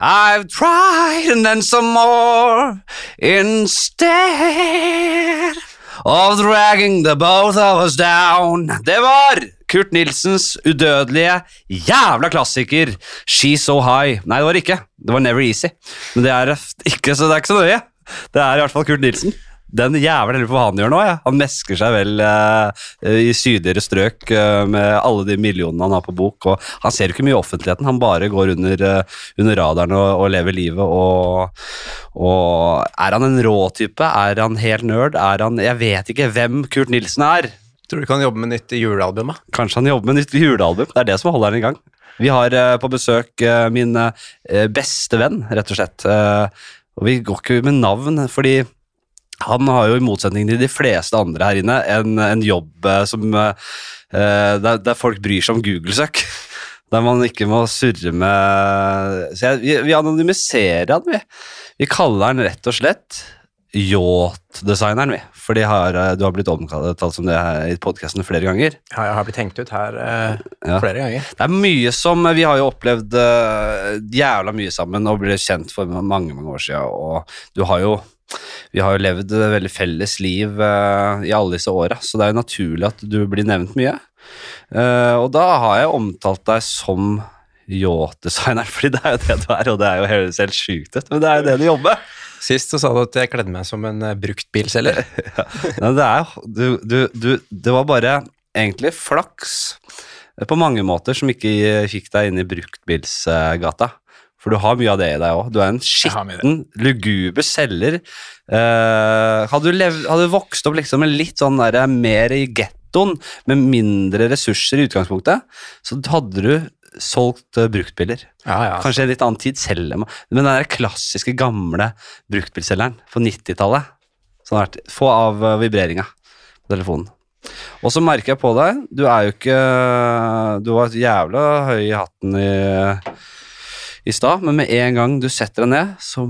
I've tried and then some more instead of dragging the both of us down. Det var Kurt Nilsens udødelige jævla klassiker She's So High. Nei, det var det ikke. Det var Never Easy. Men det er ikke så, det er ikke så nøye. Det er i hvert fall Kurt Nilsen. Den jævelen lurer på hva han gjør nå. Ja. Han mesker seg vel eh, i sydligere strøk eh, med alle de millionene han har på bok. Og han ser jo ikke mye i offentligheten, han bare går under, eh, under radaren og, og lever livet. Og, og er han en rå type? Er han helt nerd? Er han Jeg vet ikke hvem Kurt Nilsen er. Tror du ikke han jobber med nytt julealbum? da? Kanskje han jobber med nytt julealbum. Det er det som holder han i gang. Vi har eh, på besøk eh, min eh, beste venn, rett og slett. Og vi går ikke med navn, fordi han har jo i motsetning til de fleste andre her inne en, en jobb eh, som eh, der, der folk bryr seg om Google-søk. Der man ikke må surre med Så jeg, vi, vi anonymiserer han, vi. Vi kaller han rett og slett Yacht-designeren, vi. For de har, eh, du har blitt omkalt som det her i podkasten flere ganger. Ja, jeg har blitt hengt ut her eh, Ja. flere ganger. Det er mye som Vi har jo opplevd eh, jævla mye sammen og ble kjent for mange mange år siden. Og du har jo Vi har jo levd et veldig felles liv uh, i alle disse åra, så det er jo naturlig at du blir nevnt mye. Uh, og da har jeg omtalt deg som yacht-designer, fordi det er jo det du er, og det er jo høres helt sjukt ut, men det er jo det du jobber. Sist så sa du at jeg kledde meg som en eh, bruktbilselger. Nei, det er jo du, du, du, Det var bare egentlig flaks på mange måter som ikke fikk deg inn i bruktbilsgata. For du har mye av det i deg òg. Du er en skitten, luguber selger. Uh, hadde, du hadde du vokst opp liksom med litt sånn der, mer i gettoen, med mindre ressurser i utgangspunktet, så hadde du solgt uh, bruktbiler. Ja, ja. Kanskje i en litt annen tid selger man Men den der klassiske, gamle bruktbilselgeren på 90-tallet sånn Få av uh, vibreringa på telefonen. Og så merker jeg på deg Du er jo ikke Du var jævla høy i hatten i, i stad, men med en gang du setter deg ned, så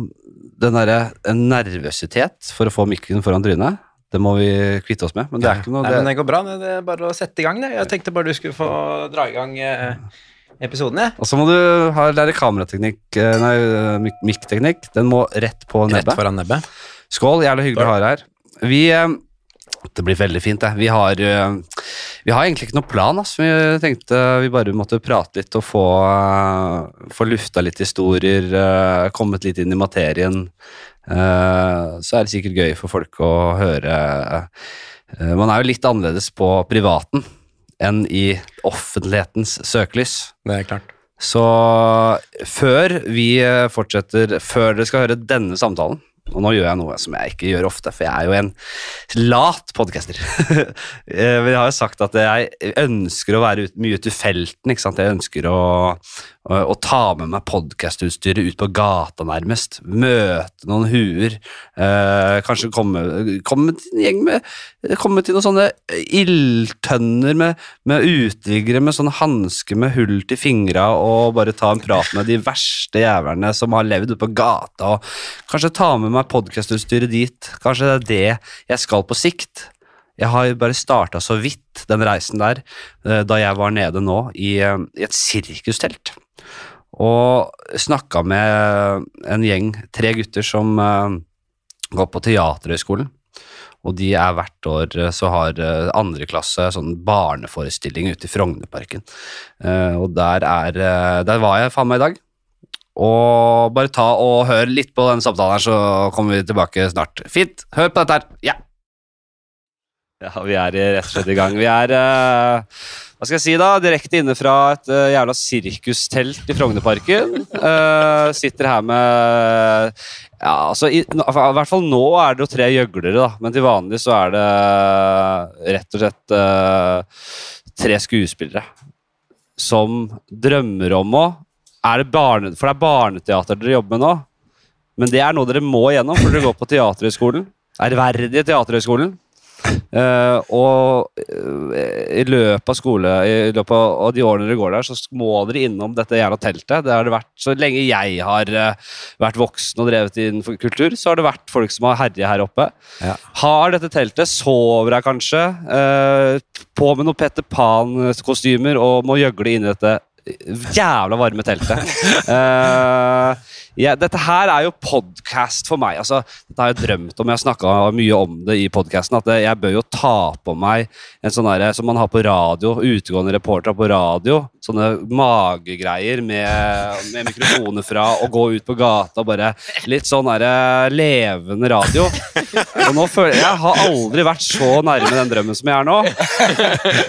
den derre nervøsitet for å få mikken foran trynet, det må vi kvitte oss med. Men det er ikke noe Nei, det, men det går bra. Det er bare å sette i gang, det. Jeg tenkte bare du skulle få dra i gang eh, episoden, jeg. Og så må du ha, lære kamerateknikk, eh, nei, mikkteknikk. Den må rett på nebbet. Rett foran nebbet. Skål, jævlig hyggelig å ha deg her. Vi eh, Det blir veldig fint, det. Vi har, eh, vi har egentlig ikke noen plan. Altså. Vi tenkte vi bare måtte prate litt og få, eh, få lufta litt historier, eh, kommet litt inn i materien. Så er det sikkert gøy for folk å høre Man er jo litt annerledes på privaten enn i offentlighetens søkelys. Det er klart. Så før vi fortsetter, før dere skal høre denne samtalen og nå gjør jeg noe som jeg ikke gjør ofte, for jeg er jo en lat podcaster. Eh, Men jeg har jo sagt at jeg ønsker å være mye ute i felten. ikke sant? Jeg ønsker å, å, ta med meg podcastutstyret ut på gata, nærmest. Møte noen huer. Eh, kanskje komme, komme til en gjeng med Komme til noen sånne ildtønner med, med uteliggere med sånn hanske med hull til fingra og bare ta en prat med de verste jævlene som har levd ute på gata. og Kanskje ta med meg podcastutstyret dit. Kanskje det er det jeg skal på sikt. Jeg har bare starta så vidt den reisen der eh, da jeg var nede nå i, eh, i et sirkustelt. Og snakka med en gjeng, tre gutter som eh, går på Teaterhøgskolen. Og de er hvert år eh, så har eh, andre klasse sånn barneforestilling ute i Frognerparken. Og der er Der var jeg faen meg i dag. Og bare ta og hør litt på den samtalen her, så kommer vi tilbake snart. Fint. Hør på dette her. Ja. Ja, vi er rett og slett i gang. Vi er eh, hva skal jeg si da, direkte inne fra et uh, jævla sirkustelt i Frognerparken. Uh, sitter her med ja, altså i, i hvert fall nå er det jo tre gjøglere, da. Men til vanlig så er det rett og slett uh, tre skuespillere som drømmer om å er det barne, For det er barneteater dere jobber med nå. Men det er noe dere må gjennom, for dere går på Teaterhøgskolen. Ærverdige Teaterhøgskolen. Eh, og eh, i løpet av skole I løpet av, de årene dere går der, så må dere innom dette jævla teltet. Det har det vært Så lenge jeg har eh, vært voksen og drevet innenfor kultur, så har det vært folk som har herja her oppe. Ja. Har dette teltet, sover jeg kanskje, uh, på med noen Petter Pan-kostymer og må gjøgle inn i dette jævla varme teltet. Eh, ja, dette her er jo podkast for meg. Altså, dette har jeg drømt om. Jeg har snakka mye om det i podkasten. At jeg bør jo ta på meg en sånn derre som man har på radio, utegående reportere på radio. Sånne magegreier med, med mikrofoner fra, og gå ut på gata og bare Litt sånn derre levende radio. Og nå føler jeg Jeg har aldri vært så nærme den drømmen som jeg er nå.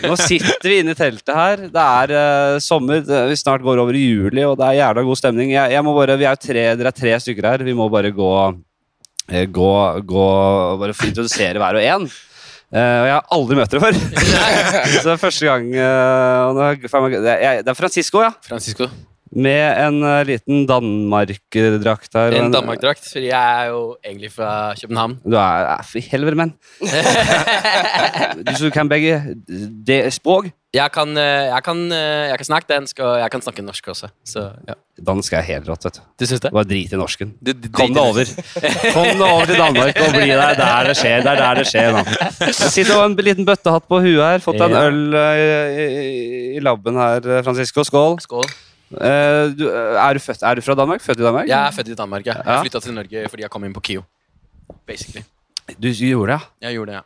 Nå sitter vi inne i teltet her. Det er uh, sommer, vi snart går over i juli, og det er jævla god stemning. Jeg, jeg må bare, vi er jo tre, Dere er tre stykker her. Vi må bare gå, eh, gå, gå Bare få introdusere hver og en. Uh, og jeg har aldri møtt dere før. Så det er første gang jeg- det, er, Francisco, ja. Francisco. Med en uh, liten Danmark-drakt her. En Danmark-drakt, fordi jeg er jo egentlig fra København. Du er, er for helvete, menn. du kan begge det språk. Jeg kan, eh, jeg, kan, eh, jeg kan snakke dansk, og jeg kan snakke norsk også. Så ja. Dansk er helt rått, vet du. Du synes det? Bare drit i norsken. Du, du, Kom deg over. Kom deg over til Danmark og bli der der det skjer. Det er der det skjer nå. Jeg sitter med en liten bøttehatt på huet her. Fått deg en øl i, i, i labben her, Francisco. Skål. Skål. Uh, du, eh, er, du født, er du fra Danmark? Født i Danmark? Jeg er født i Danmark. Jeg, Ja. jeg flytta til Norge fordi jeg kom inn på KIO. Basically. Du gjorde det, ja. Jeg gjorde det, ja.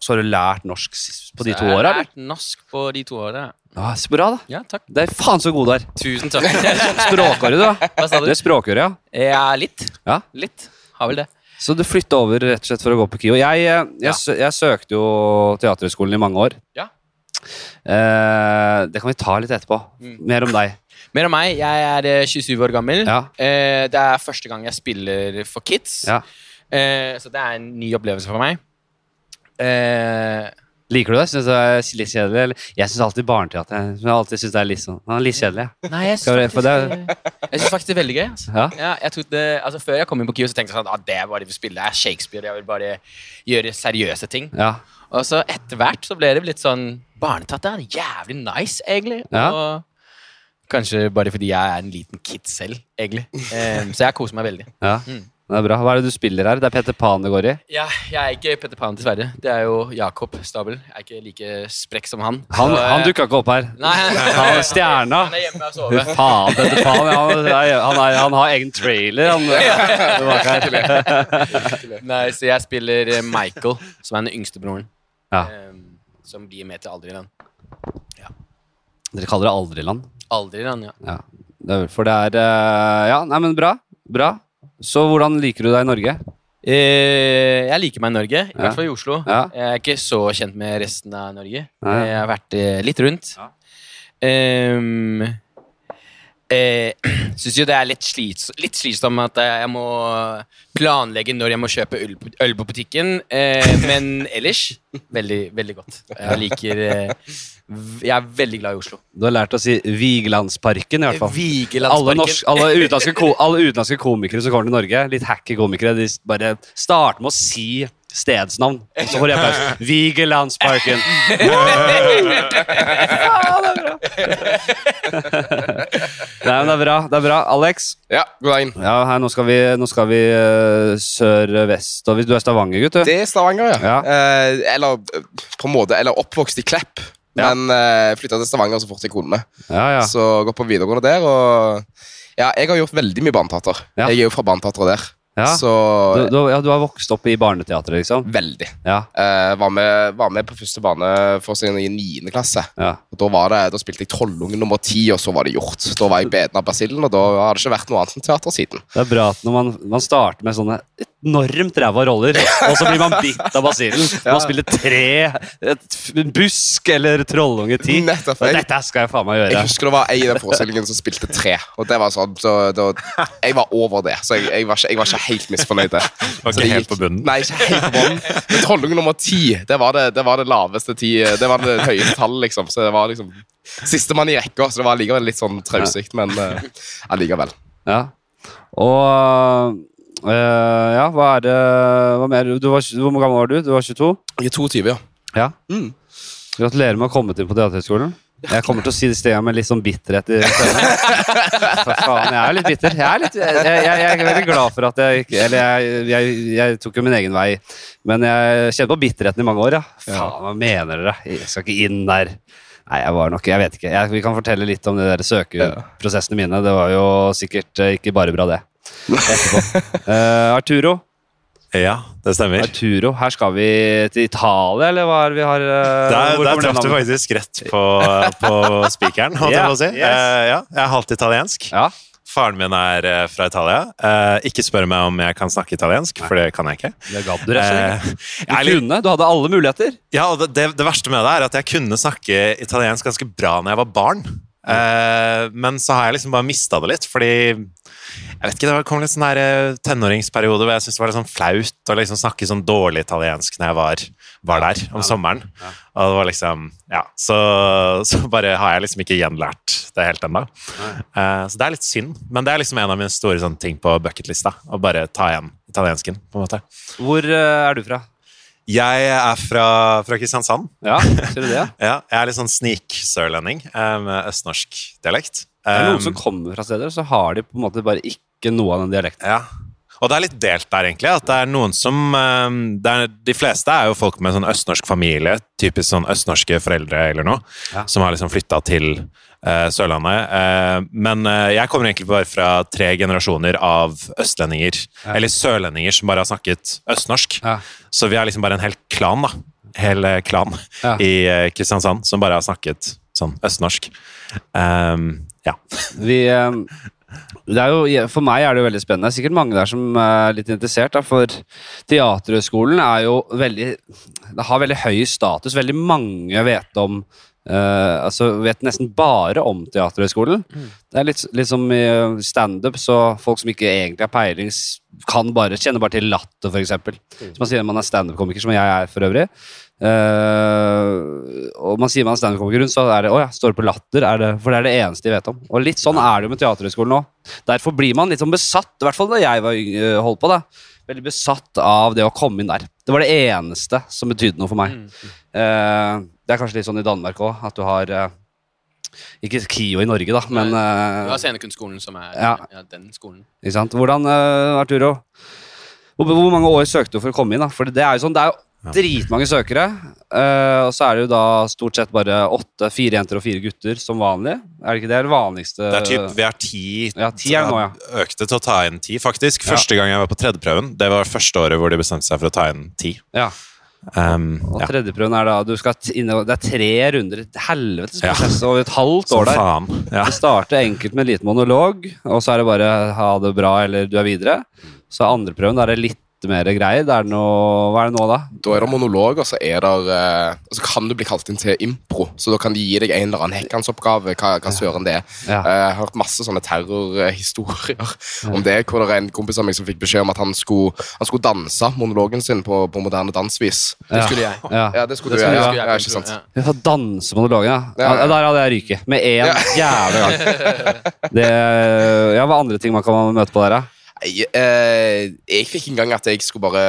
Så har du lært norsk på de Så åra? jeg har lært norsk på de to åra. Ja, så bra, da. Ja, takk. Det er faen så god du er. Tusen takk. Språkåret, du. da. Hva sa Du du? er språkøre, ja. Ja, litt. ja. Litt. Har vel det. Så du flytta over rett og slett for å gå på KIO. Jeg, eh, jeg, Ja. jeg søkte jo Teaterhøgskolen i mange år. Ja. Eh, det kan vi ta litt etterpå. Mm. Mer om deg. Mer om meg. Jeg er eh, 27 år gammel. Ja. Eh, det er første gang jeg spiller for kids. Ja. Eh, så det er en ny opplevelse for meg. Eh, Liker du det? Syns du det er litt kjedelig? Eller? Jeg syns alltid barneteater jeg alltid synes det er litt sånn Han er litt kjedelig. nei, jeg syns faktisk, faktisk det er veldig gøy. Altså. Ja. Ja, jeg det, altså, før jeg kom inn på KIO, så tenkte jeg sånn ah, det er bare det vi spiller. Det er Shakespeare. Jeg vil bare gjøre seriøse ting. Ja. Og så etter hvert så ble det litt sånn Barneteater er jævlig nice, egentlig. Og kanskje bare fordi jeg er en liten kid selv, egentlig. Um, så jeg koser meg veldig. ja. Mm. Det er bra. Hva er det du spiller her? Det er Peter Pan det går i? Ja, jeg er ikke Peter Pan, dessverre. Det er jo Jakob Stabel. Jeg er ikke like sprekk som han. Han, Så, eh, han dukka ikke opp her. Nei, Han er stjerna. Han er hjemme og sover. faen, Peter Pan. Han, er, han, er, han har egen trailer, han. Ja. Nei, så jeg spiller eh, Michael, som er den yngste broren. Ja. eh, som blir med til Aldriland. Dere kaller det Aldriland? Aldriland, ja. Ja. For det er eh, Ja, nei, men bra. Bra. Så hvordan liker du deg i Norge? Eh, jeg liker meg i Norge, i Ja. hvert fall i Oslo. Ja. Jeg er ikke så kjent med resten av Norge. Nei. Jeg har vært eh, litt rundt. Ja. Um, eh, Syns jo det er litt, slits litt slitsomt at jeg må planlegge når jeg må kjøpe øl på, øl på butikken. Eh, men ellers veldig, veldig godt. Jeg liker eh, Jeg er veldig glad i Oslo. Du har lært å si Vigelandsparken, i hvert fall. Alle, Vigelandsparken. norsk, alle, utenlandske ko, alle utenlandske komikere som kommer til Norge, litt hacky komikere, de bare starter med å si stedsnavn. Og så får de applaus. Vigelandsparken. Det Nei, men det er bra. Det er bra. Alex, Ja, god dagen. ja, her, nå skal vi, nå skal vi eh, sør-vest. Og hvis du er Stavanger-gutt, du? Det er Stavanger, ja. Ja. Eh, eller eh, på en måte, eller oppvokst i Klepp. Ja. Men uh, flytta til Stavanger så fort jeg kunne. Ja, ja. Så gått på videregående der. Og ja, jeg har gjort veldig mye barneteater. Ja. Jeg er jo fra barneteatret der. Ja. Så Du, du, ja, du har vokst opp i barneteatret, liksom? veldig. Ja. Eh, var, med, var med på første barneforestilling i 9. klasse. ja. Og da, var det, da spilte jeg Trollungen nummer 10, og så var det gjort. Da var jeg beden av basillen, og da har det ikke vært noe annet enn teater siden. Det er bra at når man, man starter med sånne enormt ræva roller, og så blir man bitt av basillen. Man spiller tre, et, en busk eller trollunge ti. Nettopp. Jeg, Dette skal jeg faen meg jeg husker det var ei i den forestillingen som spilte tre. Og det var sånn, så da, Jeg var over det, så jeg, jeg, var, ikke, jeg var ikke helt misfornøyd. Var ikke helt på bunnen? Nei, ikke helt på bunnen. Men trollunge nummer ti, det var det, det var det laveste ti Det var det høyeste tallet, liksom. Så det var liksom sistemann i rekka, så det var allikevel litt sånn trausig, men uh, allikevel. Ja. Og øh, Ja, hva er det Hva mer? Du var, hvor gammel var du? Du var 22? Jeg er 22, ja. Ja. Mm. Gratulerer med å ha kommet inn på Teaterhøgskolen. Jeg kommer til å si det stedet med litt sånn bitterhet i stemmen. For faen, jeg er litt bitter. Jeg er, litt, jeg, jeg, jeg er veldig glad for at jeg Eller jeg, jeg, tok jo min egen vei, men jeg kjente på bitterheten i mange år, ja. Faen, hva mener dere? Jeg skal ikke inn der. Nei, jeg var nok Jeg vet ikke. Vi kan fortelle litt om de der søkeprosessene mine. Det var jo sikkert eh, ikke bare bra, det. Etterpå. uh, Arturo. Ja, det stemmer. Arturo. Her skal vi til Italia, eller hva er det vi har eh, Der, der traff du faktisk rett på, på spikeren, holdt jeg på å si. Yes. Uh, ja, jeg er halvt italiensk. Ja. Faren min er fra Italia. Uh, ikke spør meg om jeg kan snakke italiensk, for det kan jeg ikke. Det gadd du, rett og slett. Du kunne, du hadde alle muligheter. Ja, og det, det, verste med det er at jeg kunne snakke italiensk ganske bra når jeg var barn. Men så har jeg liksom bare mista det litt, fordi jeg vet ikke, Det kom litt sånn der eh, tenåringsperiode hvor jeg syntes det var litt sånn flaut å liksom snakke sånn dårlig italiensk når jeg var, var der om sommeren. Og det var liksom Ja, så, så bare har jeg liksom ikke gjenlært det helt ennå. Uh, så det er litt synd, men det er liksom en av mine store sånne ting på bucketlista. Å bare ta igjen italiensken, på en måte. Hvor uh, er du fra? Jeg er fra, fra Kristiansand. Ja, ser du det? Ja, jeg er litt sånn sniksørlending med østnorsk dialekt. Det er noen som kommer fra steder, så har de på en måte bare ikke noe av den dialekten. Ja. Og det er litt delt der, egentlig. At det er noen som det er, De fleste er jo folk med sånn østnorsk familie, typisk sånn østnorske foreldre eller noe, Ja. som har liksom flytta til uh, Sørlandet. Uh, men uh, jeg kommer egentlig bare fra tre generasjoner av østlendinger, Ja. eller sørlendinger, som bare har snakket østnorsk. Ja. Så vi er liksom bare en hel klan, da. Hel eh, klan i Kristiansand som bare har snakket sånn østnorsk. Um, ja. Vi, eh, det jo, for meg er det jo veldig spennende. Det er sikkert mange der som er litt interessert. Da, for Teaterhøgskolen er jo veldig Det har veldig høy status. Veldig mange vet om Uh, altså vet nesten bare om Teaterhøgskolen. Det er litt, litt som i standup, så folk som ikke egentlig har peiling, kan bare, kjenner bare til latter, f.eks. Så man sier man er standup-komiker, som jeg er for øvrig. Eh, og man sier man er standup-komiker, så er det å ja, står på latter, er det, for det er det eneste de vet om. Og litt sånn er det jo med Teaterhøgskolen nå. Derfor blir man litt sånn besatt, i hvert fall da jeg var øh, holdt på, da. Veldig besatt av det å komme inn der. Det var det eneste som betydde noe for meg. Eh, det er kanskje litt sånn i Danmark òg, at du har uh, Ikke KIO i Norge, da, men Du eh, har Scenekunstskolen, som er Ja. ja, den skolen. Ikke sant? Hvordan, eh, Arturo hvor, hvor mange år søkte du for å komme inn? da? For det er jo sånn, det er jo dritmange søkere. Uh, og så er det jo da stort sett bare åtte, fire jenter og fire gutter som vanlig. Er det ikke det? det vanligste Det er typ, vi er ti. Ja, ti er nå, ja. Økte til å ta inn ti, faktisk. Ja. Første gang jeg var på tredjeprøven, det var første året hvor de bestemte seg for å ta inn ti. Ja. Um, Og ja. tredjeprøven er da du skal t- inn, Det er tre runder. Et helvetes Ja. prosess over et halvt år der. faen. Ja. Det starter enkelt med en liten monolog, og så er det bare ha det bra eller du er videre. Så andre prøven, er det litt mer greier. Det er noe, hva er det nå, da? Da er det monolog, og så er det eh, og så kan du bli kalt inn til impro. Så da kan de gi deg en eller annen hekkansoppgave. Hva, hva søren det er. Ja. Eh, Jeg har hørt masse sånne terrorhistorier om det. Hvor det er en kompis av meg som fikk beskjed om at han skulle, han skulle danse monologen sin på, på moderne dansvis. Det skulle jeg. Ja. Ja, det skulle Det du skulle jeg. Ja, ja, ikke sant. Ja. Danse monologen, ja. ja. Ja, ja. Der hadde jeg ryket. Med én jævla gang. Det, ja, hva andre ting man kan møte på der, da? Jeg, eh, jeg fikk en gang at jeg skulle bare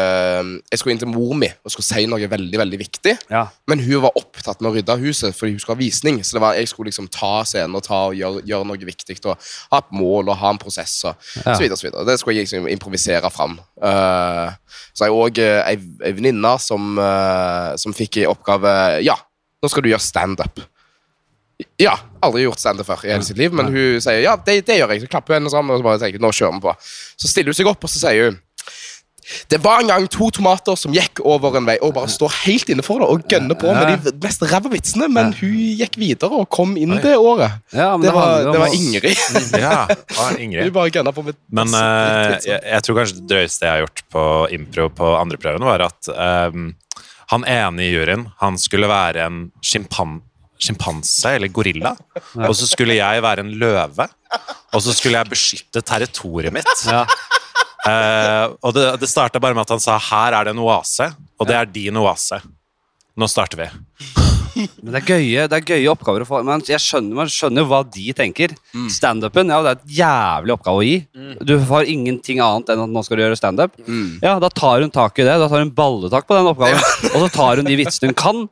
Jeg skulle inn til mor mi og skulle si noe veldig veldig viktig. Ja. Men hun var opptatt med å rydde huset fordi hun skulle ha visning. Så det var, jeg skulle liksom ta scenen og ta og gjøre, gjøre noe viktig og ha et mål og ha en prosess. og Ja. så videre, så videre. Det skulle jeg liksom improvisere fram. Uh, så har jeg òg ei, ei venninne som, uh, som fikk i oppgave Ja, nå skal du gjøre standup. Ja, aldri gjort standup før i hele sitt liv, men hun sier ja, det, det gjør jeg. Så klapper hun henne sammen og så bare tenker nå kjører vi på. Så stiller hun seg opp og så sier hun det var en gang to tomater som gikk over en vei og bare står helt inne for det og gønner på med de mest ræva vitsene, men hun gikk videre og kom inn det året. Ja, men Det var, det var Ingrid. ja. det var Ingrid. bare gønna på med Men eh, jeg, jeg tror kanskje det drøyeste jeg har gjort på impro på andreprøven, var at um, han ene i juryen han skulle være en sjimpan sjimpanse eller gorilla, og så skulle jeg være en løve. Og så skulle jeg beskytte territoriet mitt. Ja. Uh, og det, det starta bare med at han sa 'her er det en oase', og det er din oase. Nå starter vi. Men det er gøye, det er gøye oppgaver å få. Men jeg skjønner, man skjønner jo hva de tenker. Standupen, ja, det er et jævlig oppgave å gi. Du har ingenting annet enn at nå skal du gjøre standup. Ja, da tar hun tak i det. Da tar hun balletak på den oppgaven. Og så tar hun de vitsene hun kan,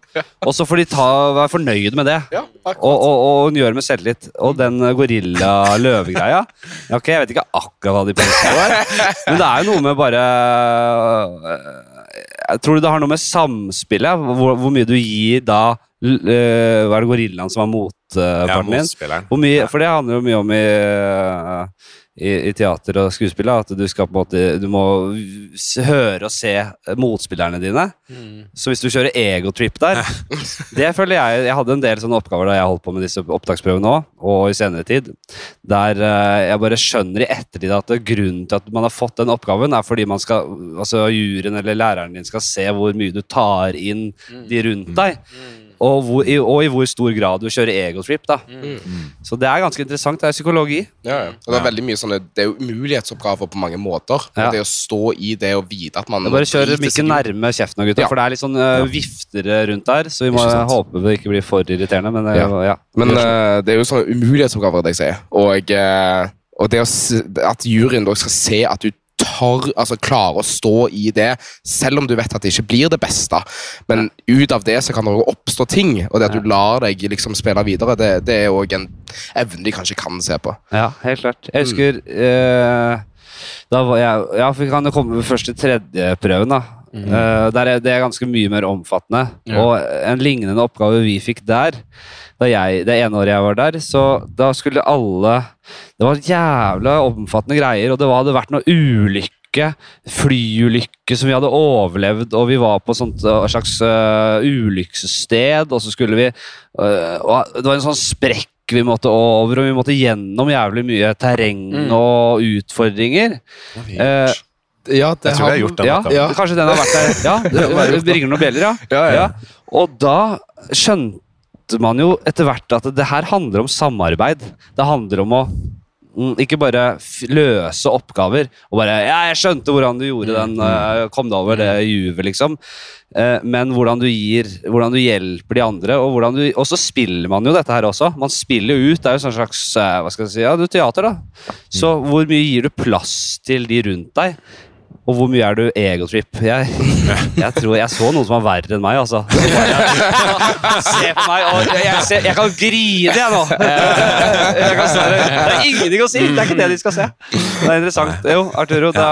og så får de ta, være fornøyd med det. Ja. Og, og, og hun gjør det med selvtillit. Og den gorilla-løvegreia ja, Ok, jeg vet ikke akkurat hva de peker på der, men det er jo noe med bare Jeg tror det har noe med samspillet, hvor, hvor mye du gir da eh, Hva er det Gorillaen som er motparten din? Ja, Hvor mye, for det handler jo mye om i, i, i teater og skuespill, at du skal på en måte Du må høre og se motspillerne dine. Så hvis du kjører egotrip der Det føler jeg Jeg hadde en del sånne oppgaver da jeg holdt på med disse opptaksprøvene òg, og i senere tid, der eh, jeg bare skjønner i ettertid at grunnen til at man har fått den oppgaven, er fordi man skal Altså juryen eller læreren din skal se hvor mye du tar inn de rundt deg. Og, hvor, i, og i hvor stor grad du kjører egotrip. da Så det er ganske interessant. Det er psykologi. Ja, ja. Og det er veldig mye sånne Det er jo umulighetsoppgaver på mange måter. Ja. Det å stå i det og vite at man Bare kjør mikken nærme kjeften gutta, Ja. for det er litt sånn uh, viftere rundt der. Så vi må håpe det ikke blir for irriterende. Men ja. Ja. Men uh, det er jo sånne umulighetsoppgaver, det jeg sier. Og, uh, og det å, at juryen skal se at du tar, altså klarer å stå i det, selv om du vet at det ikke blir det beste. Men ut av det så kan det også oppstå ting, og det at du lar deg liksom spille videre, det, det er òg en evne de kanskje kan se på. ja, helt klart. Jeg husker eh, Da var jeg Ja, for vi kan komme først til tredjeprøven, da. Eh, der er, det er ganske mye mer omfattende. Ja. Og en lignende oppgave vi fikk der, da jeg, det ene året jeg var der, så da skulle alle Det var jævla omfattende greier, og det var, hadde vært noe ulykke. Flyulykke som vi hadde overlevd, og vi var på sånt uh, slags uh, ulykkessted, og så skulle vi uh, og Det var en sånn sprekk vi måtte over, og vi måtte gjennom jævlig mye terreng Mm. og utfordringer. Uh, Ja, det Jeg tror jeg har gjort den ja. Ja. kanskje den har vært der. Ja, det, det ringer noen bjeller, ja. Ja, ja. Ja. Og da skjønte man jo etter hvert at det her handler om samarbeid. Det handler om å mm, ikke bare løse oppgaver og bare Ja, jeg skjønte hvordan du gjorde den, eh, kom deg over det juvet, liksom. Eh, men hvordan du gir Hvordan du hjelper de andre, og du Og så spiller man jo dette her også. Man spiller jo ut. Det er jo sånn slags eh, Hva skal jeg si, ja, du teater, da. Så hvor mye gir du plass til de rundt deg? Og hvor mye er du egotrip? Jeg, jeg tror jeg så noen som var verre enn meg, altså. Se på meg, og jeg, jeg, jeg kan grine, jeg nå! Kan se, Det er ingenting å si! Det er ikke det de skal se. Det er interessant. Jo, Arturo, da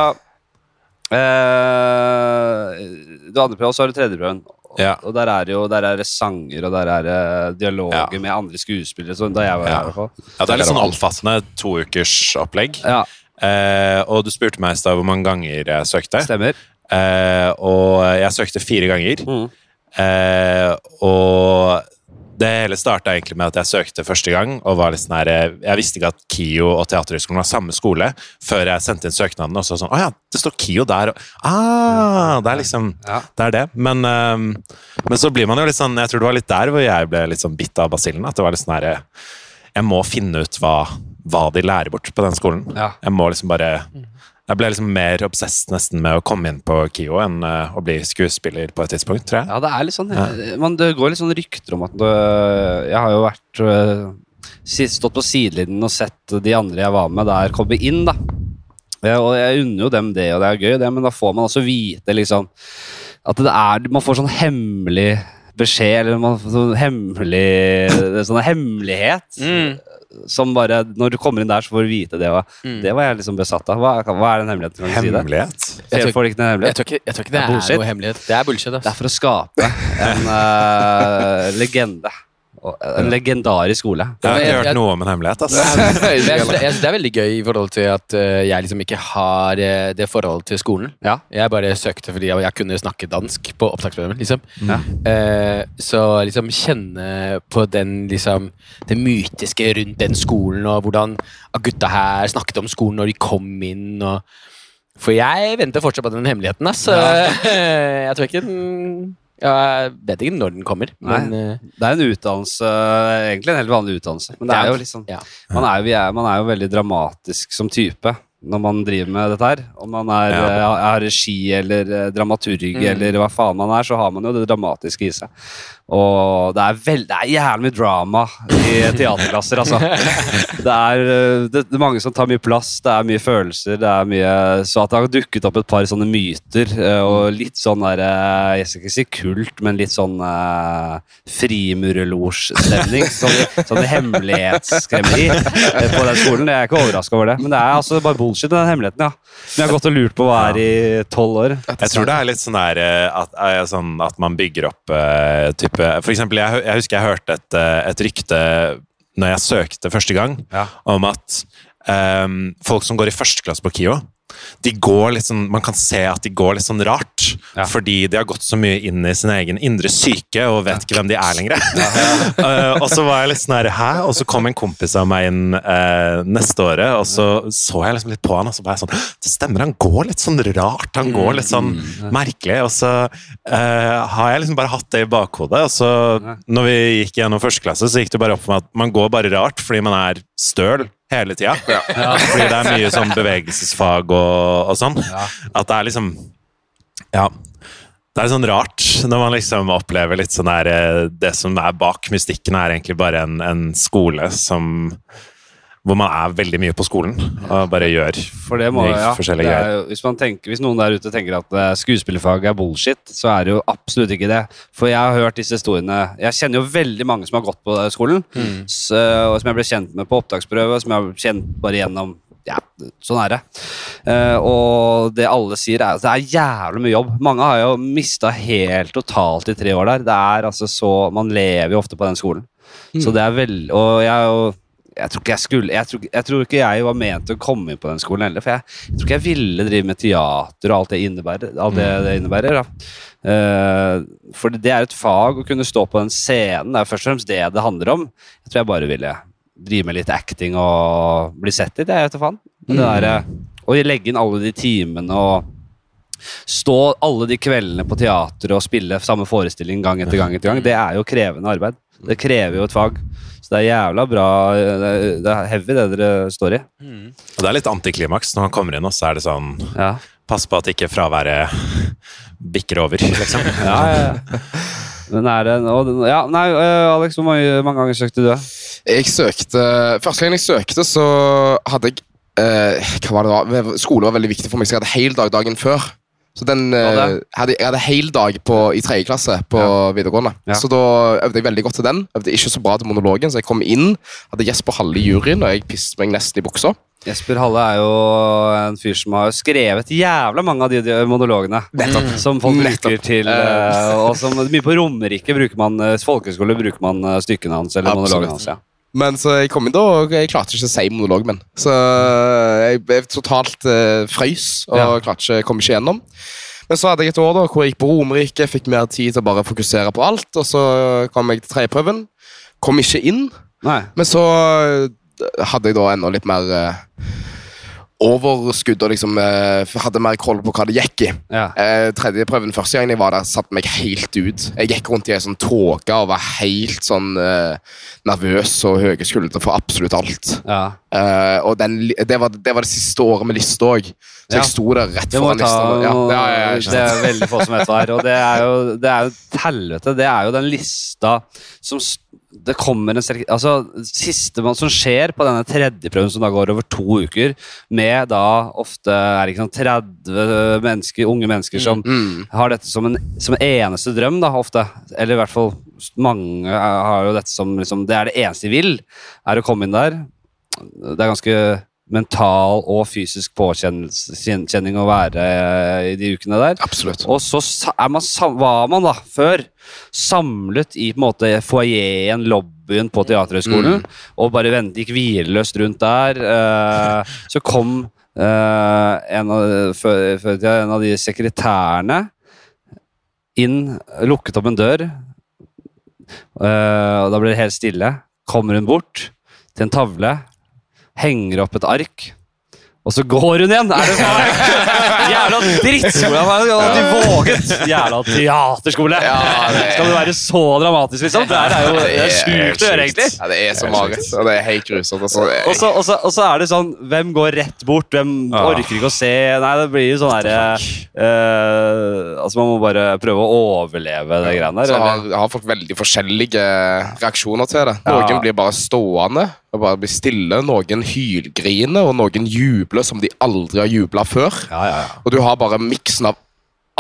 eh, Du andre prøven, så har du tredjeprøven. Ja. Og der er jo der er det sanger, og der er det dialoger med andre skuespillere. Så da jeg var Ja. i hvert fall. Ja, det er litt sånn omfattende toukersopplegg. Ja, Eh, og du spurte meg i stad hvor mange ganger jeg søkte. stemmer. Eh, og jeg søkte fire ganger. Mm. Eh, og det hele starta egentlig med at jeg søkte første gang. og var litt sånn her, Jeg visste ikke at KIO og Teaterhøgskolen var samme skole før jeg sendte inn søknaden. Og så sånn, å ja, det står KIO der. Og, ah, det er liksom, Ja. det er det. Men, men så blir man jo litt sånn Jeg tror det var litt der hvor jeg ble litt sånn bitt av basillen. At det var litt sånn her, Jeg må finne ut hva, hva de lærer bort på den skolen. Ja. Jeg må liksom bare Jeg ble liksom mer obsess nesten med å komme inn på KIO enn uh, å bli skuespiller på et tidspunkt, tror jeg. Ja, det er litt sånn Ja. man, Det går litt sånn rykter om at det, Jeg har jo vært eh, Stått på sidelinjen og sett de andre jeg var med der, komme inn, da. Og jeg unner jo dem det, og det er gøy, det, men da får man også vite liksom at det er Man får sånn hemmelig beskjed, eller man får sånn hemmelig Sånn hemmelighet. Mm. Som bare Når du kommer inn der, så får du vite det. Og Mm. Det var jeg liksom besatt av. Hva, hva er den hemmeligheten? Kan du si det? Hemmelighet? Jeg tror- Får ikke den Jeg hemmelighet? tror ikke, jeg tror ikke det Det er er, noe hemmelighet. Det er bullshit. Det er for å skape en uh, legende. Og En legendarisk skole. Jeg har ikke hørt noe om en hemmelighet. Altså. Jeg synes, jeg synes det er veldig gøy i forhold til at eh, jeg liksom ikke har eh, det forholdet til skolen. Ja. Jeg bare søkte fordi jeg, jeg kunne snakke dansk på opptaksprøven. Liksom. Ja. Eh, så liksom kjenne på den liksom det mytiske rundt den skolen, og hvordan gutta her snakket om skolen når de kom inn. og For jeg venter fortsatt på den hemmeligheten, ass. jeg tror ikke den Jeg vet ikke når den kommer, men eh, Det er en utdannelse, egentlig en helt vanlig utdannelse. Men det er jo liksom ja. man er, vi er, man er jo veldig dramatisk som type når man driver med dette her. Om man er, Ja. eh, er regi eller eh, dramaturg Mm. eller hva faen man er, så har man jo det dramatiske i seg. Og det er, veld, det er jævlig mye drama i teaterklasser, altså. Det er, eh, det, det er mange som tar mye plass, det er mye følelser, det er mye Så at det har dukket opp et par sånne myter, eh, og litt sånn der eh, Jeg skal ikke si kult, men litt sånn uh, frimurerlosj-stemning. Sånn, sånn hemmelighetsskremmeri på den skolen. Jeg er ikke overraska over det. Men det er altså bare bullshit. den hemmeligheten, ja. Men jeg har gått og lurt på hva er i tolv år. Jeg tror det er litt sånn der at, sånn at man bygger opp eh, type For eksempel, jeg, jeg husker jeg hørte et, eh, et rykte når jeg søkte første gang, Ja. om at um, folk som går i førsteklasse på KIO de går litt sånn, Man kan se at de går litt sånn rart, Ja. fordi de har gått så mye inn i sin egen indre syke og vet ikke hvem de er lenger. uh, og så var jeg litt sånn her, hæ? Og så kom en kompis av meg inn uh, neste året, og så så jeg liksom litt på han, og så var jeg sånn Det stemmer, han går litt sånn rart. Han går litt sånn merkelig. Og så uh, har jeg liksom bare hatt det i bakhodet. Og så, når vi gikk gjennom første klasse, så gikk det bare opp for meg at man går bare rart fordi man er støl hele tida. Fordi det er mye sånn bevegelsesfag og, og sånn. At det er liksom Ja. Det er sånn rart når man liksom opplever litt sånn der eh, Det som er bak mystikken, er egentlig bare en, en skole som Hvor man er veldig mye på skolen og bare gjør For det må, ja, forskjellige det er greier. hvis, tenker, hvis noen der ute tenker at eh, skuespillerfag er bullshit, så er det jo absolutt ikke det. For jeg har hørt disse historiene Jeg kjenner jo veldig mange som har gått på skolen, s- og som jeg ble kjent med på opptaksprøve, som jeg har kjent bare gjennom ja, sånn er det. Uh, og det alle sier, er at det er jævlig mye jobb. Mange har jo mista helt totalt i tre år der. Det er altså så Man lever jo ofte på den skolen. Så det er vel Og jeg er jo jeg tror jeg skulle jeg tror, jeg tror ikke jeg var ment å komme inn på den skolen heller. For jeg, tror ikke jeg ville drive med teater og alt det innebærer. Alt det, det innebærer. Eh, for det er et fag å kunne stå på den scenen. Det er først og fremst det det handler om. Jeg tror jeg bare ville drive med litt acting og bli sett litt. Jeg vet da faen. Men Det der, og å legge inn alle de timene og stå alle de kveldene på teater og spille samme forestilling gang etter gang, etter gang, det er jo krevende arbeid. Det krever jo et fag. Det er jævla bra Det er, det er heavy, det dere står i. Og det er litt antiklimaks når han kommer inn, og så er det sånn Ja, Pass på at ikke fraværet bikker over, liksom. ja, ja. ja. Men er det nå Ja, nei, Alex, hvor mange, mange ganger søkte du? Jeg søkte Første gang jeg søkte, så hadde jeg eh, Hva var det da? Skole var veldig viktig for meg, så jeg hadde hel dag dagen før. Så den, eh, hadde, Jeg hadde hel dag på, i tredje klasse på videregående. Ja. Så da øvde jeg veldig godt til den. Øvde ikke så bra til monologen, så jeg kom inn, hadde Jesper Halle i juryen, og jeg pisset meg nesten i buksa. Jesper Halle er jo en fyr som har skrevet jævla mange av de, de monologene. Som folk bruker Nettopp. til øh, Og som mye på Romerike bruker man Folkehøyskole bruker man øh, stykkene hans eller Absolutt. monologene hans. ja. Men så jeg kom inn da, og jeg klarte ikke å si monologen min. Så jeg ble totalt uh, frøys og Ja. klarte ikke, kom ikke gjennom. Men så hadde jeg et år da, hvor jeg gikk på Romerike, fikk mer tid til å bare fokusere på alt. Og så kom jeg til tredjeprøven. Kom ikke inn. Nei. Men så eh, hadde jeg da enda litt mer eh, overskudd og liksom eh, hadde mer koll på hva det gikk i. Ja. Eh, tredje prøven første gangen jeg var der, satte meg helt ut. Jeg gikk rundt i ei sånn tåke og var helt sånn eh, nervøs og høye skuldre for absolutt alt. ja. Eh, og den, det, var, det var det siste året med liste òg, så Ja. jeg sto der rett foran ta lista. Ja, Det er veldig få som vet hva er. Og det er jo, det er jo helvete. Det er jo den lista som s- det kommer en sterk Altså, siste man som skjer på denne tredje prøven, som da går over to uker, med da ofte er det ikke sånn 30 mennesker, unge mennesker som Mm. har dette som en som eneste drøm, da, ofte. Eller i hvert fall mange har jo dette som liksom Det er det eneste de vil, er å komme inn der. Det er ganske mental og fysisk påkjenning å være i de ukene der. Absolutt. Og så er man, var man da, før, samlet i på en måte foajeen, lobbyen på Teaterhøgskolen, og bare vent, gikk hvileløst rundt der. eh, så kom eh, en, av, før, før en av de sekretærene inn, lukket opp en dør, eh, og da ble det helt stille. Kommer hun bort til en tavle, henger opp et ark, og så går hun igjen! Er det faen? Jævla drittskole! Hadde de våget? Jævla teaterskole! Ja, det- Skal det være så dramatisk, liksom? Det er jo det er sjukt å gjøre, egentlig. Ja, det er så magisk og det er helt grusomt. Altså. Og så, er det sånn Hvem går rett bort? Hvem orker ikke å se? Nei, det blir jo sånn herre uh, Altså, man må bare prøve å overleve det greiene der. Så har, har folk veldig forskjellige reaksjoner til det. Noen blir bare stående og bare blir stille. Noen hylgriner, og noen jubler som de aldri har jubla før. Ja, ja, ja. Og du har bare miksen av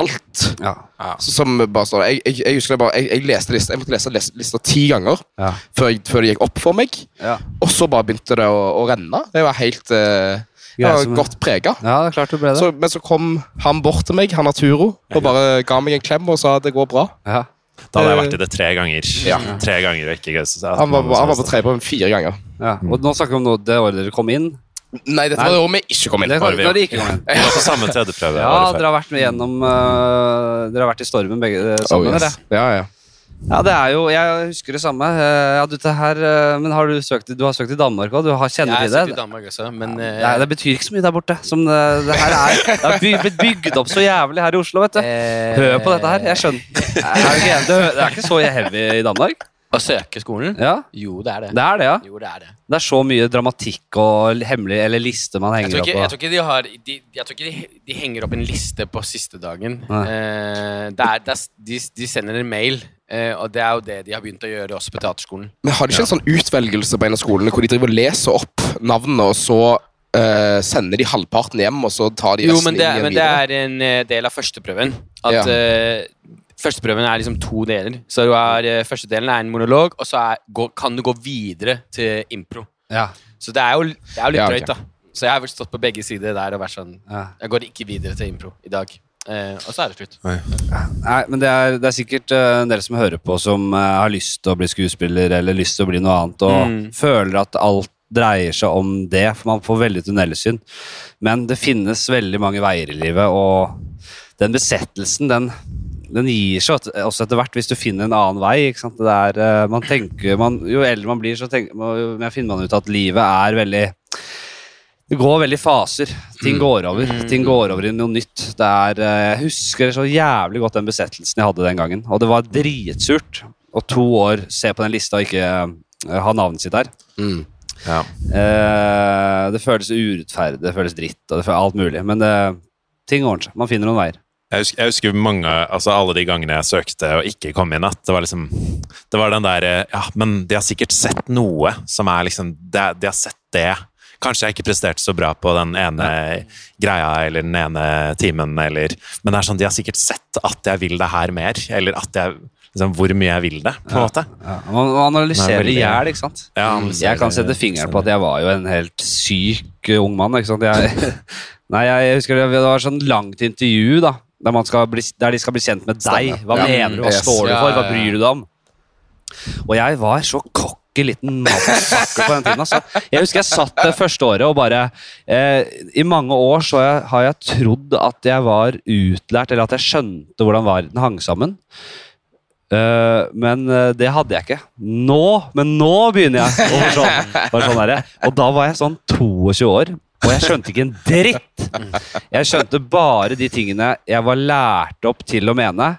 alt. ja. ja. som bare står jeg, jeg, jeg husker jeg bare, jeg, jeg leste lista, jeg måtte lese les- lista ti ganger ja. før, jeg, før det gikk opp for meg. ja. Og så bare begynte det å, å renne. Det var helt eh, Jeg var godt prega. Ja, det det. Men så kom han bort til meg, han Arturo, og bare ga meg en klem og sa det går bra. ja. Da hadde jeg vært i det tre ganger. Ja. Tre ganger og ikke gøy. Han var, han var på tredjeprøven fire ganger. Ja. Og nå snakker vi om noe- det året dere kom inn. Nei, dette Nei. var det året vi ikke kom inn. Det var var vi, når dere ikke kom inn. Vi var på samme tredjeprøve Ja, året før. dere har vært med gjennom øh, Dere har vært i stormen begge sammen. Oh, yes. Ja, ja. Ja, det er jo Jeg husker det samme. Ja, du, det her, øh, men har du søkt Du har søkt i Danmark òg? Du har kjenner Jeg det? sikkert i Danmark også, men ja, det, det betyr ikke så mye der borte. Som det, det her er Det har blitt bygd opp så jævlig her i Oslo, vet du. eh, Hør på dette her. Jeg skjønner. Er det, ikke, det er ikke så heavy i Danmark? Å søke skolen? Ja, Jo, det er det. det er det, ja. Jo, det er det. Det er så mye dramatikk og hemmelig eller liste man henger henger opp på. jeg tror ikke de har de, Jeg tror ikke de, de henger opp en liste på siste dagen. Eh, det er, det er, de, de sender en mail, eh, og det er jo det de har begynt å gjøre også på teaterskolen. Men har de ikke en sånn utvelgelse på en av skolene hvor de driver og leser opp navnene, og så eh, sender de halvparten hjem, og så tar de Jo, resten men det, inn igjen men det er en eh, del av førsteprøven. At Ja. eh, Førsteprøven er liksom to deler. Så du har, eh, Første delen er en monolog, og så er, går, kan du gå videre til impro. Ja, Så det er jo, det er jo litt Ja, okay. da. Så jeg har vel stått på begge sider der og vært sånn ja. Jeg går ikke videre til impro i dag. Eh, og så er det slutt. Nei, men det er, det er sikkert eh, en del som hører på, som uh, har lyst til å bli skuespiller eller lyst til å bli noe annet, og Mm. føler at alt dreier seg om det, for man får veldig tunnelsyn. Men det finnes veldig mange veier i livet, og den besettelsen, den, den gir seg også- etter hvert hvis du finner en annen vei. Ikke sant? Det er, uh, man tenker, man, jo eldre man blir, så tenker, man- jo mer finner man ut at livet er veldig det går veldig faser. Ting går over. Ting går over i noe nytt. Det er, eh, jeg husker så jævlig godt den besettelsen jeg hadde den gangen. Og det var dritsurt å to år se på den lista og ikke eh, ha navnet sitt der. Mm. Ja. Eh, det føles urettferdig, det føles dritt og det føles alt mulig. Men det, ting ordner seg. Man finner noen veier. Jeg husker, jeg husker mange, altså alle de gangene jeg søkte og ikke kom inn at det var liksom Det var den der eh, Ja, men de har sikkert sett noe som er liksom De, de har sett det. Kanskje jeg ikke presterte så bra på den ene greia eller den ene timen, eller Men det er sånn, de har sikkert sett at jeg vil det her mer, eller at jeg liksom, Hvor mye jeg vil det, på en måte. Ja, man, man analyserer i hjel, ikke sant. Ja, jeg kan sette fingeren på at jeg var jo en helt syk eh, ung mann. ikke sant? Jeg, nei, jeg husker det, det var sånn langt intervju da, der, man skal bli, der de skal bli kjent med deg. Hva Ja. mener du? Hva står du for? Hva bryr du deg om? Og jeg var så cocky liten motherfucker på den tiden. Altså. Jeg husker jeg satt det første året og bare eh, I mange år så jeg, har jeg trodd at jeg var utlært, eller at jeg skjønte hvordan verden hang sammen. Uh, men eh, det hadde jeg ikke. Nå, men nå begynner jeg! å bare sånn og da var jeg sånn 22 år, og jeg skjønte ikke en dritt! Jeg skjønte bare de tingene jeg var lært opp til å mene.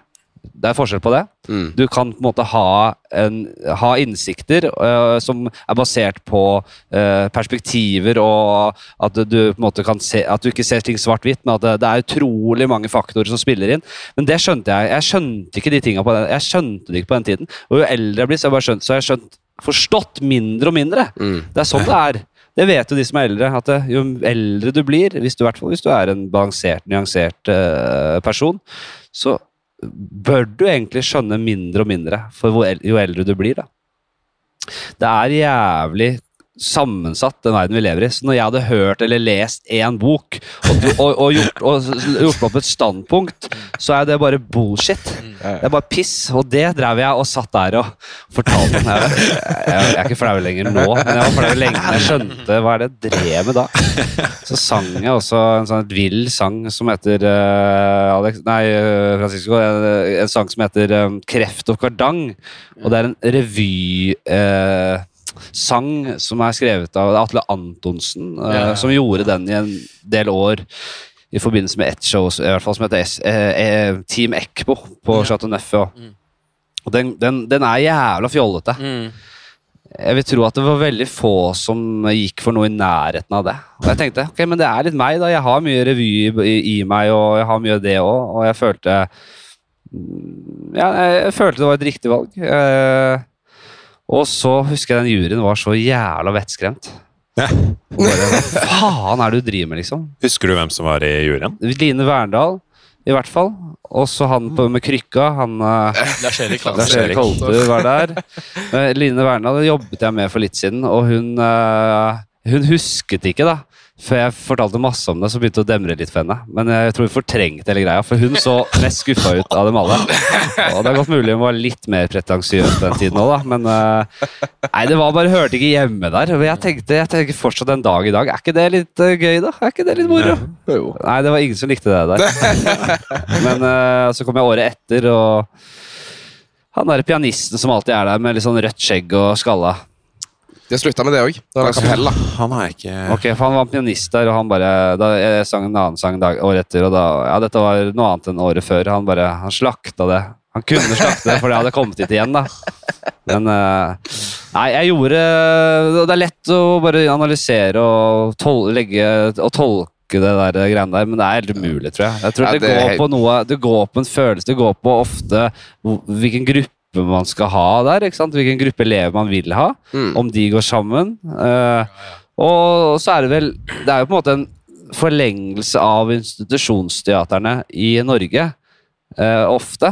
Det er forskjell på det. Mm. Du kan på en måte ha, en, ha innsikter uh, som er basert på uh, perspektiver, og at du på en måte kan se At du ikke ser ting svart-hvitt, men at det, det er utrolig mange faktorer som spiller inn. Men det skjønte jeg. Jeg skjønte ikke de tingene på den Jeg skjønte det ikke på den tiden. Og jo eldre jeg blir, så har jeg skjønt, så har jeg skjønt forstått mindre og mindre. Mm. Det er sånn det er. Det vet jo de som er eldre. At jo eldre du blir, hvis du, hvis du er en balansert, nyansert uh, person, så bør du egentlig skjønne mindre og mindre for jo eldre du blir. da. Det er jævlig sammensatt, den verden vi lever i. Så når jeg hadde hørt eller lest én bok og, og, og, gjort, og gjort opp et standpunkt, så er det bare bullshit. Det er bare piss. Og det drev jeg og satt der og fortalte. Jeg, jeg, jeg er ikke flau lenger nå, men jeg var flau lenge jeg skjønte hva er det jeg drev med da. Så sang jeg også en sånn vill sang som heter uh, Alex, Nei, eh, Francisco. En, en sang som heter um, 'Kreft og kardang'. Og det er en revy... Eh, sang som er skrevet av Atle Antonsen, eh, Ja. som gjorde den i en del år i forbindelse med ett show i hvert fall, som heter eh, eh, Team Ekbo på Chateau Neuf. Og, Mm. og den, den, den er jævla fjollete. Mm. Jeg vil tro at det var veldig få som gikk for noe i nærheten av det. Og jeg tenkte ok, men det er litt meg, da. Jeg har mye revy i, i, i meg, og jeg har mye av det òg. Og jeg følte mm, Ja, jeg følte det var et riktig valg. Eh, og så husker jeg den juryen var så jævla vettskremt. Ja. Bare, Hva faen er det du driver med, liksom? Husker du hvem som var i juryen? Line Verndal, i hvert fall. Og så han på, med krykka. Han eh, Lars-Erik Lars var der. Eh, Line Verndal jobbet jeg med for litt siden, og hun, eh, hun husket ikke da før jeg fortalte masse om det, så begynte det å demre litt for henne. Men jeg tror hun fortrengte hele greia, for hun så mest skuffa ut av dem alle. Og det er godt mulig hun var litt mer pretensiøs den tiden òg, da. Men eh, nei, det var bare hørte ikke hjemme der. Jeg tenkte, jeg tenker fortsatt en dag i dag. Er ikke det litt eh, gøy, da? Er ikke det litt moro? Nei, det var ingen som likte det der. Men eh, så kom jeg året etter, og han derre pianisten som alltid er der med litt sånn rødt skjegg og skalla. De har slutta med det òg. Det var kapella. Han er ikke Ok, for Han var pianist der, og han bare da Jeg sang en annen sang dag, året etter, og da Ja, dette var noe annet enn året før. Han bare Han slakta det. Han kunne slakte det, for det hadde kommet hit igjen, da. Men eh, Nei, jeg gjorde Det er lett å bare analysere og tol legge og tolke det der greiene der, men det er helt umulig, tror jeg. Jeg tror Ja, det, det går helt- på noe Det går på en følelse, det går på ofte hvilken gruppe man skal ha der, ikke sant? hvilken gruppe elever man vil ha Mm. om de går sammen. Eh, og så er det vel Det er jo på en måte en forlengelse av institusjonsteaterne i Norge, eh, ofte.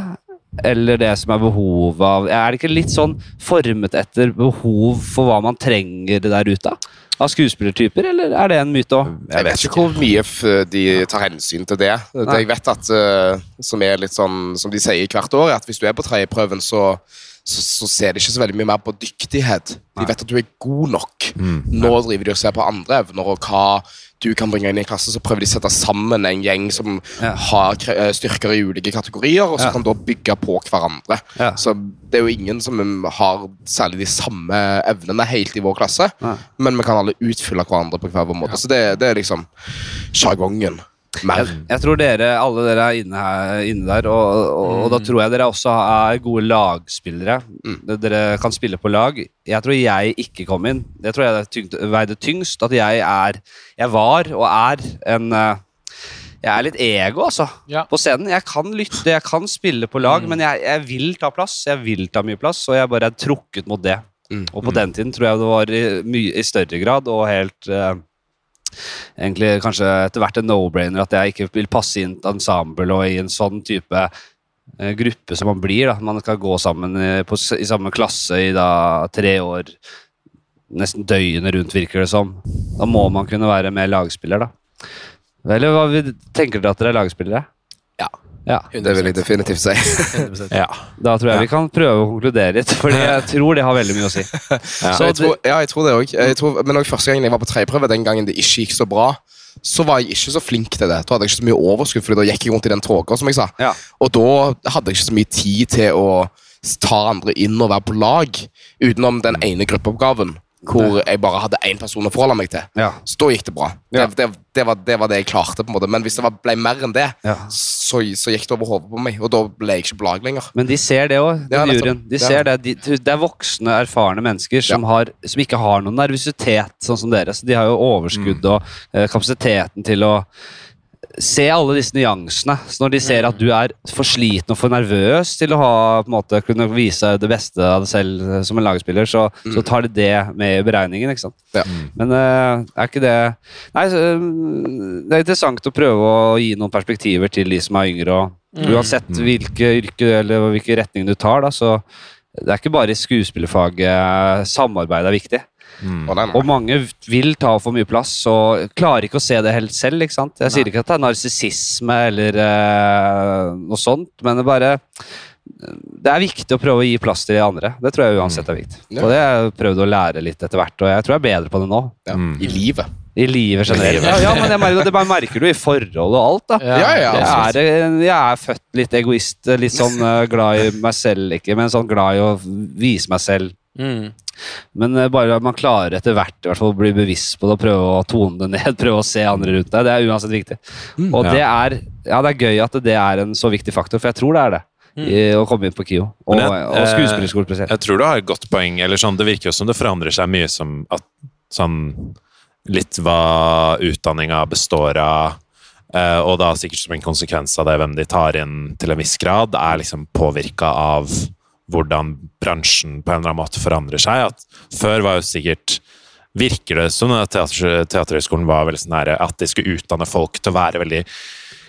Eller det som er behovet av Er det ikke litt sånn formet etter behov for hva man trenger der ute? Av skuespillertyper, eller er det en myte òg? Jeg vet ikke hvor mye de tar hensyn til det. det jeg vet at, eh, Som er litt sånn, som de sier hvert år, er at hvis du er på tredjeprøven, så, så, så ser de ikke så veldig mye mer på dyktighet. De vet at du er god nok. Nå driver de og ser på andre evner og hva du kan bringe inn i klassen. Så prøver de å sette sammen en gjeng som Ja. har eh, styrker i ulike kategorier, og så Ja. kan da bygge på hverandre. Ja. Så det er jo ingen som har særlig de samme evnene helt i vår klasse, men vi kan alle utfylle hverandre på hver vår måte. Så det, det er liksom sjargongen. Jeg, jeg tror dere, alle dere er inne, her, inne der, og, og, og da tror jeg dere også er gode lagspillere. Dere kan spille på lag. Jeg tror jeg ikke kom inn. Det tror jeg det tyngt, veide tyngst at jeg er Jeg var og er en eh, Jeg er litt ego, altså, Ja. på scenen. Jeg kan lytte, jeg kan spille på lag, men jeg, jeg vil ta plass. Jeg vil ta mye plass, og jeg bare er trukket mot det. Mm. Og på den tiden tror jeg det var i, mye, i større grad og helt eh, Egentlig kanskje etter hvert en no-brainer at jeg ikke vil passe inn til ensemble og i en sånn type eh, gruppe som man blir. da. Man skal gå sammen i, på, i samme klasse i da tre år, nesten døgnet rundt, virker det som. Da må man kunne være mer lagspiller, da. Eller hva tenker dere at dere er lagspillere? Ja. Ja, Det vil jeg definitivt si. Ja. Da tror jeg vi kan prøve å konkludere litt, Fordi jeg tror det har veldig mye å si. Ja. Så jeg tror, ja, jeg tror det òg. Men også første gangen jeg var på tredjeprøve, den gangen det ikke gikk så bra, så var jeg ikke så flink til det. Da hadde jeg ikke så mye overskudd, Fordi da gikk jeg rundt i den tåka, som jeg sa. Ja. Og da hadde jeg ikke så mye tid til å ta andre inn og være på lag, utenom den ene gruppeoppgaven. Hvor jeg bare hadde én person å forholde meg til. Ja. Så da gikk det bra. Ja. Det, det, det, var, det var det jeg klarte. på en måte Men hvis det var, ble mer enn det, Ja. så, så gikk det over hodet på meg. Og da ble jeg ikke på lag lenger. Men de ser det òg, Ja, juryen. De ser det. De, det er voksne, erfarne mennesker som, har, som ikke har noen nervøsitet, sånn som dere. Så de har jo overskudd og eh, kapasiteten til å se alle disse nyansene. Så når de ser at du er for sliten og for nervøs til å ha, på en måte, kunne vise det beste av deg selv som en lagspiller, så, så tar de det med i beregningen. ikke sant? Ja. Men uh, er ikke det Nei, så, eh, det er interessant å prøve å gi noen perspektiver til de som er yngre. og Uansett hvilke yrke eller hvilken retning du tar, da, så det er ikke bare i skuespillerfaget samarbeid er viktig. Og Og mange vil ta for mye plass og klarer ikke å se det helt selv. ikke sant? Jeg sier ikke at det er narsissisme eller eh, noe sånt, men det er bare det er viktig å prøve å gi plass til de andre. Det tror jeg uansett er viktig. Ja. Og det har jeg prøvd å lære litt etter hvert, og jeg tror jeg er bedre på det nå. ja, I livet. I livet generelt. Ja, ja men jeg merker, det bare merker du i forhold og alt, da. Ja, ja, Jeg er, jeg er født litt egoist, litt sånn eh, glad i meg selv, ikke, men sånn glad i å vise meg selv. Mm. Men eh, bare at man klarer etter hvert i hvert fall å bli bevisst på det og prøve å tone det ned, prøve å se andre rundt deg, det er uansett viktig. Og Ja. det er, ja, det er gøy at det er en så viktig faktor, for jeg tror det er det. I å komme inn på KIO. Og, Men jeg- og skuespillerskole spesielt. Jeg tror du har et godt poeng. eller sånn, Det virker jo som det forandrer seg mye som at sånn Litt hva utdanninga består av, Uh, og da sikkert som en konsekvens av det hvem de tar inn til en viss grad, er liksom påvirka av hvordan bransjen på en eller annen måte forandrer seg. At før var jo sikkert Virker det som at teater, Teaterhøgskolen var veldig sånn at de skulle utdanne folk til å være veldig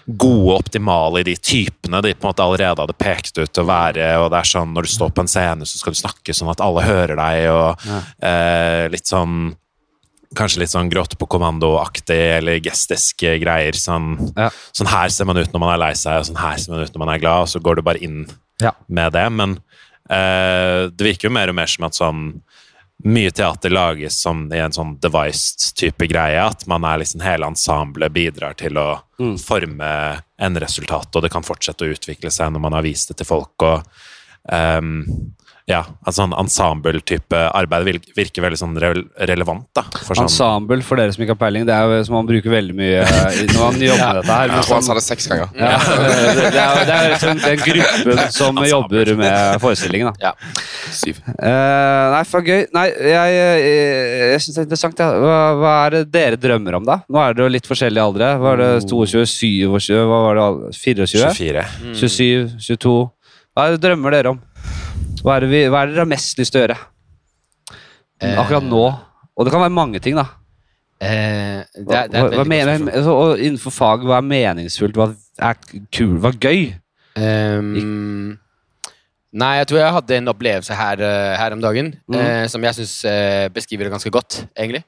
gode og optimale i de typene de på en måte allerede hadde pekt ut til å være. og det er sånn Når du står på en scene, så skal du snakke sånn at alle hører deg. og eh, litt sånn kanskje litt sånn gråte på kommando-aktig eller gestiske greier. Sånn, Ja. sånn her ser man ut når man er lei seg, og sånn her ser man ut når man er glad, og så går du bare inn Ja. med det. Men det virker jo mer og mer som at sånn mye teater lages som i en sånn devised-type greie. At man er liksom hele ensemblet bidrar til å Mm. forme en resultat, og det kan fortsette å utvikle seg når man har vist det til folk. og ehm, ja, altså sånn ensemble-type arbeid virker veldig sånn relevant. da. For sånn, Ensemble, for dere som ikke har peiling, det er jo som man bruker veldig mye eh, når man jobber med dette her. Jeg tror han sa det seks ganger. ja, det, det er, det er liksom den gruppen som Ensemble. jobber med forestillingen. da. Syv. Uh, nei, for gøy. Nei, jeg, jeg, jeg syns det er interessant. Ja. Hva, hva er det dere drømmer om, da? Nå er det jo litt forskjellige aldre. Hva er det 22, 27, hva var det? 24? 24. 27, 22 Hva er det drømmer dere om? Hva er det, vi, hva er det dere har mest lyst til å gjøre? Akkurat nå. Og det kan være mange ting, da. Eh, det, er- det er hva, hva veldig mener, godt spørsmål. altså, og innenfor fag, hva er meningsfullt? Hva er kul? Hva er gøy? Um, nei, jeg tror jeg hadde en opplevelse her, eh, her om dagen Mm. eh, som jeg syns eh, beskriver det ganske godt, egentlig.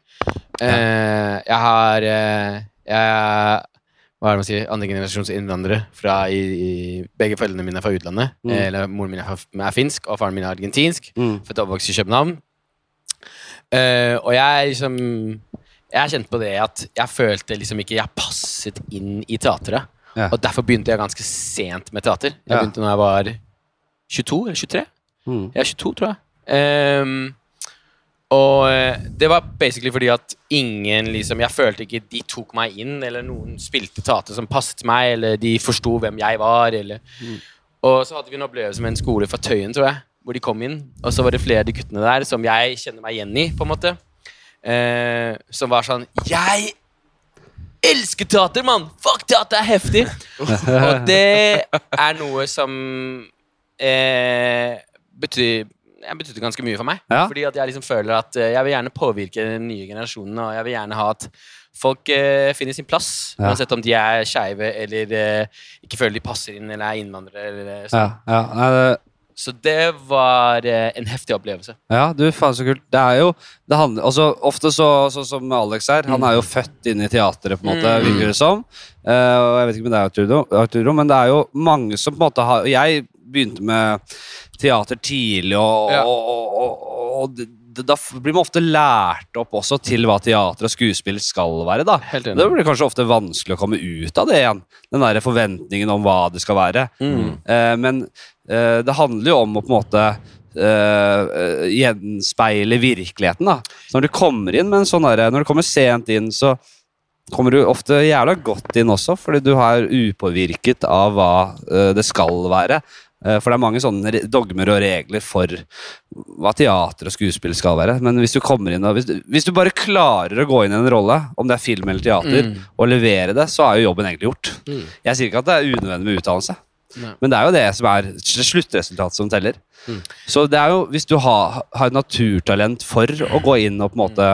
Eh, jeg har eh, Jeg hva er det man sier, andregenerasjons innvandrere. Fra i, i, begge foreldrene mine er fra utlandet. Mm. Eh, eller Moren min er, er finsk, og faren min er argentinsk. Mm. Født og oppvokst i København. Uh, og jeg liksom Jeg kjente på det at jeg følte liksom ikke jeg passet inn i teatret. Ja. Og derfor begynte jeg ganske sent med teater. Jeg Ja. begynte når jeg var 22 eller 23. Mm. Jeg er 22, tror jeg. Ehm, og eh, det var basically fordi at ingen liksom Jeg følte ikke de tok meg inn, eller noen spilte teater som passet meg, eller de forsto hvem jeg var, eller Og så hadde vi en opplevelse med en skole fra Tøyen, tror jeg, hvor de kom inn. Og så var det flere av de guttene der som jeg kjenner meg igjen i, på en måte. Eh, som var sånn Jeg elsker teater, mann! Fuck, teater er heftig! og det er noe som eh, betyr jeg betydde ganske mye for meg. Ja. Fordi at jeg liksom føler at eh, jeg vil gjerne påvirke den nye generasjonen, og jeg vil gjerne ha at folk eh, finner sin plass. Ja. Uansett om de er skeive eller eh, ikke føler de passer inn eller er innvandrere. Eller, Ja, sånn. ja, nei, det, Så det var eh, en heftig opplevelse. ja, du, faen så kult. Det er jo det handler, altså, Ofte så, sånn som Alex her, han er jo født inn i teatret, på en måte, Mm. virker det som. Uh, og jeg vet ikke om det er Arturo, Arturo, men det er jo mange som på en måte har Jeg begynte med teater tidlig, og, Ja. og, og, og, det, da blir man ofte lært opp også til hva teater og skuespill skal være. da. Det blir kanskje ofte vanskelig å komme ut av det igjen. Den der forventningen om hva det skal være. Mm. Eh, men eh, det handler jo om å på en måte eh, eh, gjenspeile virkeligheten. da. Så når du kommer inn med en sånn der, Når du kommer sent inn, så kommer du ofte jævla godt inn også, fordi du er upåvirket av hva eh, det skal være. Eh, For det er mange sånne dogmer og regler for hva teater og skuespill skal være. Men hvis du kommer inn og hvis, hvis du bare klarer å gå inn i en rolle, om det er film eller teater, Mm. og levere det, så er jo jobben egentlig gjort. Mm. Jeg sier ikke at det er unødvendig med utdannelse, Nei. men det er jo det som er sluttresultatet som teller. Mm. Så det er jo, hvis du har, har et naturtalent for å gå inn og på en måte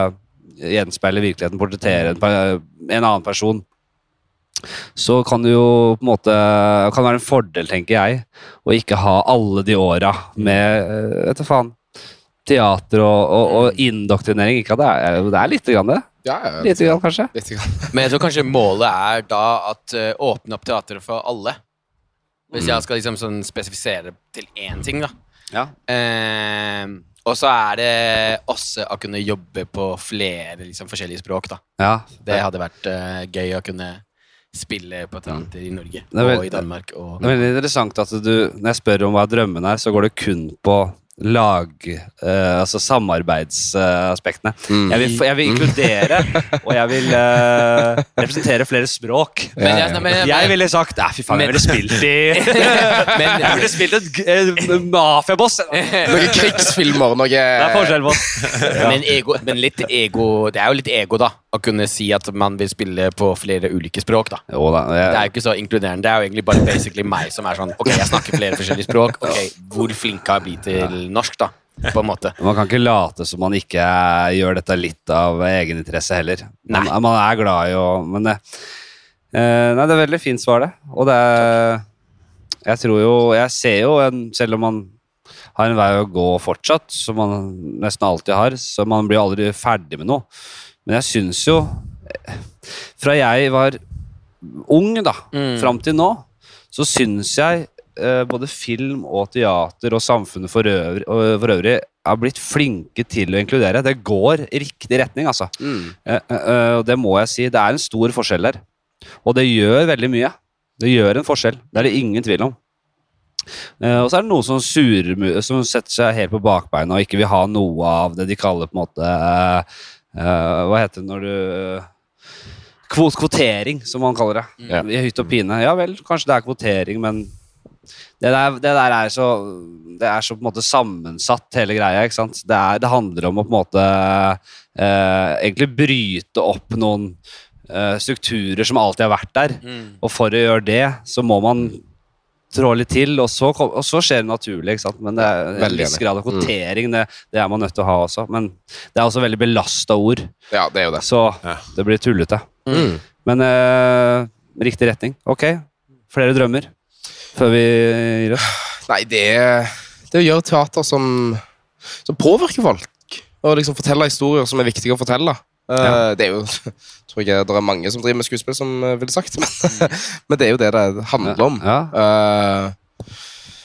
gjenspeile virkeligheten, portrettere en, en annen person, så kan det jo på en måte kan være en fordel, tenker jeg, å ikke ha alle de åra med eh, vet du faen, teater og, og, og indoktrinering. Ikke at det er, det er lite grann det. Ja, ja, Lite grann, kanskje. Lite grann. Men jeg tror kanskje målet er da at uh, åpne opp teateret for alle. Hvis jeg skal liksom sånn spesifisere til én ting, da. Ja. Eh, og så er det også å kunne jobbe på flere liksom, forskjellige språk, da. Ja. Det hadde vært uh, gøy å kunne spille på teater i Norge er vel- og i Danmark. Og, Det er veldig interessant at du, når jeg spør om hva drømmen er, så går det kun på lag... Uh, altså samarbeidsaspektene. Mm. Jeg, vil, jeg vil inkludere, og jeg vil uh, representere flere språk. Men jeg- men- men- Jeg ville sagt Nei, fy faen, jeg ville spilt i Men- Jeg ville spilt et g- eh, mafiaboss! Noen krigsfilmer, noe er forskjell på oss. men, ego, men litt ego Det er jo litt ego, da. Å kunne si at man vil spille på flere ulike språk, da. Jo da. Det er jo ikke så inkluderende. Det er jo egentlig bare basically meg som er sånn Ok, jeg snakker flere forskjellige språk. Ok, Hvor flink har jeg blitt til norsk, da? På en måte. man kan ikke late som man ikke gjør dette litt av egeninteresse heller. Man, man er glad i å Men det, eh, Nei, det er veldig fint svar, det. Og det er Jeg tror jo Jeg ser jo en Selv om man har en vei å gå fortsatt, som man nesten alltid har, så man blir aldri ferdig med noe. Men jeg syns jo eh, Fra jeg var ung, da, Mm. fram til nå, så syns jeg eh, både film og teater og samfunnet for øvrig, for øvrig er blitt flinke til å inkludere. Det går i riktig retning, altså. Mm. Eh, eh, og det må jeg si. Det er en stor forskjell der. Og det gjør veldig mye. Det gjør en forskjell. Det er det ingen tvil om. Eh, og så er det noen som surer, som setter seg helt på bakbeina og ikke vil ha noe av det de kaller på en måte eh, eh, Hva heter det når du Kvotering, som man kaller det. Mm. I hytt og pine. Ja vel, kanskje det er kvotering, men det der, det der er så Det er så på en måte sammensatt, hele greia. ikke sant? Det, er, det handler om å på en måte eh, egentlig bryte opp noen eh, strukturer som alltid har vært der. Mm. Og for å gjøre det, så må man trå litt til, og så, kom, og så skjer det naturlig. ikke sant? Men det er en Veldig viss grad av kvotering, det, det er man nødt til å ha også. Men det er også veldig belasta ord, Ja, det er jo det. så Ja. det blir tullete. Mm. Men eh, riktig retning. Ok, flere drømmer før vi gir oss. Nei, det, det å gjøre teater som, som påvirker folk. Og liksom fortelle historier som er viktige å fortelle. Eh, Ja. Det er jo tror jeg det er mange som driver med skuespill som uh, ville sagt, men, men det er jo det det handler om. Ja. Ja.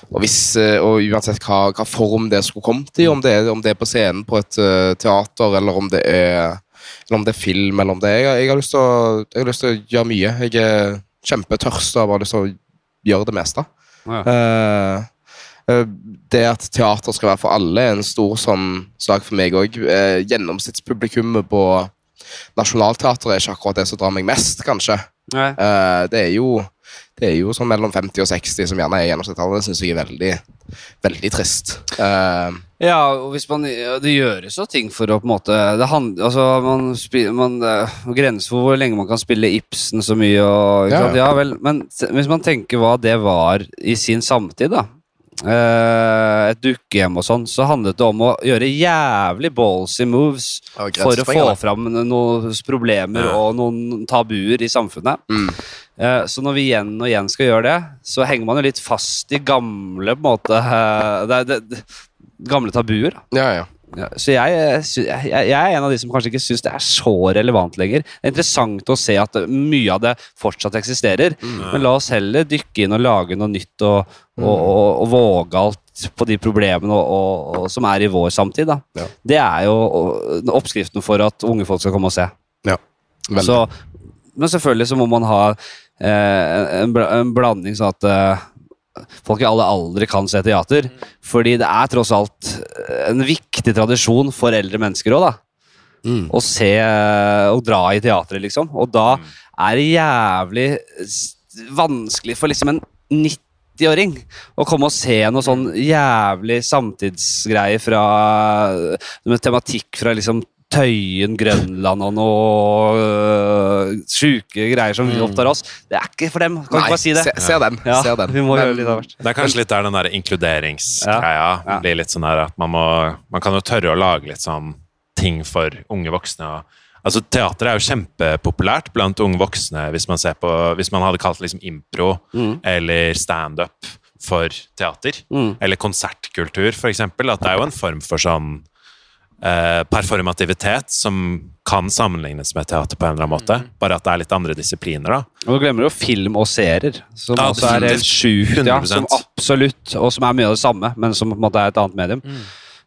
og, hvis, eh, og uansett hva, hva form det skulle kommet i, om det, om det er på scenen på et eh, teater, eller om det er, eller om det er film, eller om det er Jeg, jeg, har lyst til å, jeg har lyst til å gjøre mye. Jeg er kjempetørst og har bare lyst til å gjøre det meste. Ja. Eh, eh, det at teater skal være for alle, er en stor sånn sak for meg òg. gjennomsnittspublikummet på Nationaltheatret er ikke akkurat det som drar meg mest, kanskje. Eh, det er jo det er jo sånn mellom 50 og 60 som gjerne er gjennomsnittstallet. Det syns jeg er veldig, veldig trist. Uh, Ja, og hvis man, det gjøres jo ting for å på en måte det hand, altså, man, spiller, man, er Grenser for hvor lenge man kan spille Ibsen så mye. Og, Ja. ja vel, Men hvis man tenker hva det var i sin samtid, da eh, et dukkehjem og sånn, så handlet det om å gjøre jævlig ballsy moves for å få fram noen problemer Ja. og noen tabuer i samfunnet. Mm. Eh, Så når vi igjen og igjen skal gjøre det, så henger man jo litt fast i gamle på en måte eh, det, det, det, Gamle tabuer. Ja, ja. Ja, så jeg, eh, jeg, jeg er en av de som kanskje ikke syns det er så relevant lenger. Det er interessant å se at mye av det fortsatt eksisterer, men la oss heller dykke inn og lage noe nytt og, og, og, og våge alt på de problemene og, og, og, som er i vår samtid. Da. Ja. Det er jo oppskriften for at unge folk skal komme og se. Ja, Så, men selvfølgelig så må man ha en, bla- en blanding sånn at eh, folk i alle aldre kan se teater. Fordi det er tross alt en viktig tradisjon for eldre mennesker òg, da. Mm. Å se og dra i teatret, liksom. Og da er det jævlig vanskelig for liksom en 90-åring å komme og se noe sånn jævlig samtidsgreie fra Med tematikk fra liksom Tøyen, Grønland og noe øh, sjuke greier som opptar oss. Det er ikke for dem. Kan Nei, ikke bare si det. Se, se den. Ja, se den. vi må Men- gjøre litt av hvert. Det er kanskje litt der den der inkluderingsgreia Ja. blir litt sånn her at man må Man kan jo tørre å lage litt sånn ting for unge voksne. Og, altså Teater er jo kjempepopulært blant unge voksne hvis man ser på Hvis man hadde kalt liksom impro Mm. eller standup for teater. Mm. Eller konsertkultur, eksempel. At det er jo en form for sånn eh, performativitet som kan sammenlignes med teater på en eller annen måte. Bare at det er litt andre disipliner, da. Og du glemmer jo film og serier, som Ja, også er helt sjukt. Ja, som absolutt, og som er mye av det samme, men som på en måte er et annet medium.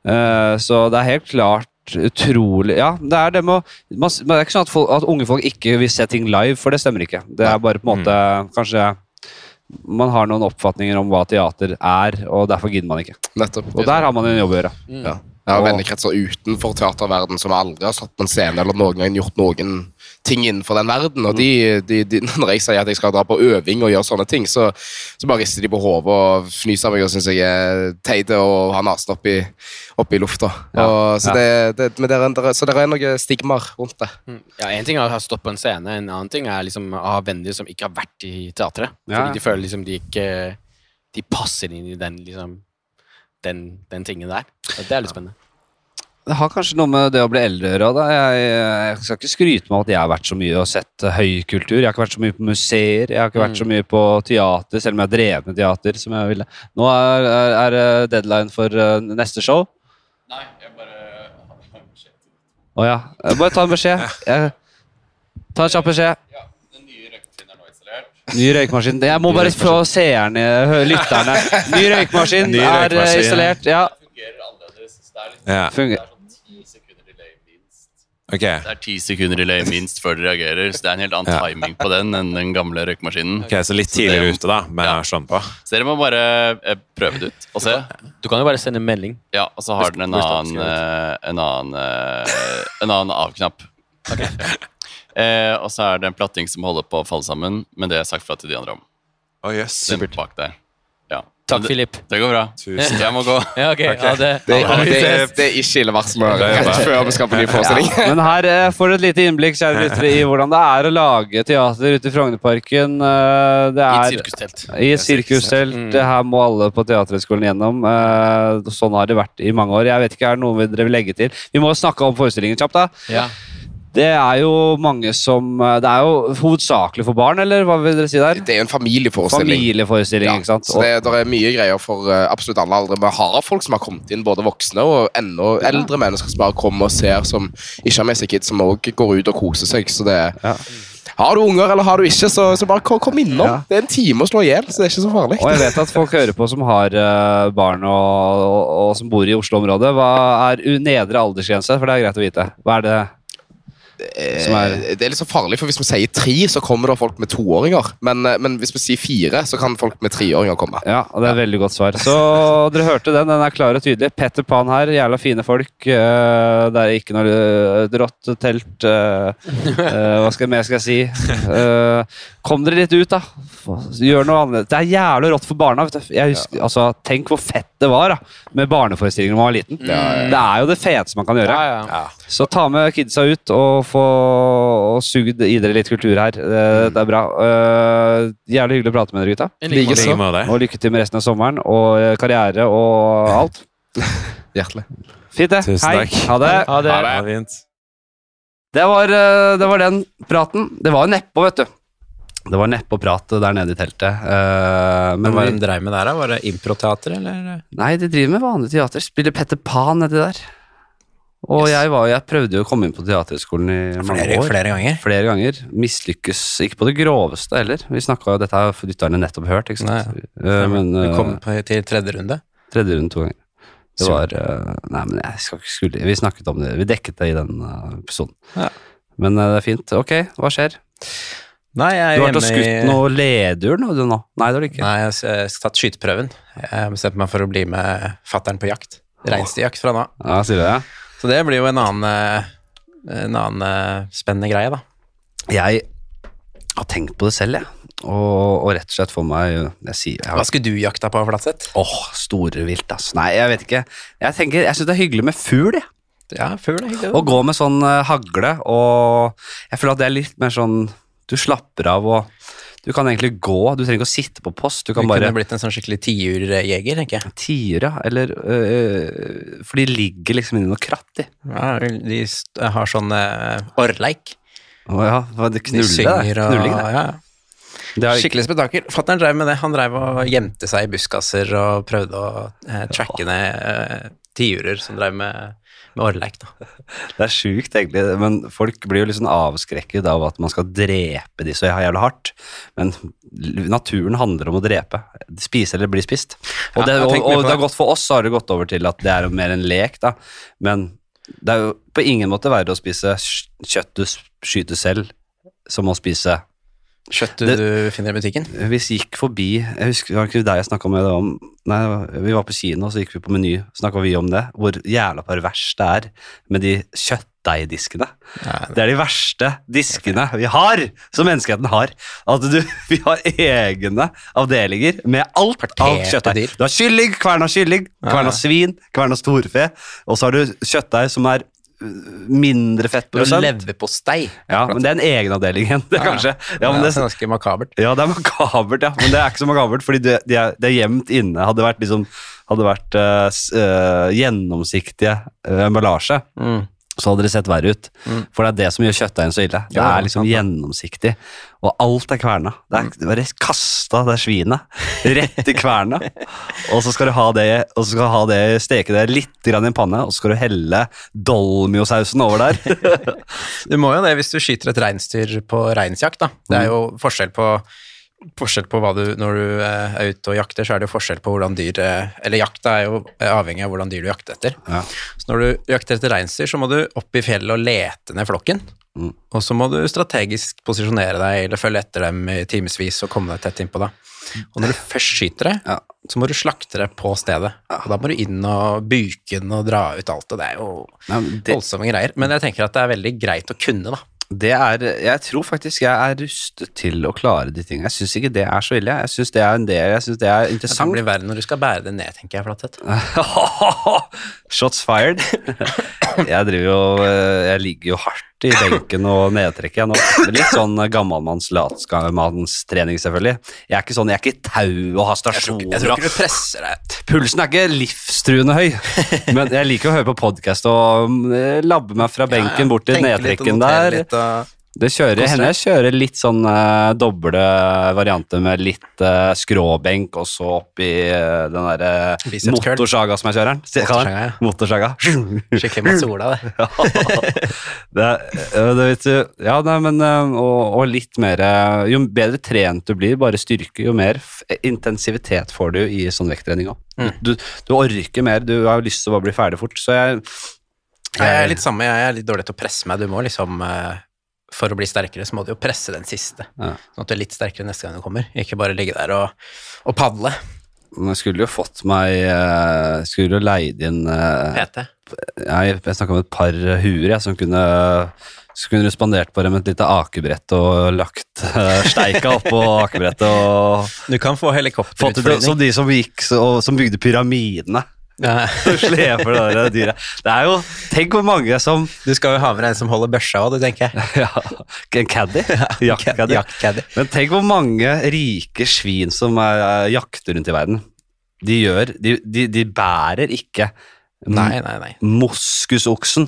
Eh, så det er helt klart utrolig Ja, det er det med å man, Det er ikke sånn at, folk, at unge folk ikke vil se ting live, for det stemmer ikke. Det er bare på en måte Kanskje man har noen oppfatninger om hva teater er, og derfor gidder man ikke. Nettopp. Og der har man en jobb å gjøre. Ja. Jeg har vennekretser utenfor teaterverden som aldri har stått på en scene eller noen gang gjort noen ting innenfor den verden. Og de, de, de, når jeg sier at jeg skal dra på øving og gjøre sånne ting, så, så bare rister de på hodet og fnyser av meg og syns jeg er teit og har nesen opp i, opp i lufta. Ja, Og, så, ja. det, det, det er, det er- så det er noe stigmaer rundt det. Mm. Ja, En ting er å ha stått på en scene, en annen ting er liksom å ha venner som ikke har vært i teatret. Ja. Fordi de føler liksom de ikke De passer inn i den liksom den, den tingen der. Og det er litt spennende. Det har kanskje noe med det å bli eldre å gjøre. Jeg, jeg skal ikke skryte med at jeg har vært så mye og sett høykultur. Jeg har ikke vært så mye på museer, jeg har ikke vært så mye på teater, selv om jeg har drevet med teater. som jeg ville. Nå er, er, er deadline for eh, neste show. Nei, jeg bare Å ja. Eh, Bare ta en beskjed. Jeg, Ta en kjapp beskjed. Ny røykmaskin. Jeg må bare få seerne, lytterne. Ny røykmaskin Ny er eh, røykmaskin. installert. Ja, Ja. fungerer. Ok. Det er ti sekunder delay minst før de reagerer, så det er en helt annen Ja. timing på den enn den gamle røykemaskinen. ok, Så litt tidligere ute, da, med Ja. på. Så dere må bare eh, prøve det ut og se. Du kan jo bare sende melding. Ja, og så har den en annen, eh, en annen, eh, en annen av-knapp. Eh, og så er det en platting som holder på å falle sammen, men det er sagt fra til de andre om. Oh, yes. Den bak der. Ja. Takk, Filip. det, det går bra. Tusen Jeg må gå. Ja, ok. Ja, det, Det, Ja, det, det er ikke ille varsel rett før vi skal på ny forestilling. Men her eh, får du et lite innblikk kjære lyttere, i hvordan det er å lage teater ute i Frognerparken. Det er, I et er sirkustelt. i et sirkustelt. Mm. Det her må alle på Teaterhøgskolen gjennom. Eh, sånn har det vært i mange år. Jeg vet ikke, Er det noe dere vil legge til? Vi må snakke om forestillingen kjapt. da. Ja. Det er jo mange som eh, Det er jo hovedsakelig for barn, eller hva vil dere si der? Det er jo en familieforestilling. Familieforestilling, Ja, ikke sant? så det, det er mye greier for eh, absolutt alle aldre. Vi har folk som har kommet inn, både voksne og enda eldre mennesker som bare kommer og ser, som ikke har med seg kids, som også går ut og koser seg. Så det Ja. Har du unger eller har du ikke, så, så bare kom, innom. Ja. Det er en time å slå i hjel, så det er ikke så farlig. Og jeg vet at folk hører på som har eh, barn og, og, og som bor i Oslo-området. Hva er nedre aldersgrense? For det er greit å vite. Hva er det Det er litt så farlig, for hvis vi sier tre, så kommer det folk med toåringer. Men, eh, men hvis vi sier fire, så kan folk med treåringer komme. Ja, og det er et veldig godt svar. Så dere hørte den. Den er klar og tydelig. Petter Pan her, jævla fine folk. eh, det er ikke noe eh, rått telt eh, eh, Hva skal, mer skal jeg si? Eh, kom dere litt ut, da. Gjør noe annet. Det er jævlig rått for barna. Vet du. Jeg husker, altså, tenk hvor fett det var da, med barneforestillinger da man var liten. Det er jo det feteste man kan gjøre. Ja, ja. Så ta med kidsa ut og få og sugd i dere litt kultur her. Det, det er bra. Uh, jævlig hyggelig å prate med dere, gutta. En like I måte. like. Og lykke til med resten av sommeren og eh, karriere og alt. Hjertelig. Fint, det. Tusen Hei. takk. Ha det. Ha det. Det var fint. Det var, eh, det var den praten. Det var nedpå, vet du. Det var neppe å prate der nede i teltet. Uh, men hva de dreiv med der, da? Var det improteater, eller? nei, de driver med vanlig teater. Spiller Petter Pan nedi der. Og jeg, var, jeg prøvde jo å komme inn på Teaterhøgskolen i mange Flere, år. flere ganger? Flere ganger. Mislykkes ikke på det groveste heller. Vi snakket jo, Dette har lytterne nettopp hørt, ikke sant? Eh, men eh, kom på, til tredje runde. tredje runde to ganger. Det var eh, Nei, men jeg skal ikke skulle Vi snakket om det. Vi dekket det i den eh, episoden. Ja. Men eh, det er fint. Ok, hva skjer? Nei, jeg er Du har vært og skutt noe ledur nå, du nå? Nei, det har du ikke. Nei, jeg har tatt skyteprøven. Jeg bestemte meg for å bli med fattern på jakt. Reinsdyrjakt fra nå. Ja, sier du det? Så det blir jo en annen, eh, en annen eh, spennende greie, da. Jeg har tenkt på det selv, jeg. Og, og rett og slett for meg Jeg sier jeg Hva skulle du jakta på, Flatseth? Åh, store vilt, altså. Nei, jeg vet ikke. Jeg tenker, jeg syns det er hyggelig med fugl, jeg. Ja, fugl er hyggelig. Å gå med sånn eh, hagle, og jeg føler at det er litt mer sånn Du slapper av, og du kan egentlig gå. Du trenger ikke å sitte på post. Du kan Du kan kunne bare blitt en sånn skikkelig tiurjeger, tenker jeg. Tiur, ja. Eller øh, For de ligger liksom inni noe kratt de. Ja, de har sånn eh, orrleik. Å ja, hva- det De knuller de synger og Knulling, det. ja, det er, Skikkelig spetakkel. Fattern drev med det. Han drev og gjemte seg i buskaser og prøvde å eh, tracke ned eh, tiurer som drev med, med Orleik, da. det er sjukt, egentlig. Men folk blir jo sånn avskrekket av at man skal drepe de så jævlig hardt. Men naturen handler om å drepe. Spise eller bli spist. Og, det, og, og det har gått for oss, så har det gått over til at det er mer en lek, da. Men det er jo på ingen måte verre å spise kjøtt du skyter selv, som å spise Kjøtt du, Det- finner i butikken. Vi gikk forbi Jeg husker, Var ikke deg jeg snakka med det om? Nei, vi var på kino, så gikk vi på Meny. Snakka vi om det? Hvor jævla pervers det er med de kjøttdeigdiskene. Det er de verste diskene vi har, som menneskeheten har. At du, vi har egne avdelinger med alt av kjøttdeig. Du har kylling, kverna kylling, kvern kverna svin, svin, kverna storfe. Og så har du kjøttdeig som er mindre har fettprosent. leverpostei. Ja, men det er en egenavdeling igjen, det, kanskje. Ja, men det er ganske makabert. ja, det er makabert, ja. Men det er ikke så makabert, fordi det, det, er, det er gjemt inne. Hadde vært, liksom, hadde vært uh, gjennomsiktige eh, emballasje, Mm. Så hadde det sett verre ut. For det er det som gjør kjøttdeigen så ille. Det er liksom gjennomsiktig, og alt er kverna. Det er er bare kasta det svinet rett i kverna. og så skal du ha det, og så skal du ha det, steke det litt i en panne, og så skal du helle dolmiosausen over der. Du må jo det hvis du skyter et reinsdyr på reinsjakt, da. Det er jo forskjell på Forskjell på hva du Når du eh, er ute og jakter, så er det jo forskjell på hvordan dyr eh, Eller jakta er jo avhengig av hvordan dyr du jakter etter. Ja. Så når du jakter etter reinsdyr, så må du opp i fjellet og lete ned flokken. Mm. Og så må du strategisk posisjonere deg eller følge etter dem i timevis og komme deg tett innpå. da. Og når du først skyter det, Ja. så må du slakte det på stedet. Og da må du inn og buke den og dra ut alt, og det er jo voldsomme greier. Men jeg tenker at det er veldig greit å kunne, da. Det er Jeg tror faktisk jeg er rustet til å klare de tingene. Jeg syns ikke det er så ille. Jeg syns det er en del Jeg synes det er Det blir verre når du skal bære det ned, tenker jeg, Flatseth. Shots fired. Jeg driver jo eh, Jeg ligger jo hardt i benken og nedtrekket jeg nå. Litt sånn gammelmanns latskapmannstrening, selvfølgelig. Jeg er ikke sånn, jeg er ikke i tau og har Jeg stasjoner. ikke- jeg tror ikke du presser deg. Pulsen er ikke livstruende høy, men jeg liker å høre på podkast og mm, labbe meg fra benken bort til Tenke litt og nedtrekken der. litt og- Det kjører, hender henne kjører litt sånn uh, doble varianter med litt uh, skråbenk, og så oppi uh, den derre motorsaga som jeg kjører den. Se- kaller. Motorsaga. Skikkelig Matsola, det. eh, det vet du Ja, nei, men og, og litt mer Jo bedre trent du blir, bare styrke, jo mer intensivitet får du i sånn vekttrening òg. Mm. Du, du orker mer, du har jo lyst til å bli ferdig fort, så jeg Jeg er litt samme, jeg er litt dårlig til å presse meg. Du må liksom For å bli sterkere, så må du jo presse den siste. Ja. Sånn at du er litt sterkere neste gang du kommer. Ikke bare ligge der og, og padle. Men jeg skulle jo fått meg eh, Skulle jo leid inn eh, PT. Jeg, jeg snakka om et par huer jeg, som kunne så kunne du spandert på dem et lite akebrett og lagt uh, steika oppå akebrettet og Du kan få helikopterutflygning. som de som gikk så, som bygde pyramidene. Og Sleper det der dyret. Det er jo Tenk hvor mange som Du skal jo ha med deg en som holder børsa òg, du tenker jeg. ja, En caddy? Jaktcaddy. Men tenk hvor mange rike svin som er, er jakter rundt i verden. De gjør De, de, de bærer ikke Nei, nei, nei. moskusoksen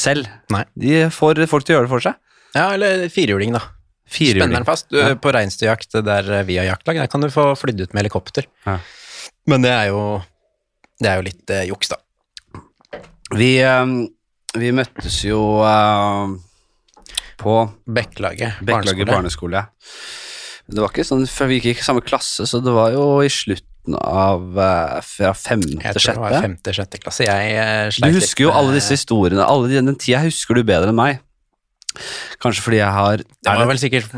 selv. Nei. De får folk til å gjøre det for seg. Ja, eller firhjuling, da. Spenner den fast. Du, Ja. På reinsdyrjakt der vi har jaktlag, der kan du få flydd ut med helikopter. Ja. Men det er jo Det er jo litt eh, juks, da. Vi, eh, vi møttes jo eh, på Bekkelaget. barneskole. barneskole. Det var ikke sånn, for Vi gikk ikke i samme klasse, så det var jo i slutten av eh, fra femte, Jeg tror det var femte-sjette klasse. Jeg eh, Du husker jo alle disse historiene. Alle de- Den tida husker du bedre enn meg. Kanskje fordi jeg har Det var vel sikkert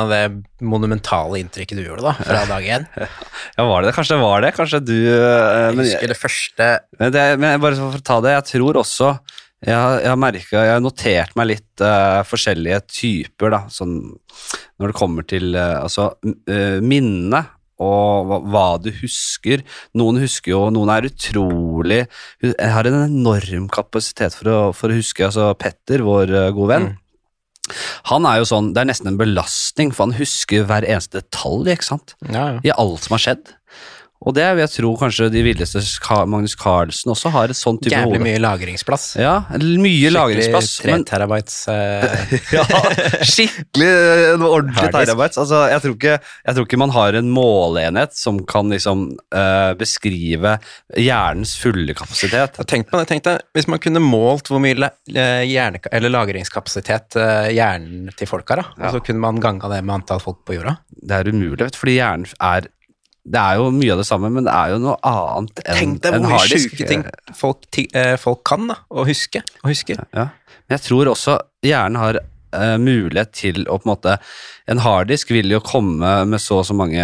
av det monumentale inntrykket du gjorde da, fra dag én. Ja, var det det? Kanskje det var det? Kanskje du eh, Jeg men, husker det første men, det, men bare for å ta det, jeg tror også jeg, jeg har merket, jeg har notert meg litt uh, forskjellige typer, da, sånn når det kommer til uh, altså uh, minne og hva, hva du husker. Noen husker jo, noen er utrolig Jeg har en enorm kapasitet for å, for å huske. altså Petter, vår gode venn. Han er jo sånn, Det er nesten en belastning, for han husker hver eneste detalj ikke sant? Ja, ja. i alt som har skjedd. Og det vil jeg tro kanskje de villeste Magnus Carlsen også har et sånt type Jævlig hode. mye lagringsplass. Ja, mye lagringsplass. Tre Men, terabytes Uh... ja, skikkelig eh, ordentlig terabytes. Altså, jeg, tror ikke, jeg tror ikke man har en måleenhet som kan liksom uh, beskrive hjernens fulle kapasitet. Tenk på det, tenk deg, Hvis man kunne målt hvor mye hjerne, eller lagringskapasitet hjernen til folk har, da, og så kunne man ganga det med antall folk på jorda Det er umulig, vet fordi hjernen er Det er jo mye av det samme, men det er jo noe annet enn Tenk deg hvor mye sjuke ting folk, eh, folk kan da, å huske. Å huske. Ja. Men jeg tror også hjernen har eh, mulighet til å på en måte En harddisk vil jo komme med så og så mange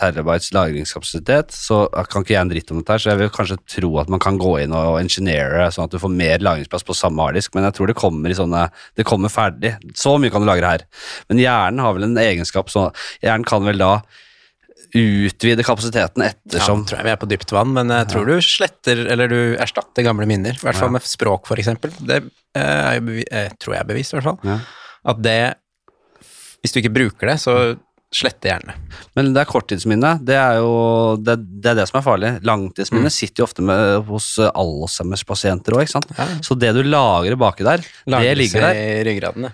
terabytes lagringskapasitet, så jeg kan ikke jeg en dritt om dette her, så jeg vil kanskje tro at man kan gå inn og engineere sånn at du får mer lagringsplass på samme harddisk, men jeg tror det kommer i sånne Det kommer ferdig. Så mye kan du lagre her. Men hjernen har vel en egenskap så Hjernen kan vel da utvide kapasiteten ettersom. Ja, tror jeg vi er på dypt vann, men jeg tror du sletter, eller du erstatter gamle minner. I hvert fall med språk, eksempel. Det eh, er bevi- eh, tror jeg er bevist, i hvert fall. Ja. At det Hvis du ikke bruker det, så Slette hjerne. Men det er korttidsminne. Det er jo det, det, er det som er farlig. Langtidsminne sitter jo ofte med, hos eh, Alzheimers-pasienter òg, ikke sant. Ja. Så det du lagrer baki der, det ligger der. i ryggraden, det.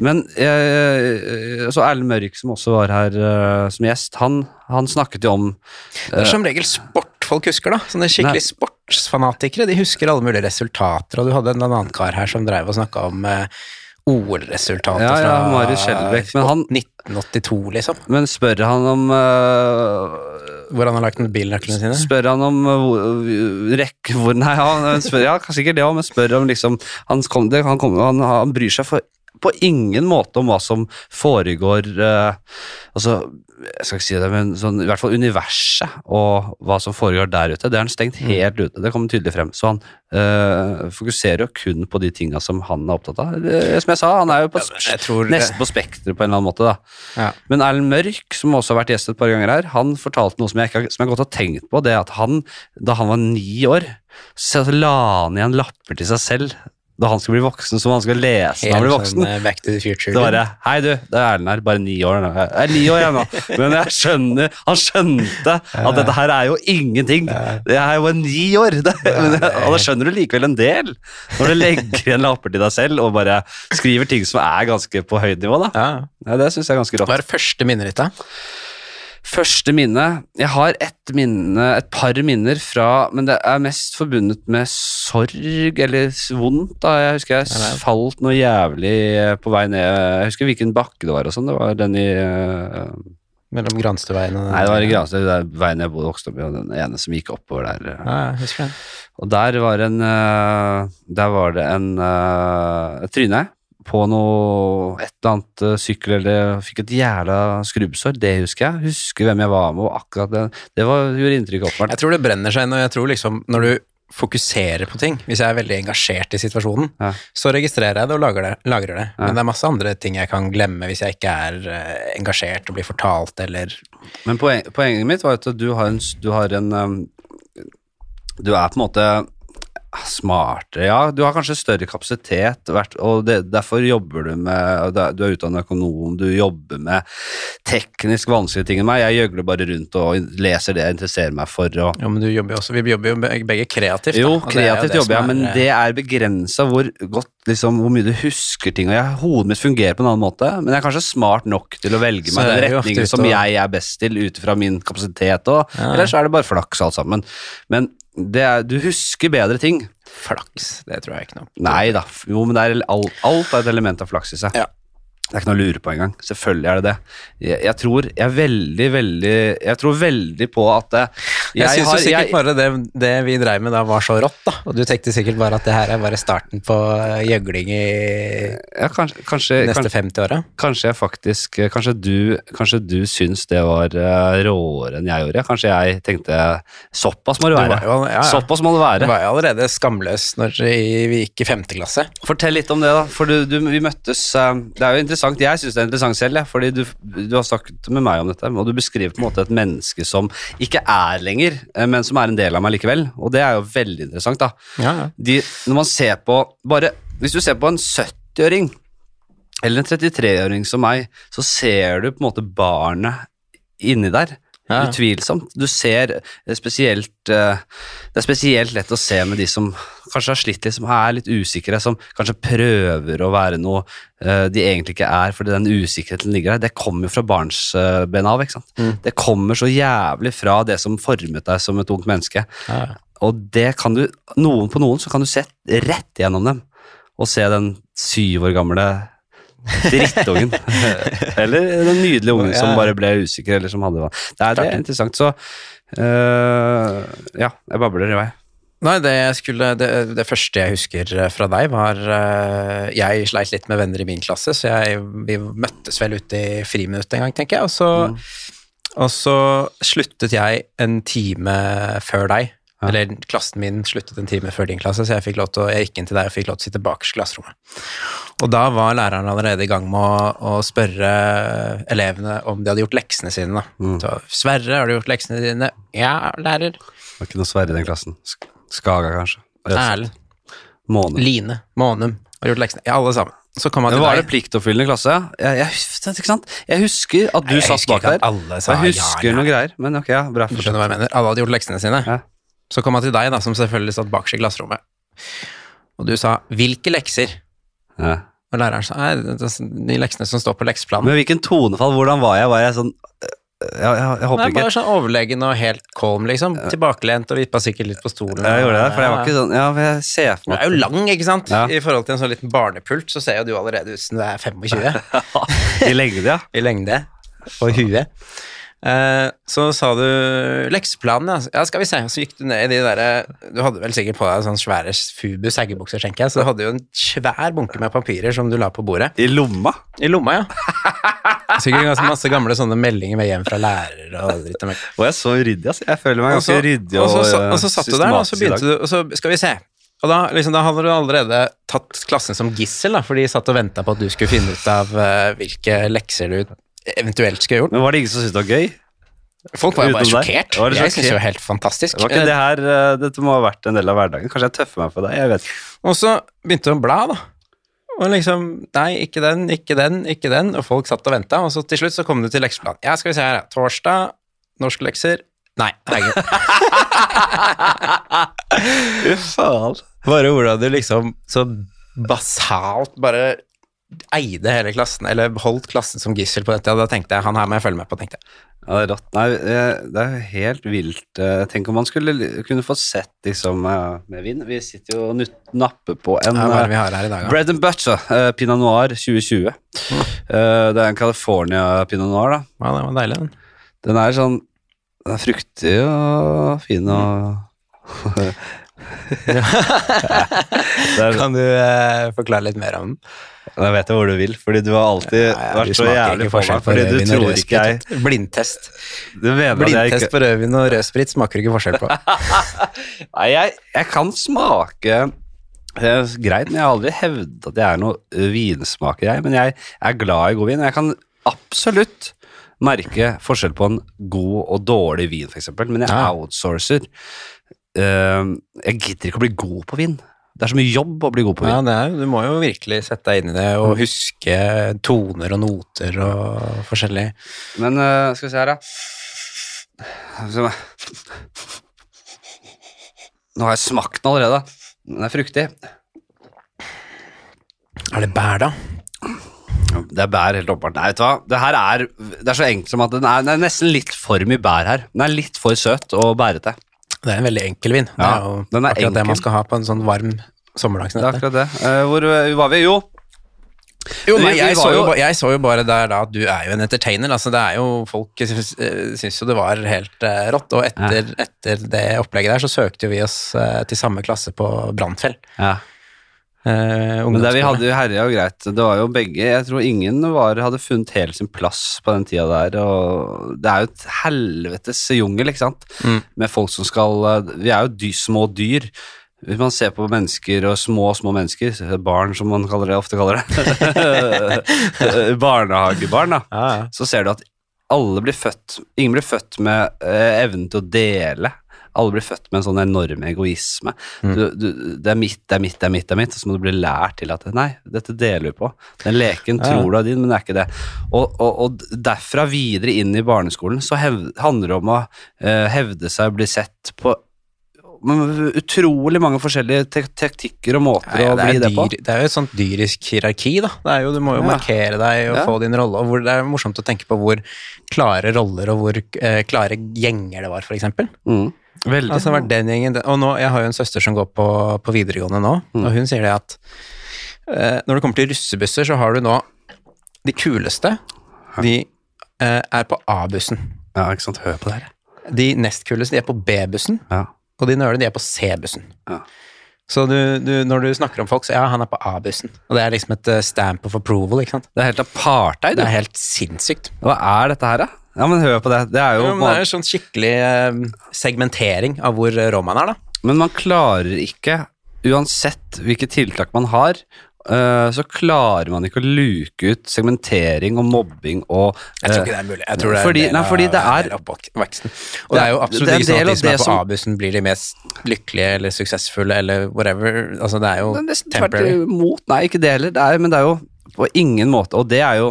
Men eh, så Erlend Mørk, som også var her eh, som gjest, han, han snakket jo om Det er som regel sport folk husker, da. Sånne skikkelig Nei. sportsfanatikere. De husker alle mulige resultater, og du hadde en annen kar her som drev og snakka om eh, OL-resultater Ja, ja, fra Marius Skjelbæk, men han- 1982, liksom. Men spør han om eh, Hvor han har lagt bilnøklene sine. Spør han om uh, rekke... hvor Nei, han spør, ja, ikke det òg, men spør om liksom Han, kom, det, han, kom, han, han bryr seg for, på ingen måte om hva som foregår eh, Altså, jeg skal ikke si det, men sånn, i hvert fall universet og hva som foregår der ute, det er han stengt helt ute. Det kommer tydelig frem. Så han eh, fokuserer jo kun på de tinga som han er opptatt av. Som jeg sa, han er jo på, ja, nesten på spekteret på en eller annen måte. Ja. Men Erlend Mørk, som også har vært gjest et par ganger her, han fortalte noe som jeg, ikke, har- som jeg godt har tenkt på. Det at han, da han var ni år, så la han igjen lapper til seg selv da han skal bli voksen, som han skal lese da han blir voksen. sånn eh, Back to the Future. Det var det. Hei, du, det er Erlend her. Bare ni år. nå. Jeg er ni år, igjen nå. Men jeg skjønner Han skjønte at dette her er jo ingenting. Det er jo ni år. Det, men, og da skjønner du likevel en del. Når du legger igjen lapper til deg selv og bare skriver ting som er ganske på høyt nivå. da. Ja, det syns jeg er ganske rått. Hva er det første minnet ditt, da? Første minne Jeg har et minne, et par minner fra Men det er mest forbundet med sorg eller vondt. da Jeg husker jeg falt noe jævlig eh, på vei ned Jeg husker hvilken bakke det var og sånn. Det var den i uh, Mellom Granstøveien og Nei, det var i Granstø, det veien jeg bodde vokste opp i, og den ene som gikk oppover der. eh. Ja, jeg husker det. Og der var en uh, Der var det en uh, tryne på noe et eller annet eh, sykkel eller fikk et jævla skrubbsår. Det husker jeg. Husker hvem jeg var med, og akkurat det. Det var, gjorde inntrykk åpenbart. Jeg tror det brenner seg inn, og jeg tror liksom når du fokuserer på ting, hvis jeg er veldig engasjert i situasjonen, Ja. så registrerer jeg det og lager det. Lagrer det. Ja. Men det er masse andre ting jeg kan glemme hvis jeg ikke er eh, engasjert og blir fortalt, eller Men poen, poenget mitt var at du har en, du har en um, Du er på en måte smartere, ja. Du har kanskje større kapasitet, og det, derfor jobber du med Du er utdannet økonom, du jobber med teknisk vanskelige ting enn meg. Jeg gjøgler bare rundt og leser det jeg interesserer meg for. Og, Ja, men du jobber jo også Vi jobber jo begge kreativt. da, jo, kreativt jo jobber jeg, men eh, det er begrensa hvor godt liksom, hvor mye du husker ting. og jeg, Hodet mitt fungerer på en annen måte, men jeg er kanskje smart nok til å velge meg den retningen som jeg er best til ut fra min kapasitet. Og, Ja. Eller så er det bare flaks alt sammen. Men er, du husker bedre ting. Flaks, det tror jeg ikke noe på. Nei da, jo, men det er, alt, alt er et element av flaks i seg. Ja. Det er ikke noe å lure på engang. Selvfølgelig er det det. Jeg, jeg tror jeg er veldig, veldig Jeg tror veldig på at det, Jeg, syns jo sikkert jeg- bare det, det vi dreiv med da var så rått, da. Og du tenkte sikkert bare at det her er bare starten på eh, gjøgling i ja, kanskje, kanskje, neste kanskje, 50 åra. kanskje jeg faktisk Kanskje du, kanskje du syns det var eh, råere enn jeg gjorde. Kanskje jeg tenkte Såpass må det Du være. var ja, ja. Såpass må det Du være. var jo allerede skamløs når vi gikk i femte klasse. Fortell litt om det, da. For du, du, vi møttes eh, Det er jo interessant. Jeg syns det er interessant selv, jeg, fordi du, du har snakket med meg om dette, og du beskriver på en måte et menneske som ikke er lenger, eh, men som er en del av meg likevel. Og det er jo veldig interessant, da. Ja, ja. De, når man ser på bare Hvis du ser på en 70-åring eller en 33-åring som meg, så ser du på en måte barnet inni der. Ja. Utvilsomt. Du ser eh, spesielt eh, Det er spesielt lett å se med de som kanskje har slitt litt, som er litt usikre, som kanskje prøver å være noe eh, de egentlig ikke er, fordi den usikkerheten ligger der. Det kommer jo fra barnsben av. ikke sant? Mm. Det kommer så jævlig fra det som formet deg som et ungt menneske. Ja. Og det kan du, noen på noen så kan du se rett gjennom dem og se den syv år gamle drittungen. eller den nydelige ungen som bare ble usikker, eller som hadde Det er, det er interessant. Så øh, ja, jeg babler i vei. Nei, det, skulle, det, det første jeg husker eh, fra deg, var uh, Jeg sleit litt med venner i min klasse, så jeg, vi møttes vel ute i friminuttet en gang, tenker jeg. Og så, og så sluttet jeg en time før deg. Ja. Eller klassen min sluttet en time før din klasse, så jeg, fikk lov til å, jeg gikk inn til deg og fikk lov til å sitte bakerst i klasserommet. Og da var læreren allerede i gang med å, å spørre elevene om de hadde gjort leksene sine. Mm. Så, 'Sverre, har du gjort leksene dine?' 'Ja, lærer'. Det var ikke noe Sverre i den klassen. Skaga, kanskje. Erlend. Måne. Line, Månum har gjort leksene. Ja, alle sammen. så kom han til til var deg. det pliktoppfyllende klasse? Jeg, jeg, ikke sant? jeg husker at du Nei, jeg satt bak der. alle sa Jeg husker ja, noen greier, men ok, ja, bra. Du skjønner hva jeg mener? Alle hadde gjort leksene sine. Ja. Så kom jeg til deg, da, som selvfølgelig satt bakerst i klasserommet. Og du sa 'hvilke lekser?' Ja. Og læreren sa «Nei, er de leksene som står på lekseplanen. Men hvilken tonefall, hvordan var jeg? Var jeg sånn Jeg, jeg, jeg håper ikke bare sånn overlegen og helt calm, liksom. Tilbakelent og vippa sikkert litt på stolen. jeg gjorde det, for jeg var ikke sånn Ja, jeg ser for Du er jo lang, ikke sant? Ja. I forhold til en sånn liten barnepult, så ser jo du allerede ut som du er 25 I lengde, ja. i lengde og huet. Eh, så sa du lekseplanen, ja. ja. Skal vi se. Så gikk du ned i de derre Du hadde vel sikkert på deg sånn svære Fubu seggebukser, tenker jeg. Så du hadde jo en svær bunke med papirer som du la på bordet. I lomma. I lomma, ja. Sikkert ganske masse gamle sånne meldinger med hjem fra lærere og dritt og møkk. Og jeg er så ryddig, altså. Jeg føler meg ganske ryddig og og, så, øh, og så satt du der, og så begynte du, og så skal vi se. Og da, liksom, da hadde du allerede tatt klassen som gissel, da, for de satt og venta på at du skulle finne ut av uh, hvilke lekser du eventuelt skulle gjort. Men var det ingen som syntes det var gøy? Folk var jo bare Utenom deg? sjokkert. Var det Jeg syns det var helt fantastisk. Var ikke det her øh, Dette må ha vært en del av hverdagen. Kanskje jeg tøffer meg for deg? Jeg vet ikke. Og så begynte hun å bla, da. Og liksom Nei, ikke den, ikke den, ikke den. Og folk satt og venta, og så til slutt så kom du til lekseplan. Ja, skal vi se her, ja. Torsdag, norsklekser. Nei, herregud. Fy faen. Bare hvordan du liksom så basalt bare eide hele klassen, eller holdt klassen som gissel på dette, og da tenkte jeg han her må jeg følge med på, tenkte jeg. Ja, det er rått. Nei, eh, det er helt vilt. Eh, Tenk om man skulle kunne få sett liksom med vind. Vi sitter jo og napper på en Ja, det vi har her i dag, ja. Bread and butter, Pinot Noir 2020. Eh, det er en California Pinot Noir, da. Ja, den var deilig, den. Den er sånn Den er fruktig og fin og det er, Kan du eh, forklare litt mer om den? Jeg vet jo hvor du vil, fordi du har alltid Ja, ja, vært så jævlig på meg. Fordi du tror ikke jeg. Blindtest. Blindtest på rødvin og rødsprit smaker du ikke forskjell på. Nei, jeg, jeg kan smake eh, greit, men jeg har aldri hevdet at jeg er noe eh, vinsmaker, jeg. Men jeg er glad i god vin. Jeg kan absolutt merke forskjell på en god og dårlig vin, f.eks., men jeg Ja. outsourcer. Eh, jeg gidder ikke å bli god på vin. Det er så mye jobb å bli god på Ja, vin. det er, du må jo virkelig sette deg inn i det og huske toner og noter og forskjellig. Men uh, skal vi se her, da. Nå har jeg smakt den allerede. Den er fruktig. Er det bær, da? Det er bær helt åpenbart. Nei, vet du hva. Det her er, det er så enkelt som at den er, den er nesten litt for mye bær her. Den er litt for søt og bærete. Det er en veldig enkel vin. Det er jo den er akkurat det man skal ha på en sånn varm sommerdag som Det er akkurat det. Uh, hvor var vi? Jo, Jo, nei, jeg, så jo, jeg så jo bare der da at du er jo en entertainer. Altså, det er jo, folk syns, eh, jo det var helt uh, rått. Og etter, etter det opplegget der så søkte jo vi oss uh, til samme klasse på Brannfjell. ja. Eh, Men det vi hadde jo herja og greit. Det var jo begge Jeg tror ingen var, hadde funnet helt sin plass på den tida der. Og det er jo et helvetes jungel, ikke sant. Mm. Med folk som skal eh, Vi er jo dy, små dyr. Hvis man ser på mennesker og små, små mennesker, barn som man kaller det, ofte kaller det, barnehagebarn, da, ja, ja. så ser du at alle blir født Ingen blir født med eh, evnen til å dele. Alle blir født med en sånn enorm egoisme. Mm. Du, du, det er mitt, det er mitt, det er mitt, det er mitt. Og så må du bli lært til at nei, dette deler vi på. Den leken Ja. tror du er din, men det er ikke det. Og, og, og derfra videre inn i barneskolen så hev, handler det om å uh, hevde seg og bli sett på utrolig mange forskjellige te tektikker og måter Ja, ja, å bli det det på. det er jo et sånt dyrisk hierarki, da. Det er jo, du må jo Ja. markere deg og få din rolle. Og det er morsomt å tenke på hvor klare roller og hvor eh, klare gjenger det var, eksempel. Mm. Veldig. Altså, var den gjengen, og nå, Jeg har jo en søster som går på, på videregående nå, Mm. og hun sier det at eh, når det kommer til russebusser, så har du nå de kuleste, de eh, er på A-bussen. ja, ikke sant. Hør på det her. De nest kuleste, de er på B-bussen, Ja. og de nøle, de er på C-bussen. Ja. Så du, du, når du snakker om folk, så ja, han er på A-bussen. Og det er liksom et eh, stamp of approval, ikke sant. Det er helt apartheid. Det Det er helt sinnssykt. Hva er dette her, da? Ja, men hør på det. Det er jo men det er sånn skikkelig eh, segmentering av hvor eh, rå man er, da. Men man klarer ikke, uansett hvilke tiltak man har, eh, så klarer man ikke å luke ut segmentering og mobbing og Jeg tror ikke det er mulig. Jeg tror det er fordi- en del nei, fordi det er- del av. Og det er jo absolutt ikke sånn at de som er på A-bussen blir de mest lykkelige eller suksessfulle eller whatever. Altså, det er jo Det er temporary. imot. Nei, ikke det heller. Det er, men det er jo på ingen måte Og det er jo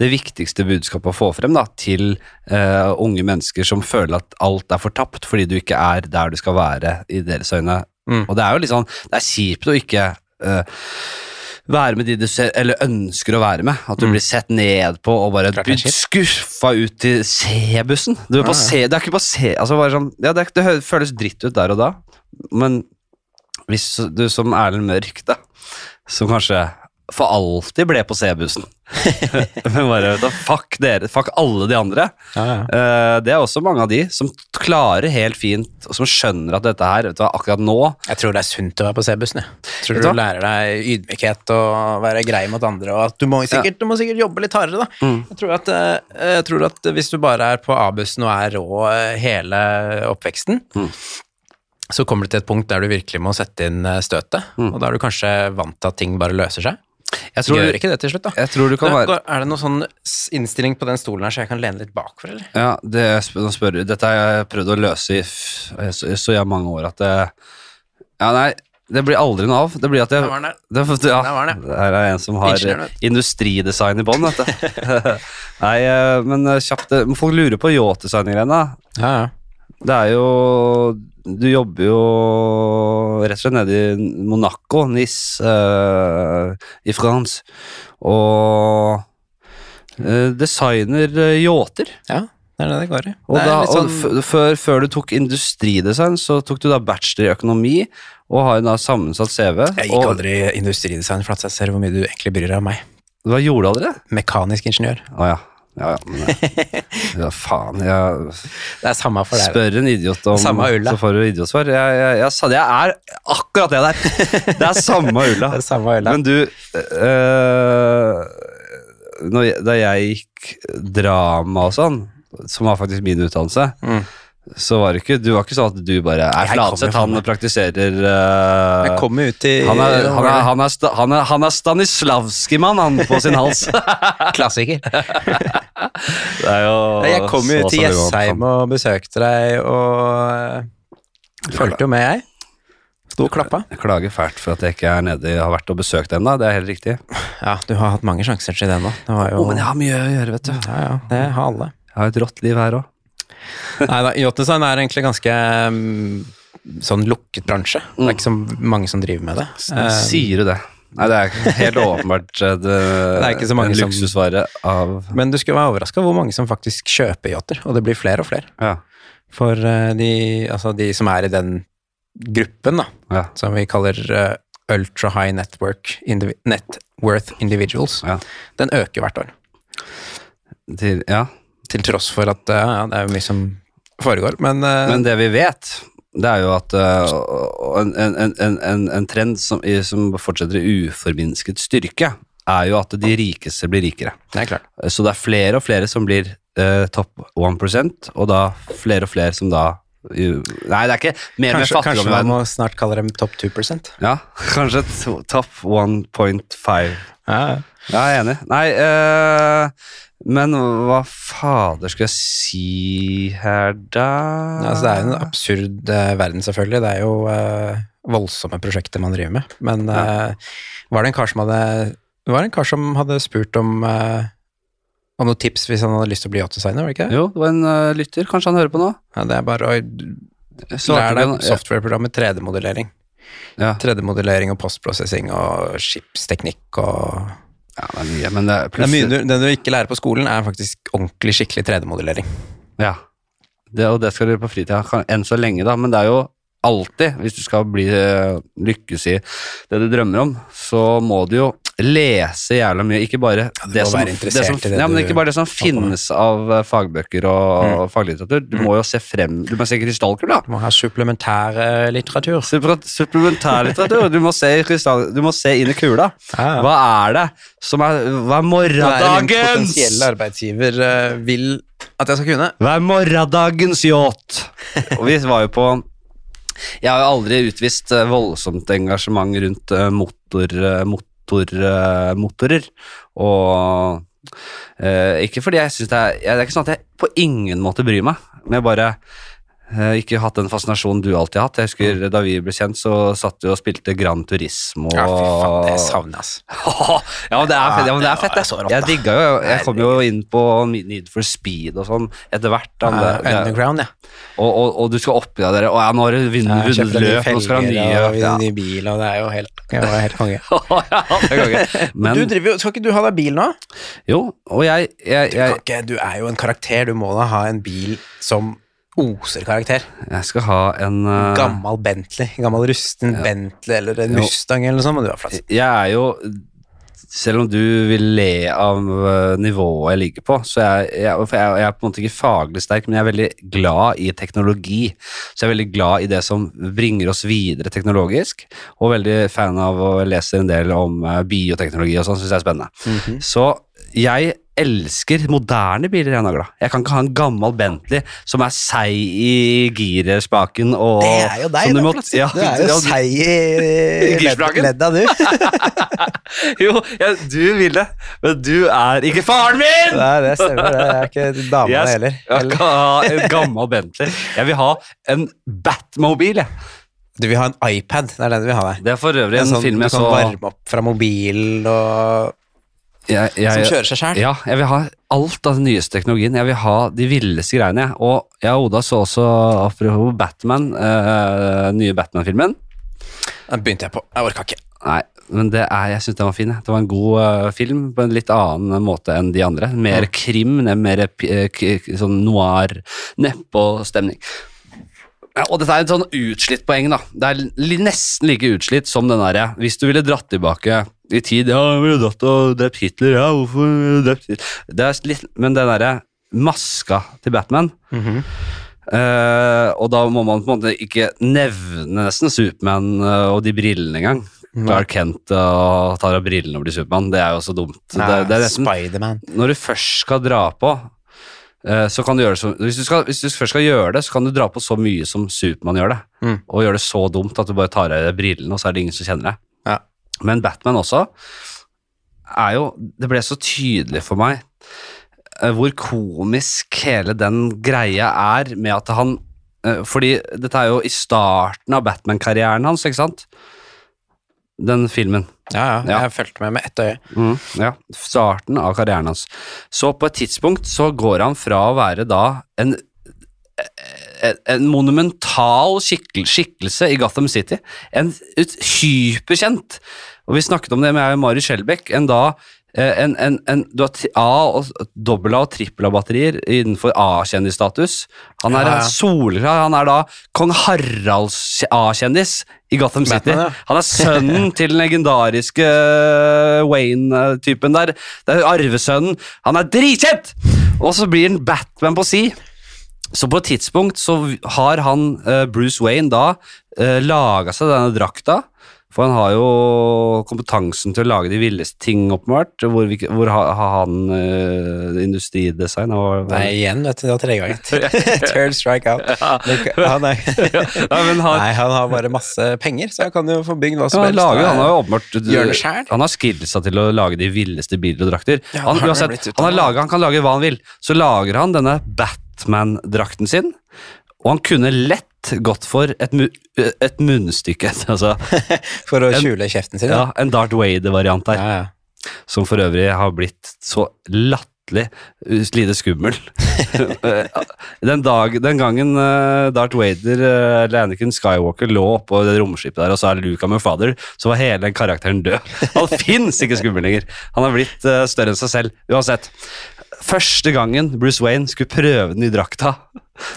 det viktigste budskapet å få frem da, til uh, unge mennesker som føler at alt er fortapt fordi du ikke er der du skal være i deres øyne. Mm. Og det er jo litt sånn Det er kjipt å ikke uh, være med de du ser, eller ønsker å være med. At du blir sett ned på og bare Mm. Skuffa ut til C-bussen. Du er på ja. C, det er ikke på C altså bare sånn, ja, det, er- det føles dritt ut der og da, men hvis du som Erlend Mørk, da, som kanskje for alltid ble på C-bussen Men bare, vet du, fuck dere, fuck alle de andre. Ja, ja. Uh, det er også mange av de som klarer helt fint, og som skjønner at dette her, vet du, akkurat nå Jeg tror det er sunt å være på C-bussen. Tror du du lærer deg ydmykhet og være grei mot andre, og at du må sikkert, du må sikkert jobbe litt hardere, da. Mm. Jeg, tror at, eh, jeg tror at hvis du bare er på A-bussen og er rå eh, hele oppveksten, Mm. så kommer du til et punkt der du virkelig må sette inn støtet, Mm. og da er du kanskje vant til at ting bare løser seg. Jeg tror, Gjør du, ikke det til slutt, da. jeg tror du kan Nå, være Er det noen sånn innstilling på den stolen her, så jeg kan lene litt bakfor, eller? Ja, det nå spør. Dette har jeg prøvd å løse i så, så jeg mange år at det Ja, nei, det blir aldri noe av. Det blir at jeg Der var den der. det, ja, Der var den, det her er en som har industridesign i bånn, vet du. nei, eh, men eh, kjapt eh, Folk lurer på yachtdesign-greiene. Ja, ja. Det er jo Du jobber jo rett og slett nede i Monaco, Nice, uh, i France, og uh, designer eh, yachter. ja. Det er det det går i. Og, da, sånn... og før, før du tok industridesign, så tok du da bachelor i økonomi, og har da sammensatt CV. Jeg gikk og, aldri industridesign, for at jeg ser hvor mye du egentlig bryr deg om meg. Hva gjorde du aldri? Mekanisk ingeniør. Oh, ja. Ja, ja, men, ja. ja, faen. Jeg Det er samme for deg. spør en idiot om Samme ulla. så får du idiotsvar. Jeg, jeg, jeg, sa det, jeg er akkurat det der. Det er samme ulla. Det er samme ulla. Men du øh, Da jeg gikk drama og sånn, som var faktisk min utdannelse, Mm. Så var det ikke Du var ikke sånn at du bare er Flatseth, han praktiserer uh, Jeg kommer ut i han er, han, er, han, er, han, er, han er Stanislavski-mann, han, på sin hals. klassiker. Det er jo Jeg kom jo ut til. Jessheim og besøkte deg, og eh, fulgte jo med, jeg. Sto og klappa. Jeg klager fælt for at jeg ikke er nede har vært og besøkt ennå. Det er helt riktig. Ja, du har hatt mange sjanser til det nå. Det var jo Å, men jeg har mye å gjøre, vet du. Ja, ja, det har alle. Jeg har et rått liv her òg. Nei da, yachtdesign er egentlig ganske mm, sånn lukket bransje. Det er ikke så mange som driver med det. Eh, Sier du det? Nei, det er helt åpenbart det, det, er ikke så mange en luksusvare av Men du skulle være overraska hvor mange som faktisk kjøper yachter, og det blir flere og flere. Ja. For eh, de, altså de som er i den gruppen, da, ja. som vi kaller uh, ultra high network indivi net worth individuals, Ja. den øker hvert år. Til, ja. Til tross for at eh, ja, det er jo mye som foregår, men, eh, Men det vi vet, det er jo at eh, en, en, en, en, en trend som, i, som fortsetter i uforminsket styrke, er jo at de rikeste blir rikere. det er klart. Så det er flere og flere som blir uh, topp 1 og da flere og flere som da Nei, det er ikke mer Kanskje, med fattigdom kanskje man må snart kalle dem topp 2% Ja, kanskje topp 1.5. ja, ja. Jeg er enig. Nei, eh, men hva fader skal jeg si her, da? Altså, det er en absurd eh, verden, selvfølgelig. Det er jo eh, voldsomme prosjekter man driver med. Men eh, var det en kar som hadde Det en kar som hadde spurt om eh, om noen tips hvis han hadde lyst til å bli yachtdesigner, var det ikke det? Jo, det var en uh, lytter. Kanskje han hører på nå? Ja, det er bare å lære deg softwareprogrammet 3D-modellering. Ja, 3D-modellering og postprosessing og skipsteknikk og ja, det er mye, men det er det, plutselig du- det du ikke lærer på skolen, er faktisk ordentlig skikkelig 3D-modellering. Ja, det, og det skal du gjøre på fritida. Enn så lenge, da. Men det er jo alltid, hvis du skal bli eh, lykkes i det du drømmer om, så må du jo lese jævla mye. Ikke bare det som, det som, det ja, men ikke bare det som finnes av eh, fagbøker og faglitteratur. Du må jo se frem Du må se krystallkula. Du må ha supplementær eh, litteratur. Supplementær litteratur. Du må se krystall... Du må se inn i kula. Hva er det som er Hva er Hva er morgendagens potensielle arbeidsgiver vil at jeg skal kunne? Hva er morgendagens yacht? Og vi var jo på Jeg har jo aldri utvist eh, voldsomt engasjement rundt motor, motor, motorer. Og eh, ikke fordi jeg syns det er Det er ikke sånn at jeg på ingen måte bryr meg, men jeg bare eh, ikke hatt den fascinasjonen du alltid har hatt. Jeg husker Da vi ble kjent, så satt vi og spilte Grand Turismo. Ja, fy faen, det savner jeg, ja, men det er fett, ja, det er fett det. rått, Jeg digga jo Jeg kom jo inn på Need for Speed og sånn etter hvert. Da, det, det, Underground, ja. og, og, og du skal oppi deg dere Og ja, nå har du vunnet Jeg løp, nå skal du ha nye og ja. ny bil, og det er jo helt, helt konge. ja. Men du driver, skal ikke du ha deg bil nå? jo, og jeg, jeg, Du, kan ikke, du er jo en karakter, du må da ha en bil som oser karakter. jeg skal ha en uh, Gammel Bentley, gammel rusten Bentley eller en Mustang eller noe sånt du plass. Jeg er jo selv om du vil le av eh, nivået jeg ligger på, så jeg, jeg, jeg, er på en måte ikke faglig sterk, men jeg er veldig glad i teknologi. Så jeg er veldig glad i det som bringer oss videre teknologisk, og veldig fan av å lese en del om eh, bioteknologi og sånn, syns jeg er spennende. Så jeg elsker moderne biler, jeg, Nagla. Jeg kan ikke ha en gammel Bentley som er seig i girspaken og Det er jo deg, du må- ja, du er jo ja, seig i girspaken. ledda, du. Jo, ja, du det, men du er ikke faren min! Nei, det stemmer, det er ikke dama Jeg heller. Jeg kan ha en gammel Bentley. Jeg vil ha en Batmobil. Jeg. Du vil ha en iPad, det er den du vil ha deg. Det er for øvrig en sånn, film du jeg kan varme opp fra mobilen og jeg, jeg, Som kjører seg sjøl. Ja, jeg vil ha alt av den nyeste teknologien. Jeg vil ha de villeste greiene. Og jeg og Oda så også, apropos Batman, den nye Batman-filmen. Den begynte jeg på. Jeg orka ikke. Nei, men det er, jeg syns den var fin. Det var en god eh, film på en litt annen måte enn de andre. Mer krim, mer p- k- k- sånn noir, nedpå-stemning. Ja, og dette er et sånn utslitt poeng, da. Det er nesten like utslitt som den derre Hvis du ville dratt tilbake i tid Ja, jeg ville dratt og drept Hitler, ja, hvorfor drept Hitler? Det er litt, men den derre maska til Batman eh, Og da må man på en måte ikke nevne nesten Supermann eh, og de brillene engang. Clark Kent og tar av brillene og blir Supermann. Det er jo så dumt. det, det er nesten, Spiderman. når du først skal dra på, eh, så kan du gjøre det så hvis du, skal, hvis du først skal gjøre det, så kan du dra på så mye som Supermann gjør det. Mm. Og gjøre det så dumt at du bare tar av deg brillene, og så er det ingen som kjenner deg. Ja. Men Batman også er jo Det ble så tydelig for meg eh, hvor komisk hele den greia er med at han eh, Fordi dette er jo i starten av Batman-karrieren hans, ikke sant? Den filmen. Ja, ja, Ja. jeg fulgte med med ett øye. Mm, ja, starten av karrieren hans. Så på et tidspunkt så går han fra å være da en, en, en monumental skikkel, skikkelse i Gotham City, en hyperkjent, og vi snakket om det med Mari Skjelbæk, en da eh, en, en, en, du har A- og dobbel og trippel A-batterier innenfor A-kjendisstatus. Han er Ja, ja. solklar. Han er da kong Haralds A-kjendis i Gotham City. Batman, ja. Han er sønnen til den legendariske eh, Wayne-typen der. Det er arvesønnen. Han er dritkjent! Og så blir han Batman på si. Så på et tidspunkt så har han, eh, Bruce Wayne, da uh, laga seg denne drakta. For han har jo kompetansen til å lage de villeste ting, åpenbart. Hvor, vi, hvor har, han uh, industridesign? og- Nei, igjen, vet du, det var tredje gangen. Turn strike out. Det- Han, er, Nei, men han, nei, han har bare masse penger, så han kan jo få bygd hva Ja, som han, helst. lager, han har åpenbart. Han har skillsa til å lage de villeste biler og drakter. Ja, han, uansett, han, laget, han kan lage hva han vil. Så lager han denne Batman-drakten sin, og han kunne lett gått for et, mu et munnstykke. Altså, For å En- skjule kjeften sin. ja, en Darth Vader-variant der, ja, ja. som for øvrig har blitt så latterlig lite skummel. den, dag, den gangen uh, Darth Vader uh, eller Anakin Skywalker lå oppå det romskipet der, og så er Luca med father, så var hele den karakteren død. Han fins ikke skummel lenger. Han har blitt uh, større enn seg selv. Uansett. Første gangen Bruce Wayne skulle prøve den nye drakta,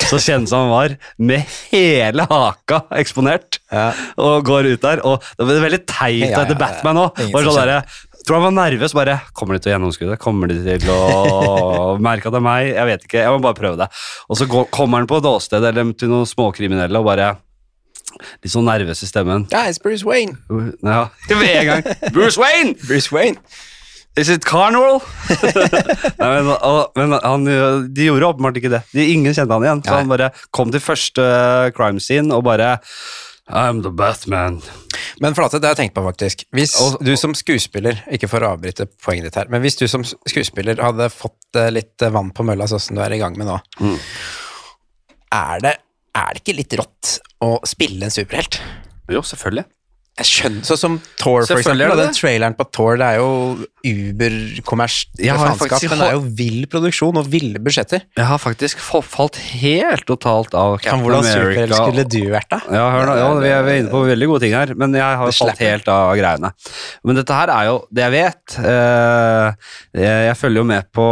så kjent som han var, med hele haka eksponert, Ja. og går ut der. Og det ble veldig teit Ja, ja, etter ja. Batman òg. Sånn Tror han var nervøs. bare, Kommer de til å gjennomskue det? Kommer de til å merke at det er meg? Jeg vet ikke. Jeg må bare prøve det. Og så går, kommer han på et åsted eller til noen småkriminelle og bare Litt sånn nervøs i stemmen. Guys, Bruce Wayne! Ja, med en gang. Bruce Wayne! Bruce Wayne! Is it carnival? Nei, men, og, men han, de gjorde åpenbart ikke det. De, ingen kjente han igjen. Så Nei. han bare kom til første crime scene og bare I'm the Batman. Men Flate, det har jeg tenkt på faktisk. Hvis du som skuespiller, ikke for å avbryte poenget ditt her, men hvis du som skuespiller hadde fått eh, litt eh, vann på mølla sånn som du er i gang med nå, Mm. er, det, er det ikke litt rått å spille en superhelt? Jo, selvfølgelig. Jeg skjønner, Sånn som Thor, for eksempel. Da, det den traileren på Thor, det er jo uber-kommers faenskap. Den er jo vill produksjon og ville budsjetter. Jeg har faktisk fa- falt helt totalt av Kan Captain hvordan America. skulle du vært, da? Ja, hør nå, ja, vi er inne på veldig gode ting her, men jeg har falt helt av greiene. Men dette her er jo det jeg vet. Eh, jeg, jeg følger jo med på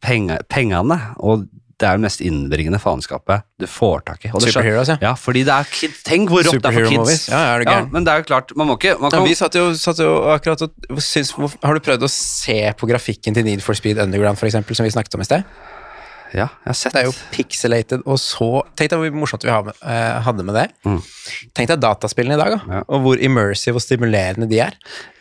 penge, pengene, og det er det mest innbringende faenskapet du får tak i. Og det Superheroes, ja. Ja, fordi det er kid, Tenk hvor rått det er for kids. movies. Ja, er du Ja, men det er jo klart, man må ikke man Ja, vi satt jo, satt jo akkurat og syns, Har du prøvd å se på grafikken til Need for Speed Underground, eksempel, som vi snakket om i sted? Ja, jeg har sett Det er jo pixelated og så Tenk deg hvor morsomt vi eh, hadde med det. Mm. Tenk deg dataspillene i dag, da. Ja. Og hvor immersive og stimulerende de er.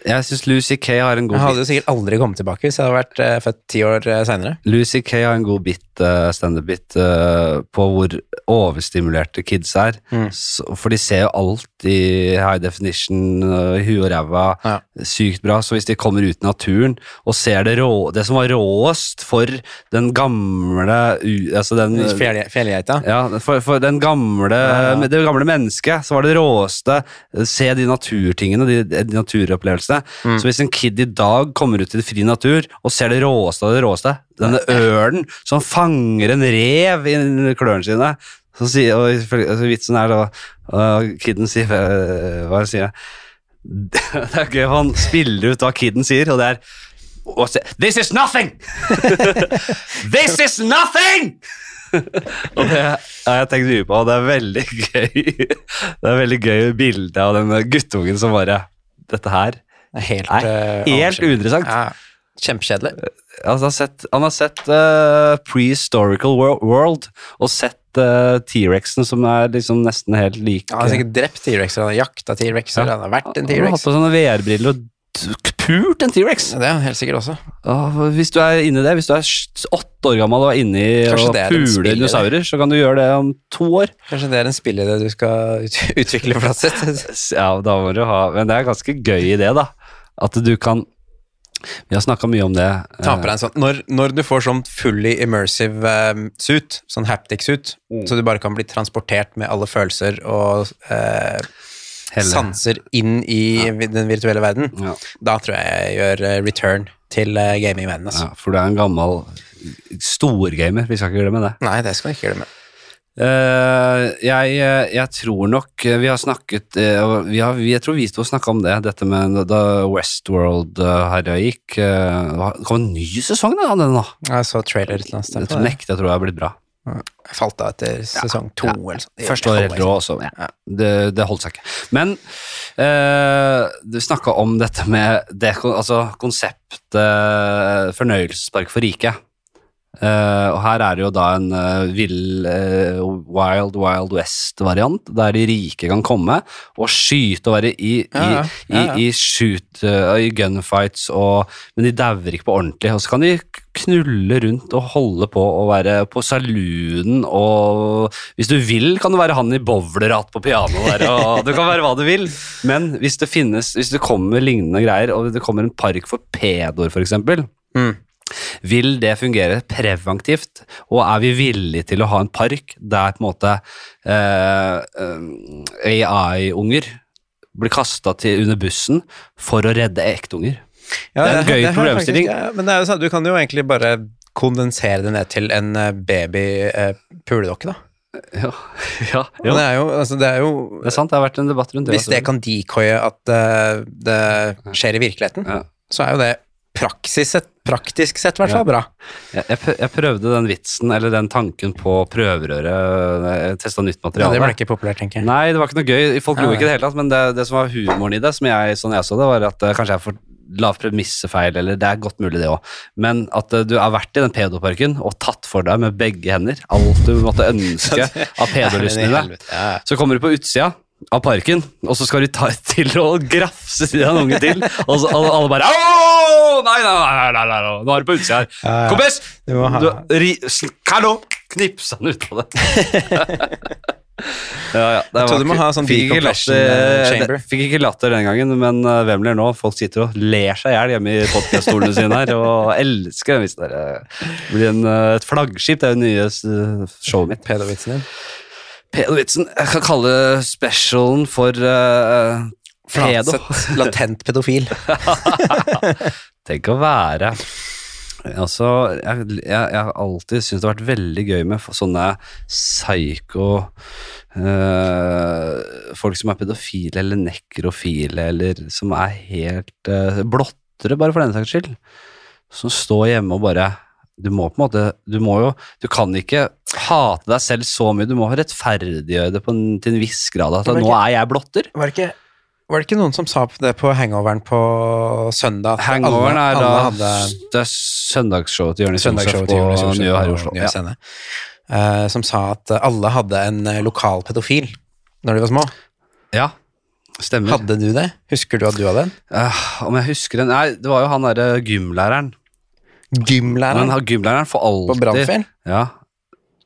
Jeg syns Lucy Kay har en god Jeg hadde jo sikkert aldri kommet tilbake hvis jeg hadde vært uh, født ti år uh, seinere. Lucy Kay har en god bit, uh, standup-bit, uh, på hvor overstimulerte kids er. Mm. Så, for de ser jo alt i high definition, uh, huet og ræva, Ja. sykt bra. Så hvis de kommer ut i naturen og ser det, rå, det som var råest for den gamle uh, altså den, Fjellgeita. ja, for, for den gamle, Ja, ja. det gamle mennesket, så var det råeste Se de naturtingene, de, de naturopplevelsene. Mm. Så hvis en kid i dag kommer ut i fri natur og ser det råeste av det råeste, denne ørnen som fanger en rev i klørne sine så sier, og altså, Vitsen er da og Kiden sier Hva sier jeg? Det er gøy, han spiller ut hva kiden sier, og det er This is nothing! This is nothing! og det har jeg tenkt mye på, og det er veldig gøy. Det er veldig gøy bilde av den guttungen som bare Dette her Det er helt, Nei, eh, helt uinteressant. Ja, kjempekjedelig. Altså, han har sett, han har sett uh, Prehistorical World og sett eh, T-rexen som er liksom nesten helt like. Han har sikkert drept T-rexer, han har jakta T-rexer, Ja. han har vært en Han har hatt på sånne VR-briller og pult en T-rex. Det er han helt sikkert også. Åh, Hvis du er inni det, hvis du er åtte år gammel og er inni Kanskje og er puler i dinosaurer, så kan du gjøre det om to år. Kanskje det er en spillidé du skal ut utvikle for deg selv. S- Ja, da må du ha Men det er ganske gøy idé, da. At du kan Vi har snakka mye om det. Ta på deg en sånn når, når du får sånn fully immersive um, suit, sånn haptic suit, Mm. så du bare kan bli transportert med alle følelser og eh, sanser inn i ja. den virtuelle verden, Ja. da tror jeg jeg gjør eh, return til gaming-verdenen. Altså. Ja, for du er en gammel storgamer. Vi skal ikke glemme det. Nei, det skal vi ikke glemme. Eh, jeg, eh, jeg tror nok eh, Vi har snakket uh, vi har, Jeg tror vi to snakka om det, dette med da Westworld uh, jeg gikk. det kom en ny sesong da, av den nå. Jeg så trailer et eller annet sted. Jeg tror nekter jeg tror det har blitt bra. Jeg falt av etter sesong to. ja. eller sånn. Første var helt rå også. Ja. Det, det holdt seg ikke. Men eh, du snakka om dette med det, altså konseptet fornøyelsespark for rike. Eh, og her er det jo da en uh, vill uh, Wild Wild West-variant, der de rike kan komme og skyte og være i, Ja, i, Ja, ja. i, i shoot, i gunfights, og, men de dauer ikke på ordentlig. Og så kan de knulle rundt og holde på å være på saloonen, og hvis du vil, kan du være han i bowlerhatt på piano der, og du kan være hva du vil. Men hvis det finnes, hvis det kommer lignende greier, og det kommer en park for pedoer, eksempel, Mm. Vil det fungere preventivt, og er vi villige til å ha en park der på en måte eh, eh, AI-unger blir kasta under bussen for å redde ektunger? Ja, Det er en gøy det, problemstilling. faktisk- Ja, men det er jo sånn, du kan jo egentlig bare kondensere det ned til en eh, baby-puledokke, da. Ja, ja, ja. Det er jo, altså det er jo Det er sant, det har vært en debatt rundt det. Hvis det kan decoye at eh, det skjer i virkeligheten, så er jo det sett, praktisk sett i hvert fall Ja. bra. Jeg, jeg jeg prøvde den vitsen, eller den tanken, på prøverøret. Jeg testa nytt Ja, materiale. det ble ikke populært, tenker jeg. Nei, det var ikke noe gøy. Folk lo ikke i det hele tatt, men det, det som var humoren i det, som jeg, sånn jeg så det, var at eh, kanskje jeg får la premissefeil, eller det er godt mulig det òg, men at eh, du har vært i den pedoparken og tatt for deg med begge hender alt du måtte ønske av pedolysten i deg. Så kommer du på utsida av parken, og så skal du ta til å grafse til en unge til, og så alle, alle bare Åh, nei, nei, nei, nei, nei, nei, nå er du på utsida her. Kompis! Du må ha- Du, ri, hallo! Knipsa han ut av det. Ja, ja, det Jeg tror var du må ha sånn fikk ikke latter- eh, chamber. Fikk ikke latter den gangen, men uh, hvem ler nå? Folk sitter og ler seg i hjel hjemme i podkaststolene sine her, og elsker den vitsen der. Det blir en, et flaggskip, det er jo nye showet mitt. Pedovitsen din. Pedovitsen. Jeg kan kalle specialen for uh, pedo. Latent pedofil. Tenk å være Altså, jeg, jeg, jeg har alltid syntes det har vært veldig gøy med sånne psyko eh, Folk som er pedofile eller nekrofile, eller som er helt uh, blottere, bare for denne saks skyld. Som står hjemme og bare Du må på en måte Du må jo Du kan ikke hate deg selv så mye, du må rettferdiggjøre det på en, til en viss grad. At ikke, nå er jeg blotter. Var det ikke, var det ikke noen som sa det på hangoveren på søndag? Hangoveren alle- er da hadde Det er søndagsshowet til Jonis Josef på Nye her i Oslo. Nye Ja. Eh, som sa at alle hadde en eh, lokal pedofil når de var små. ja, stemmer. Hadde du det? Husker du at du hadde en? Uh, om jeg husker en? Nei, det var jo han derre gymlæreren. Men Gymlæreren han gymlæreren får på alltid Brannfjell? Ja.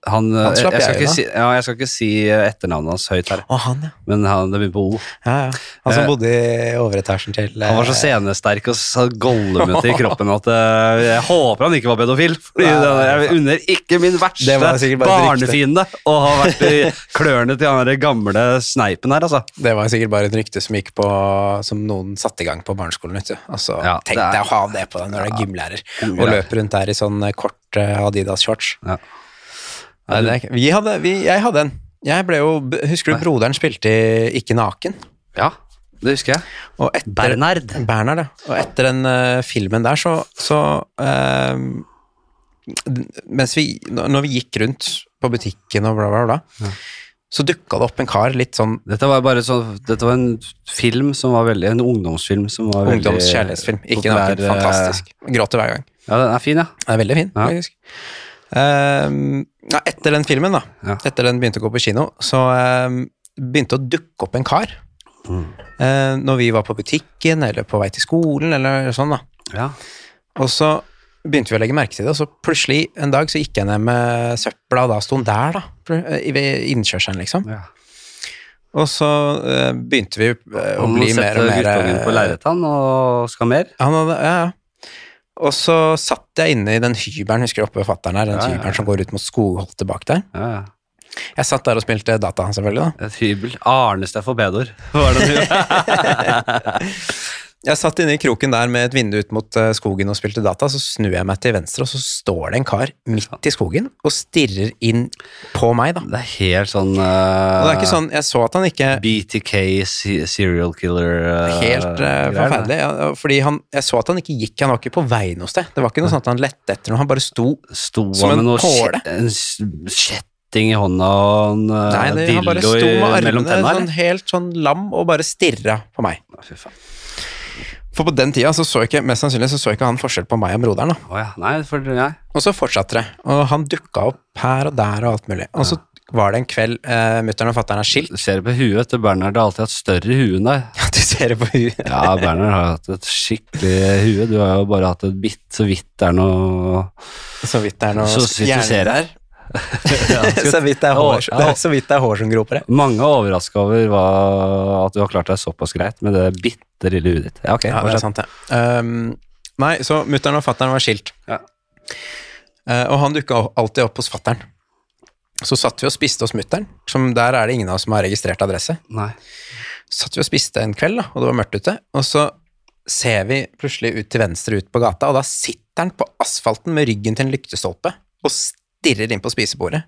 Han, eh, Han slapp jeg, skal jeg ikke si, ja, jeg skal ikke si eh, etternavnet hans høyt her, Å, han, ja. men han, det begynner på O. ja, ja. Han som Eh, bodde i overetasjen til Han var så eh, scenesterk og så gollumete i kroppen at jeg håper han ikke var pedofil. Fordi det, jeg unner ikke min verste barnefiende å ha vært i klørne til han gamle sneipen her, altså. Det var sikkert bare et rykte som gikk på Som noen satte i gang på barneskolen. Vet du. Altså, tenk deg å ha det på deg når du er gymlærer og løper rundt der i sånn kort Adidas-shorts. Ja. Nei, det er ikke- Vi hadde, vi, jeg hadde en. Jeg ble jo, Husker du broderen spilte i Ikke naken? Ja, det husker jeg. Og etter, Bernard. Bernhard, ja. Og etter den eh, filmen der, så, så eh, Mens vi Når vi gikk rundt på butikken og bla, bla, bla, så dukka det opp en kar litt sånn Dette var bare så, Dette var en film som var veldig En ungdomsfilm som var veldig ungdomskjærlighetsfilm. Ikke populær, naken. Fantastisk. Gråter hver gang. Ja, den er fin, ja. Den er veldig fin, Ja. faktisk. Ehm, ja, etter den filmen, da, Ja. etter den begynte å gå på kino, så ehm, begynte å dukke opp en kar. Mm. Uh, når vi var på butikken, eller på vei til skolen, eller sånn, da. ja. Og så begynte vi å legge merke til det, og så plutselig en dag så gikk jeg ned med søpla, og da sto han der, da. i- Ved innkjørselen, liksom. ja. Og så uh, begynte vi uh, å bli mer setter og mer guttungen på lerretet, han, og skal mer. Han hadde, ja, ja. Og så satt jeg inne i den hybelen, husker du oppe ved fatteren her, den Ja, hybelen som går ut mot skogholtet bak der. Ja, ja. Jeg satt der og spilte data, selvfølgelig, da. Et hybel. Arnestad for bedor. Var det det? Jeg satt inne i kroken der med et vindu ut mot eh, skogen og spilte data, så snur jeg meg til venstre, og så står det en kar midt i skogen og stirrer inn på meg, da. det er helt sånn Og det er ikke sånn, jeg så at han ikke BTK, serial killer uh, Helt uh, forferdelig, ja, fordi han, jeg så at han ikke gikk, han var ikke på vei noe sted. Det var ikke noe sånn at han lette etter noe, han bare sto. Sto Som en en kjetting i hånda og en uh, Nei, det, han bare sto med armene sånn, helt sånn lam og bare stirra på meg. Fy faen. For på den tida så så ikke, mest sannsynlig så så ikke han forskjell på meg og broderen. da. Oh, ja. Nei, for nei. Og så fortsatte det, og han dukka opp her og der og alt mulig. Og så var det en kveld eh, mutter'n og fatter'n er skilt. Du ser det på huet til Bernhard. har alltid hatt større hue enn deg. Ja, du ser det på huet. Ja, Bernhard har hatt et skikkelig hue. Du har jo bare hatt et bitt så vidt det er noe Så vidt det er noe Så vidt så ser her. så vidt det er hår, Ja. det er så vidt det er hår som gror det. Mange er overraska over hva, at du har klart deg såpass greit med det bitte lille huet ditt. Ja, ok. Ja, det er sant, det. Um, nei, så mutter'n og fatter'n var skilt. Ja. Uh, og han dukka alltid opp hos fatter'n. Så satt vi og spiste hos mutter'n, som der er det ingen av oss som har registrert adresse. Nei. satt vi og spiste en kveld, da, og det var mørkt ute, og så ser vi plutselig ut til venstre ut på gata, og da sitter han på asfalten med ryggen til en lyktestolpe og stirrer inn på spisebordet.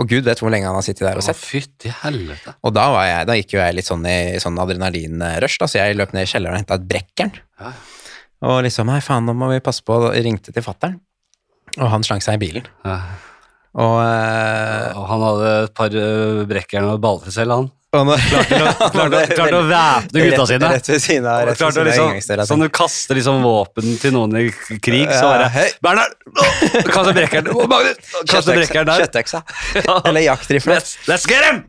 Og gud vet hvor lenge han har sittet der og sett. Å, fytti helvete. Og da, var jeg, da gikk jo jeg litt sånn i sånn adrenalinrush, da, så jeg løp ned i kjelleren og henta et brekkjern. Ja. Og liksom, nei faen, nå må vi passe på, og ringte til fattern. Og han slang seg i bilen. Ja. Og, eh, Og han hadde et par uh, brekkjern og baller selv, han. Og nå Klarte, klarte å væpne gutta sine. Rett, ved siden av, rett ved siden av liksom, inngangsdøra. sånn du kaster liksom våpen til noen i krig, så bare ja. Bernhard! Kaster brekkeren. Magnus! Kaster brekkeren der. Kjøtteksa. Eller jaktrifle. Let's, let's get him!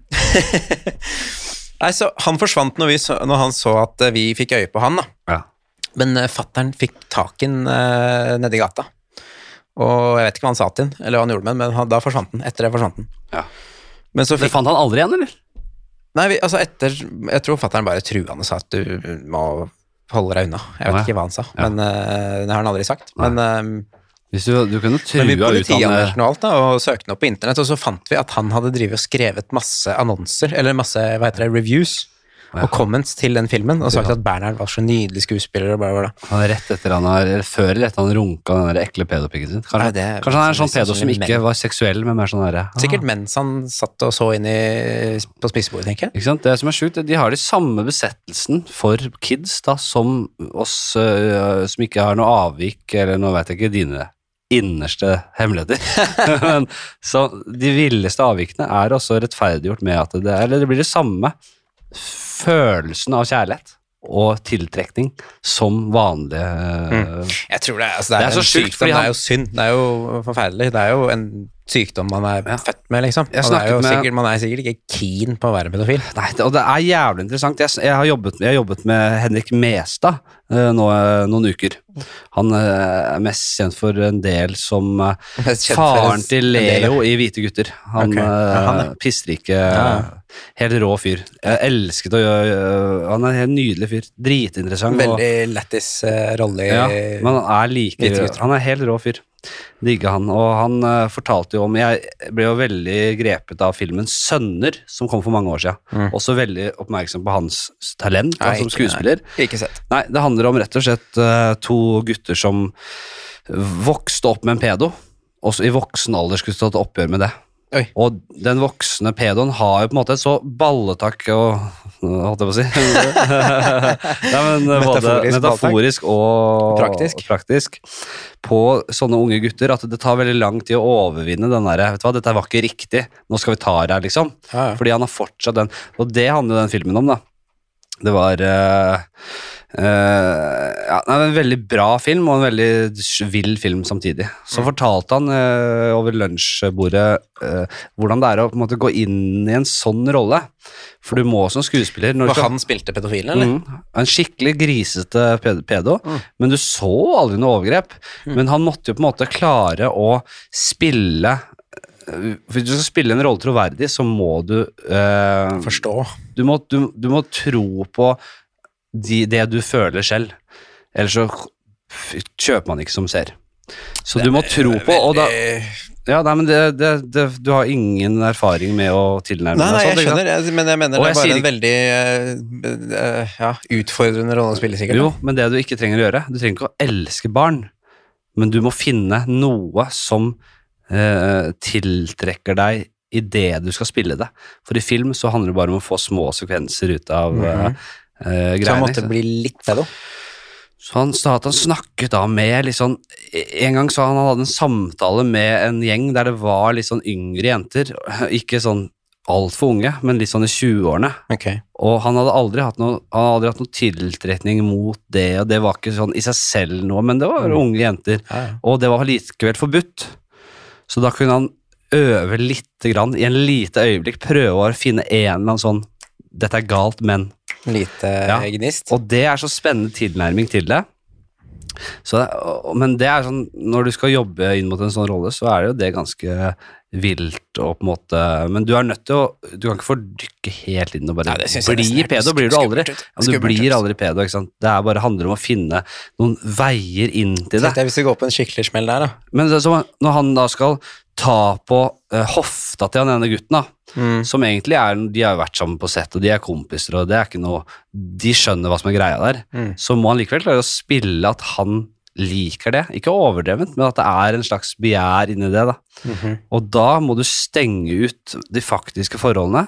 Nei, så Han forsvant når, vi så, når han så at eh, vi fikk øye på han, da. Ja. Men uh, fattern fikk tak i den uh, nedi gata. Og jeg vet ikke hva han sa til den, eller hva han gjorde med den, men han, da forsvant den. Etter det forsvant den. Ja. Men så Det fant han aldri igjen, eller? Nei, vi, altså etter Jeg tror fatter'n bare truende sa at du må holde deg unna. Jeg vet Ja. ikke hva han sa, Ja. men eh, det har han aldri sagt. Men, uh, Hvis du, du kunne trua ut han noe alt da, og søkte noe opp på internett, og så fant vi at han hadde drivet og skrevet masse annonser, eller masse hva heter det, reviews, og comments til den filmen, og sagt at Bernhard var så nydelig skuespiller og bla, bla, bla. Han er rett etter han har, før eller etter han runka den der ekle pedopikken sin. Kanskje, Nei, det er- kanskje han er en sånn er pedo som ikke var seksuell, men mer sånn derre ah. Sikkert mens han satt og så inn i, på spisebordet, tenker jeg. Ikke sant? Det som er sjukt, de har de samme besettelsen for kids da, som oss øh, som ikke har noe avvik, eller nå vet jeg ikke dine innerste hemmeligheter. Men, så de villeste avvikene er også rettferdiggjort med at det, eller det blir det samme følelsen av kjærlighet og tiltrekning som vanlige mm. Jeg tror det, er- altså, det, er, Det er så sjukt, for det er jo synd, det er jo forferdelig. Det er jo en sykdom man er Ja. født med, liksom. Er med- sikkert, man er sikkert ikke keen på å være pedofil. Nei, det, og det er jævlig interessant. Jeg, jeg, har, jobbet, jeg har jobbet med Henrik Mestad uh, nå eh, noen uker. Han uh, er mest kjent for en del som for faren en- til Leo i Hvite gutter. Han, okay. ja, han, ja. pistrike, Ja. helt rå fyr. Jeg elsket å gjøre Han er en helt nydelig fyr. Dritinteressant. Veldig lættis rolle i ja, men han er like Hvite gutter. Han er helt rå fyr. Digger han. Og han eh, fortalte jo om Jeg ble jo veldig grepet av filmen 'Sønner', som kom for mange år siden. Mm. Også veldig oppmerksom på hans talent Nei, som skuespiller. Ikke sett. Nei, det handler om rett og slett eh, to gutter som vokste opp med en pedo, Også i voksen alder skulle tatt oppgjør med det. Oi. Og den voksne pedoen har jo på en måte et så balletakk og Holdt jeg på å si. Nei, men Metaforisk metaforisk og Praktisk. praktisk på sånne unge gutter at det tar veldig lang tid å overvinne den derre Vet du hva, dette var ikke riktig, nå skal vi ta det her, liksom. Ja, ja. Fordi han har fortsatt den Og det handler den filmen om, da. Det var eh, eh, ja, det er en veldig bra film, og en veldig vill film samtidig. Så fortalte han uh, over lunsjbordet uh, hvordan det er å måte gå inn i en sånn rolle. For du må som skuespiller du han spilte pedofilen, eller? Mm. En skikkelig grisete pedo, pedo, men du så aldri noe overgrep. Men han måtte jo på en måte klare å spille Hvis du skal spille en rolle troverdig, så må du eh, Forstå. du, må, du, du må tro på de, det du føler selv. Ellers så kjøper man ikke som ser. Så du må tro på, og da Ja, nei, men det, det, det, du har ingen erfaring med å tilnærme Nei, nei, jeg sånn, skjønner, jeg, men jeg mener Og det er bare sier en veldig uh, ja, utfordrende rolle å spille, sikkert. Jo, men det du ikke trenger å gjøre Du trenger ikke å elske barn, men du må finne noe som uh, tiltrekker deg i det du skal spille det. For i film så handler det bare om å få små sekvenser ut av Mhm. eh, eh, Så han måtte bli litt pedo. Så han sa at han snakket da med litt sånn En gang sa han han hadde en samtale med en gjeng der det var litt sånn yngre jenter. Ikke sånn altfor unge, men litt sånn i 20-årene. Okay. Og han hadde aldri hatt noe, han hadde aldri hatt noe tiltrekning mot det, og det var ikke sånn i seg selv noe, men det var unge jenter. Ja, ja. Og det var likevel forbudt. Så da kunne han øve lite grann, i en lite øyeblikk, prøve å finne en eller annen sånn Dette er galt, men Lite Ja. gnist. Og det er så spennende tilnærming til det. Så, men det er sånn, når du skal jobbe inn mot en sånn rolle, så er det jo det ganske vilt og på en måte Men du er nødt til å Du kan ikke fordykke helt inn og bare Nei, jeg bli pedo. Blir du aldri. Ja, du Skummelt blir aldri pedo. ikke sant? Det er bare handler om å finne noen veier inn til det. Deg hvis du går på en skikkelig smell der, da. Men det, som når han da skal ta på uh, hofta til han ene gutten, da, Mm. som egentlig er De har jo vært sammen på sett, og de er kompiser, og det er ikke noe De skjønner hva som er greia der. Mm. Så må han likevel klare å spille at han liker det. Ikke overdrevent, men at det er en slags begjær inni det. da. Mhm. Og da må du stenge ut de faktiske forholdene,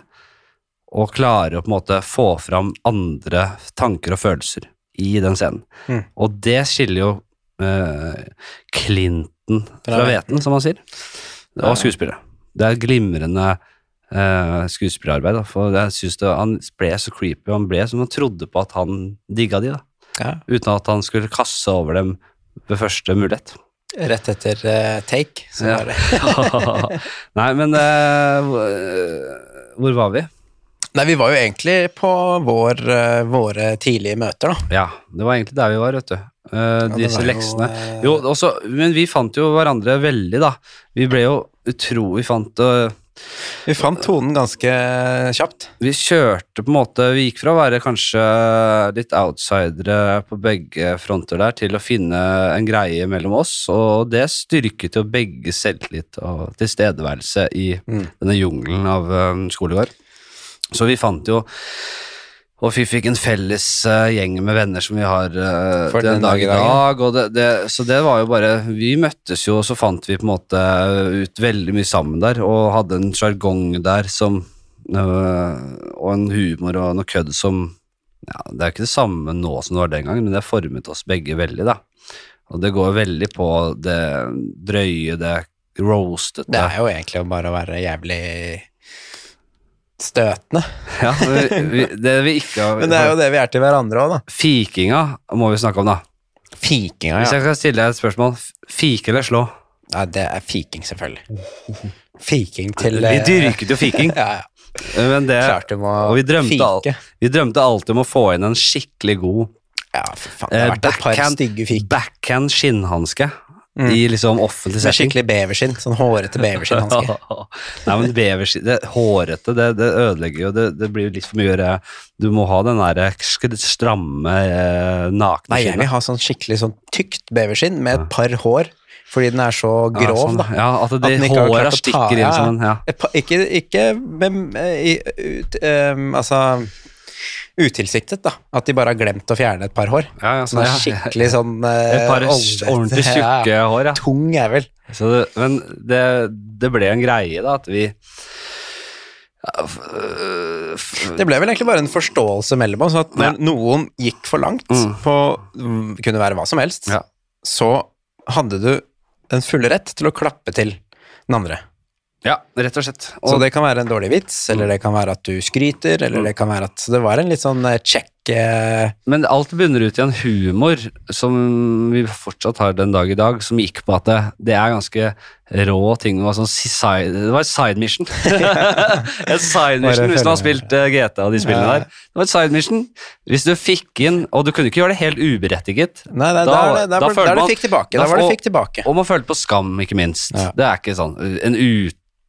og klare å på en måte få fram andre tanker og følelser i den scenen. Mm. Og det skiller jo eh, Clinton fra Veten, som man sier, og skuespillere. Det er et glimrende uh, skuespillerarbeid. Da, for jeg synes det, Han ble så creepy, og han ble som han trodde på at han digga de, da, Ja. uten at han skulle kaste over dem ved første mulighet. Rett etter uh, take. Så Ja. var det. Nei, men uh, hvor- var vi? Nei, vi var jo egentlig på vår, uh, våre tidlige møter, da. Ja, det var egentlig der vi var, vet du. Uh, disse jo, leksene. Jo, også, men vi fant jo hverandre veldig, da. Vi ble jo utro Vi fant uh, Vi fant tonen ganske kjapt. Vi kjørte på en måte Vi gikk fra å være kanskje litt outsidere på begge fronter der, til å finne en greie mellom oss, og det styrket jo begge selvtillit og tilstedeværelse i Mm. denne jungelen av um, skolegård. Så vi fant jo og vi fikk en felles uh, gjeng med venner som vi har uh, den den dag i dag. Og det, det, så det var jo bare Vi møttes jo, og så fant vi på en måte ut veldig mye sammen der, og hadde en sjargong der som uh, Og en humor og noe kødd som ja, Det er ikke det samme nå som det var den gangen, men det formet oss begge veldig, da. Og det går veldig på det drøye, det roastete. Det er jo egentlig bare å være jævlig støtende. Ja, vi, det vi ikke har Men det er jo det vi er til hverandre òg, da. Fikinga må vi snakke om, da. Fikinga, Hvis ja. jeg skal stille deg et spørsmål, fike eller slå? ja. Det er fiking, selvfølgelig. Fiking til Vi eh, dyrket jo fiking, Ja, ja. men det Klart du må Og vi drømte, al fike. vi drømte alltid om å få inn en skikkelig god Ja, for faen. Det har vært backhand, et par stygge fik. backhand skinnhanske Mm. i liksom offentlig Med setting. skikkelig beverskinn. Sånn hårete beverskinnhanske. Nei, men beverskinn det, Hårete, det, det ødelegger jo. Det, det blir jo litt for mye. Du må ha den der stramme, eh, nakne Nei, jeg vil ha sånn skikkelig sånn tykt beverskinn med et par hår, fordi den er så grov, ja, sånn, da. Ja, at At den ikke ta- stikker inn som en ja. Ikke ikke med, i, ut, um, Altså utilsiktet, da. At de bare har glemt å fjerne et par hår. Ja, ja, Sånn ja, skikkelig sånn eh, Et par oldete- ordentlig tjukke hår, ja. Tung jævel. Så det, men det, det ble en greie, da, at vi Det ble vel egentlig bare en forståelse mellom oss, at når noen gikk for langt Mm. på mm, kunne være hva som helst, så hadde du den fulle rett til å klappe til den andre. Ja, rett og slett. Så det kan være en dårlig vits, eller det kan være at du skryter, eller det kan være at det var en litt sånn eh, check eh, men alt bunner ut i en humor som vi fortsatt har den dag i dag, som gikk på at det, det er ganske rå ting. Det var, sånn side, det var et side mission. et side mission hvis du har spilt eh, GTA og de spillene Ja. der. Det var et side mission. Hvis du fikk inn Og du kunne ikke gjøre det helt uberettiget. Nei, nei, Da- da, er det- da, da var- da det fikk tilbake. da Da var det fikk tilbake. Og man følte på skam, ikke minst. Ja. Det er ikke sånn en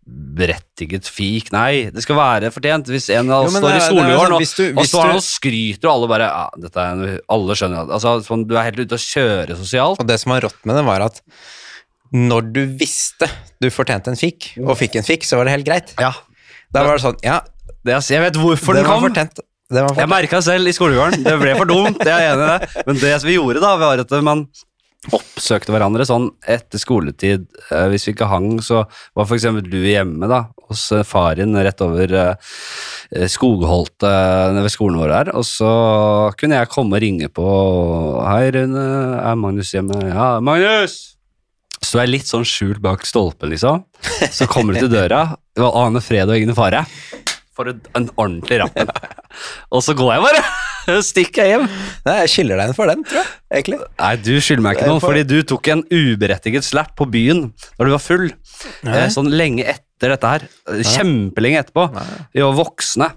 uberettiget fik. Nei, det skal være fortjent. Hvis en av oss står i skolegården sånn, og, står du- og skryter, og alle bare ja, dette er, Alle skjønner at altså, sånn, Du er helt ute å kjøre sosialt. Og det som var rått med det, var at når du visste du fortjente en fik, og fikk en fik, så var det helt greit. Ja, Da var det sånn Ja, det, jeg vet hvorfor det den kom. fortjent. Det var Jeg fortjent. merka selv i skolegården. Det ble for dumt, jeg er enig i det. Men det vi gjorde, da, var at man oppsøkte hverandre sånn etter skoletid. Eh, Hvis vi ikke hang, så var f.eks. du hjemme da, hos faren far din rett over eh, eh, Skogholt eh, nede ved skolen vår her. Og så kunne jeg komme og ringe på Hei, Rune, er Magnus hjemme? Ja, Magnus! Så er jeg litt sånn skjult bak stolpen, liksom. Så kommer du til døra, og aner fred og ingen fare. For en ordentlig rappen. Og så går jeg bare. Stikker jeg hjem. Nei, jeg skylder deg en for den, tror jeg. Egentlig. Nei, du skylder meg ikke noe, fordi du tok en uberettiget slap på byen da du var full. Nei. sånn lenge etter dette her. Eh, Kjempelenge etterpå. Vi var voksne.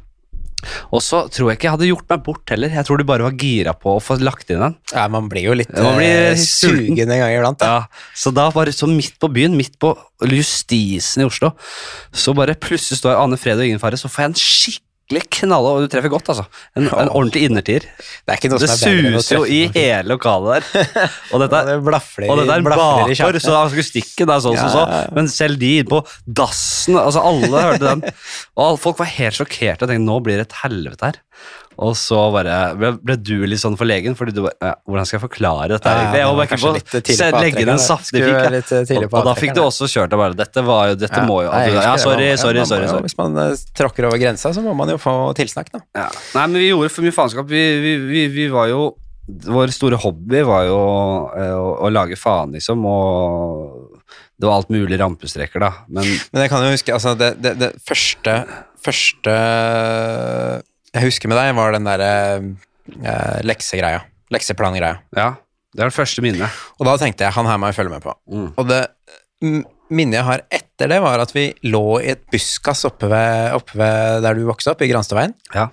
Og så tror jeg ikke jeg hadde gjort meg bort heller. Jeg tror du bare var gira på å få lagt inn den. Ja, man blir jo litt blir eh, sugen en gang iblant. Da. Ja, så da bare så midt på byen, midt på justisen i Oslo, så bare plutselig står Ane Fred og ingen fare, så får jeg en skikkelig knalle, og du treffer godt, altså. En, en ordentlig innertier. Det er Det er suser jo i hele lokalet der. Og dette Ja, det blafler, og dette er bakgård, så akustikken er sånn som så. ja, ja. Men selv de på dassen, altså alle hørte den. Og folk var helt sjokkerte og tenkte nå blir det et helvete her. Og så bare ble, ble du litt sånn forlegen, fordi du bare Hvordan skal jeg forklare dette Ja, egentlig? Jeg var kanskje litt tidlig på legge avtrekkeren, saftig Skulle fik. ja. litt, tidlig Og, og da fikk du også kjørt deg bare Dette var jo Dette Ja. må jo Nei, Ja, sorry, sorry, sorry. sorry. Hvis man eh, tråkker over grensa, så må man jo få tilsnakk, da. Ja. Nei, men vi gjorde for mye faenskap. Vi, vi, vi, vi var jo Vår store hobby var jo eh, å, å lage faen, liksom, og det var alt mulig rampestreker, da. Men Men jeg kan jo huske, altså det, det, det første Første jeg husker med deg, var den derre eh, leksegreia. Lekseplangreia. ja, det er det første minnet. Og da tenkte jeg, han her må jeg følge med på. Mm. Og det minnet jeg har etter det, var at vi lå i et buskas oppe ved, oppe ved der du vokste opp, i Granstadveien, Ja.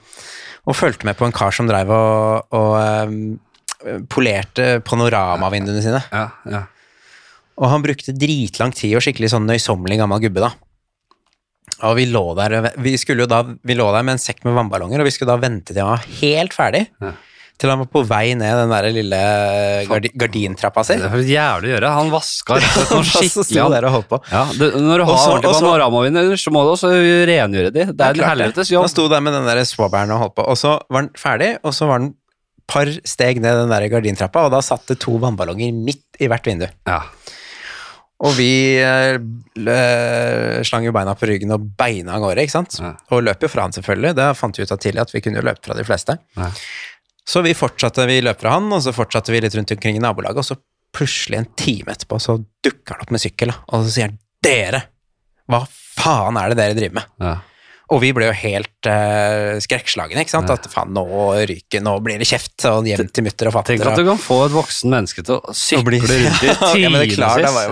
og fulgte med på en kar som drev og, og um, polerte panoramavinduene sine. Ja, ja. Og han brukte dritlang tid og skikkelig sånn nøysommelig gammel gubbe, da. Og vi lå der Vi da Vi lå der med en sekk med vannballonger, og vi skulle da vente til han var helt ferdig. Ja. Til han var på vei ned den der lille gardi, gardintrappa si. Det er for jævlig å gjøre. Han vaska rett og slett skikkelig. der og holdt på. Ja, det, når du har Og så- ordentlig panoramavinner, så- må du også rengjøre de. Det er en helvetes jobb. Han sto der med den der swabberen og holdt på, og så var han ferdig, og så var han par steg ned den der gardintrappa, og da satt det to vannballonger midt i hvert vindu. Ja. Og vi eh, slang jo beina på ryggen og beina av gårde, ikke sant? Ja. Og løp jo fra han selvfølgelig, det fant vi ut av tidlig at vi kunne løpe fra de fleste. Ja. Så vi fortsatte, vi løp fra han, og så fortsatte vi litt rundt omkring i nabolaget, og så plutselig en time etterpå så dukker han opp med sykkel, og så sier han, dere, hva faen er det dere driver med? Ja. Og vi ble jo helt uh, skrekkslagne, ikke sant? Ja. At faen, nå ryker, nå blir det kjeft, og hjem til mutter og fatter. Tenk at du kan få et voksen menneske til å sykle rundt i Ja, men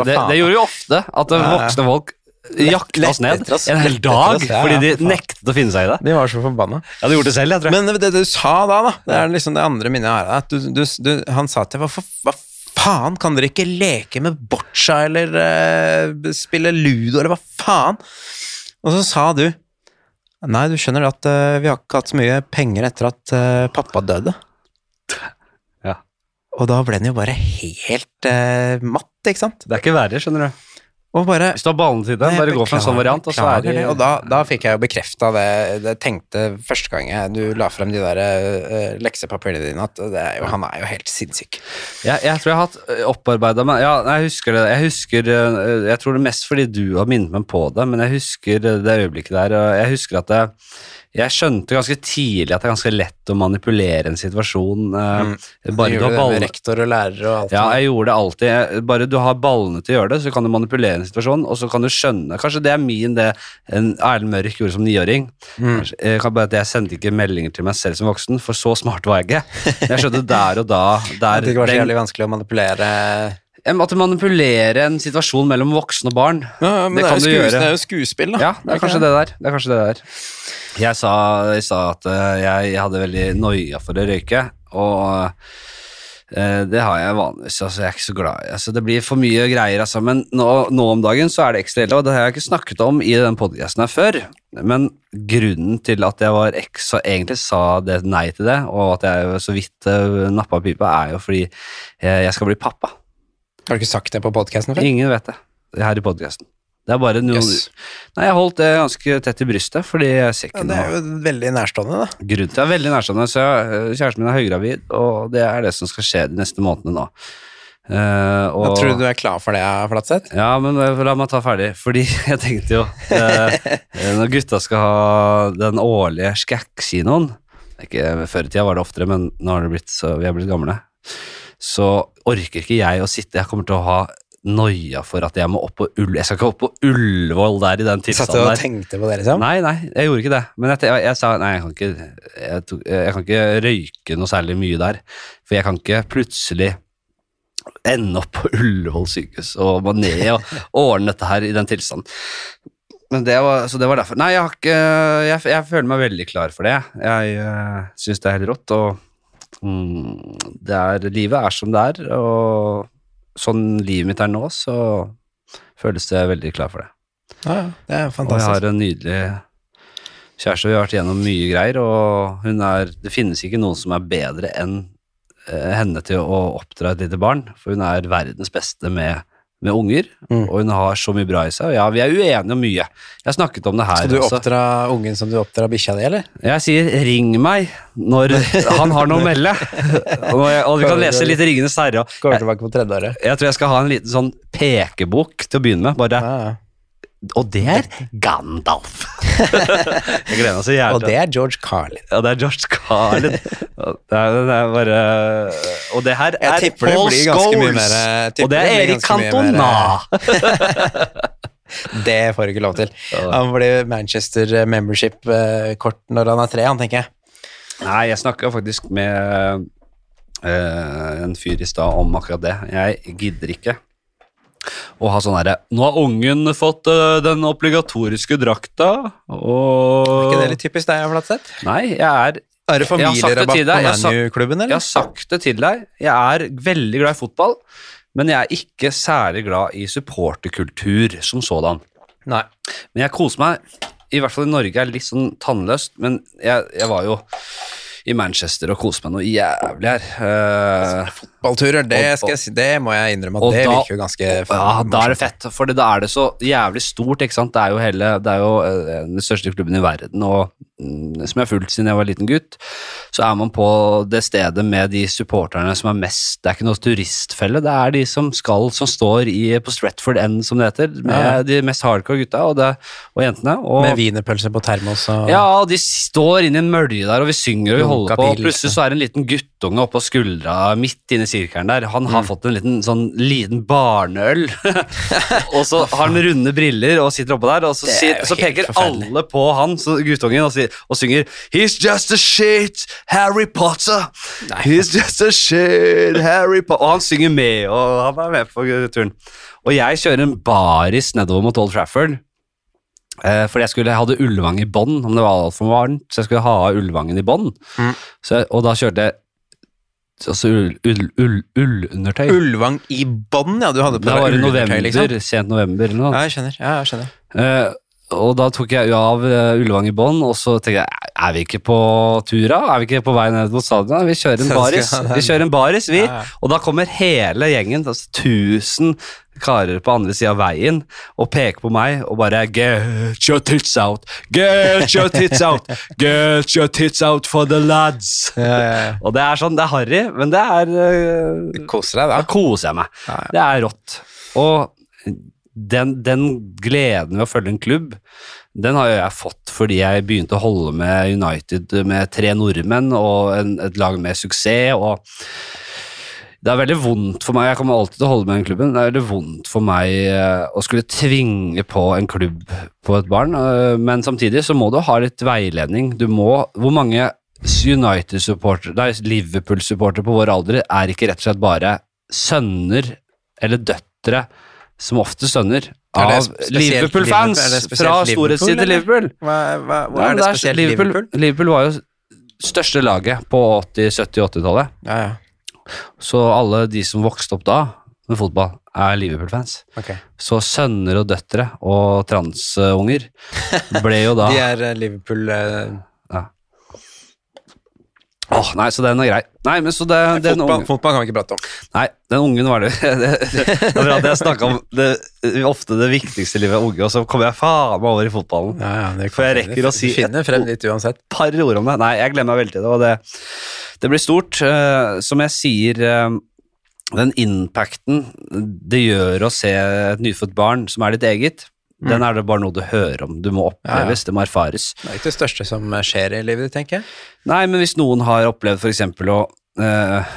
det det gjorde jo ofte at voksne folk jakta oss ned oss, en hel dag oss, ja, fordi de faen. nektet å finne seg i det. De var så forbanna. Ja, de gjorde det selv, jeg tror. Men det du sa da, da, det er liksom det andre minnet jeg har, at du, du, du, han sa til meg, hva faen, kan dere ikke leke med boccia eller uh, spille ludo, eller hva faen? Og så sa du, nei, du skjønner at uh, vi har ikke hatt så mye penger etter at uh, pappa døde. Ja. Og da ble den jo bare helt uh, matt, ikke sant? Det er ikke verre, skjønner du. Og bare Hvis du har ballene til dem, bare jeg gå for en sånn variant, og så er de... Og da, da fikk jeg jo bekrefta det jeg tenkte første gang jeg, du la frem de der uh, leksepapirene dine, at det er jo, han er jo helt sinnssyk. Jeg, jeg tror jeg har hatt opparbeida meg Ja, jeg husker det. Jeg husker øh, Jeg tror det er mest fordi du har minnet meg på det, men jeg husker det øyeblikket der. og Jeg husker at det, jeg skjønte ganske tidlig at det er ganske lett å manipulere en situasjon. Mm. Du Bare du gjorde har det med rektor og lærer og alt. Ja, jeg gjorde det alltid. Bare du har ballene til å gjøre det, så kan du manipulere en situasjon, og så kan du skjønne Kanskje det er min, det Erlend Mørk gjorde som niåring. Mm. Kanskje- eh, Jeg sendte ikke meldinger til meg selv som voksen, for så smart var jeg ikke. Jeg skjønte der og da der, At det ikke var så jævlig vanskelig å manipulere At du manipulerer en situasjon mellom voksne og barn. ja, Det kan du gjøre. det er jo skuespill, da. Ja, det er kanskje det der. Det er kanskje det der. Jeg sa, jeg sa at eh, jeg, jeg hadde veldig noia for å røyke, og eh, det har jeg vanligvis. Altså, jeg er ikke så glad i altså, Det blir for mye greier, altså. Men nå, nå om dagen så er det ekstra ille, og det har jeg ikke snakket om i den podcasten her før. Men grunnen til at jeg var eks og egentlig sa det nei til det, og at jeg så vidt uh, nappa pipa, er jo fordi jeg, jeg skal bli pappa. Har du ikke sagt det på podkasten før? Ingen vet det her i podcasten. Det er bare noe Yes. Nei, jeg holdt det ganske tett i brystet, fordi jeg ser Ja, det er jo veldig nærstående, da. Grunnen til det. er veldig nærstående, så jeg, kjæresten min er høygravid, og det er det som skal skje de neste månedene nå. Uh, og, Jeg tror du du er klar for det, Flatseth? Ja, men eh, la meg ta ferdig, fordi jeg tenkte jo eh, Når gutta skal ha den årlige skækk-kinoen Ikke Før i tida var det oftere, men nå har det blitt så vi er blitt gamle. Så orker ikke jeg å sitte Jeg kommer til å ha noia for at jeg må opp på Ull... Jeg skal ikke opp på Ullevål der i den Satt du tilstanden og der. tenkte på det, liksom? Nei, nei, jeg gjorde ikke det. Men jeg, jeg, jeg sa nei, jeg kan, ikke, jeg, tok, jeg kan ikke røyke noe særlig mye der. For jeg kan ikke plutselig ende opp på Ullevål sykehus og må ned og ordne dette her i den tilstanden. Men det var, så det var derfor. Nei, jeg, har ikke, jeg, føler meg veldig klar for det. Jeg uh, syns det er helt rått. Og det er, livet er som det er, og sånn livet mitt er nå, så føles det veldig klar for det. Ja, ja, det er Og jeg har en nydelig kjæreste, vi har vært gjennom mye greier, og hun er Det finnes ikke noen som er bedre enn eh, henne til å oppdra et lite barn, for hun er verdens beste med, med unger, Mm. og hun har så mye bra i seg. Og ja, vi er uenige om mye. Jeg har snakket om det her Skal du oppdra ungen som du oppdrar bikkja di, eller? Jeg sier 'ring meg' når han har noe å melde. Og, jeg, og vi kan lese litt 'Ringenes herre'. Går Jeg, tilbake på tredjeåret. jeg tror jeg skal ha en liten sånn pekebok til å begynne med. Bare, Ja, ja. Og det er Gandalf. jeg gleder meg så jævlig. Og det er George Carlin. Ja, det er George Carlin. det, er, det er bare Og det her er Paul Scholes. Og det er Erik Cantona. Det får du ikke lov til. Han blir Manchester membership-kort når han er tre, han tenker jeg. Nei, jeg snakka faktisk med uh, en fyr i stad om akkurat det. Jeg gidder ikke å ha sånn herre Nå har ungen fått uh, den obligatoriske drakta, og Er ikke det litt typisk deg, Flatseth? Nei, jeg er Er det det familierabatt på Nanyu-klubben, eller? Jeg har sagt det til deg. Jeg er veldig glad i fotball, men jeg er ikke særlig glad i supporterkultur som sådan. Nei. Men jeg koser meg i hvert fall i Norge er litt sånn tannløst, men jeg, jeg var jo i Manchester og koste meg noe jævlig her. Eh, Ballturer, det, jeg det må jeg innrømme at og det da- virker jo ganske ja, da er det fett, for da er det så jævlig stort, ikke sant. Det er jo hele, det er jo eh, den største klubben i verden, og mm, som jeg har fulgt siden jeg var liten gutt, så er man på det stedet med de supporterne som er mest Det er ikke noe turistfelle, det er de som skal, som står i, på Stretford End, som det heter, med Ja. de mest hardcore gutta og, det, og jentene. Og, Med wienerpølse på termos og ja, og de står inne i en mølje der, og vi synger og vi holder på, og plutselig så er det en liten guttunge oppå skuldra midt inne i sirkelen der. Han har fått en liten sånn liten barneøl, og så har han runde briller og sitter oppå der, og så, er sier, så peker alle på han, så guttungen, og, sier, og synger He's just a shit, Harry Potter! He's just a shit, Harry Potter! Og han synger med, og han er med på turen. Og jeg kjører en baris nedover mot Old Trafford. Eh, fordi jeg skulle jeg hadde Ullevang i bånn, om det var altfor varmt, så jeg skulle ha Ullvangen i bånn. Mm. Og da kjørte jeg altså ull, ull, ull, ullundertøy. Ullvang i bånn, ja. Du hadde på det var i deg november, ullundertøy, liksom. sent november eller noe. Ja, jeg skjønner. Ja, jeg skjønner. Eh, og da tok jeg av uh, Ullevang i bånn, og så tenkte jeg er vi ikke på tura? Er vi ikke på vei ned mot stadion? Vi kjører en baris, vi kjører en baris, vi. Og da kommer hele gjengen, altså tusen karer på andre siden av veien, og peker på meg og bare Get your tits out! Get your tits out! Get your tits out for the lads! Ja, ja, ja. Og det er sånn, det er harry, men det er uh, koser deg Da da. koser jeg meg. Det er rått. Og den, den gleden ved å følge en klubb, den har jo jeg fått fordi jeg begynte å holde med United med tre nordmenn og en, et lag med suksess. og det er veldig vondt for meg, jeg kommer alltid til å holde med den klubben, det er veldig vondt for meg eh, å skulle tvinge på en klubb på et barn, eh, men samtidig så må du ha litt veiledning. Du må, hvor mange United-supportere, nei, Liverpool-supportere på vår alder er ikke rett og slett bare sønner eller døtre, som ofte sønner, Er av Liverpool-fans Liverpool? Er fra Liverpool, storhetstid til? Liverpool. Hva, hva, hva Ja, er det spesielt Liverpool? Liverpool? Liverpool var jo største laget på 80-, 70-, 80-tallet. Ja, ja. Så alle de som vokste opp da med fotball, er Liverpool-fans. Ok. Så sønner og døtre og transunger ble jo da De er eh, Liverpool eh, Åh, Nei, så den er grei. Nei, men så det, den fotball, ungen, fotball kan vi ikke prate om. nei, den ungen var det Det, er bra at jeg snakka om det, ofte det viktigste i livet er unge, og så kommer jeg faen meg over i fotballen. Ja, ja, det For jeg rekker å si finner frem litt uansett. par ord om det. Nei, jeg glemmer meg veldig til det, og det, det blir stort. Eh, som jeg sier, eh, den impacten det gjør å se et nyfødt barn som er ditt eget, den er det bare noe du hører om. Du må oppleves, det må erfares. Det er ikke det største som skjer i livet ditt, tenker jeg. Nei, men hvis noen har opplevd eksempel å eh,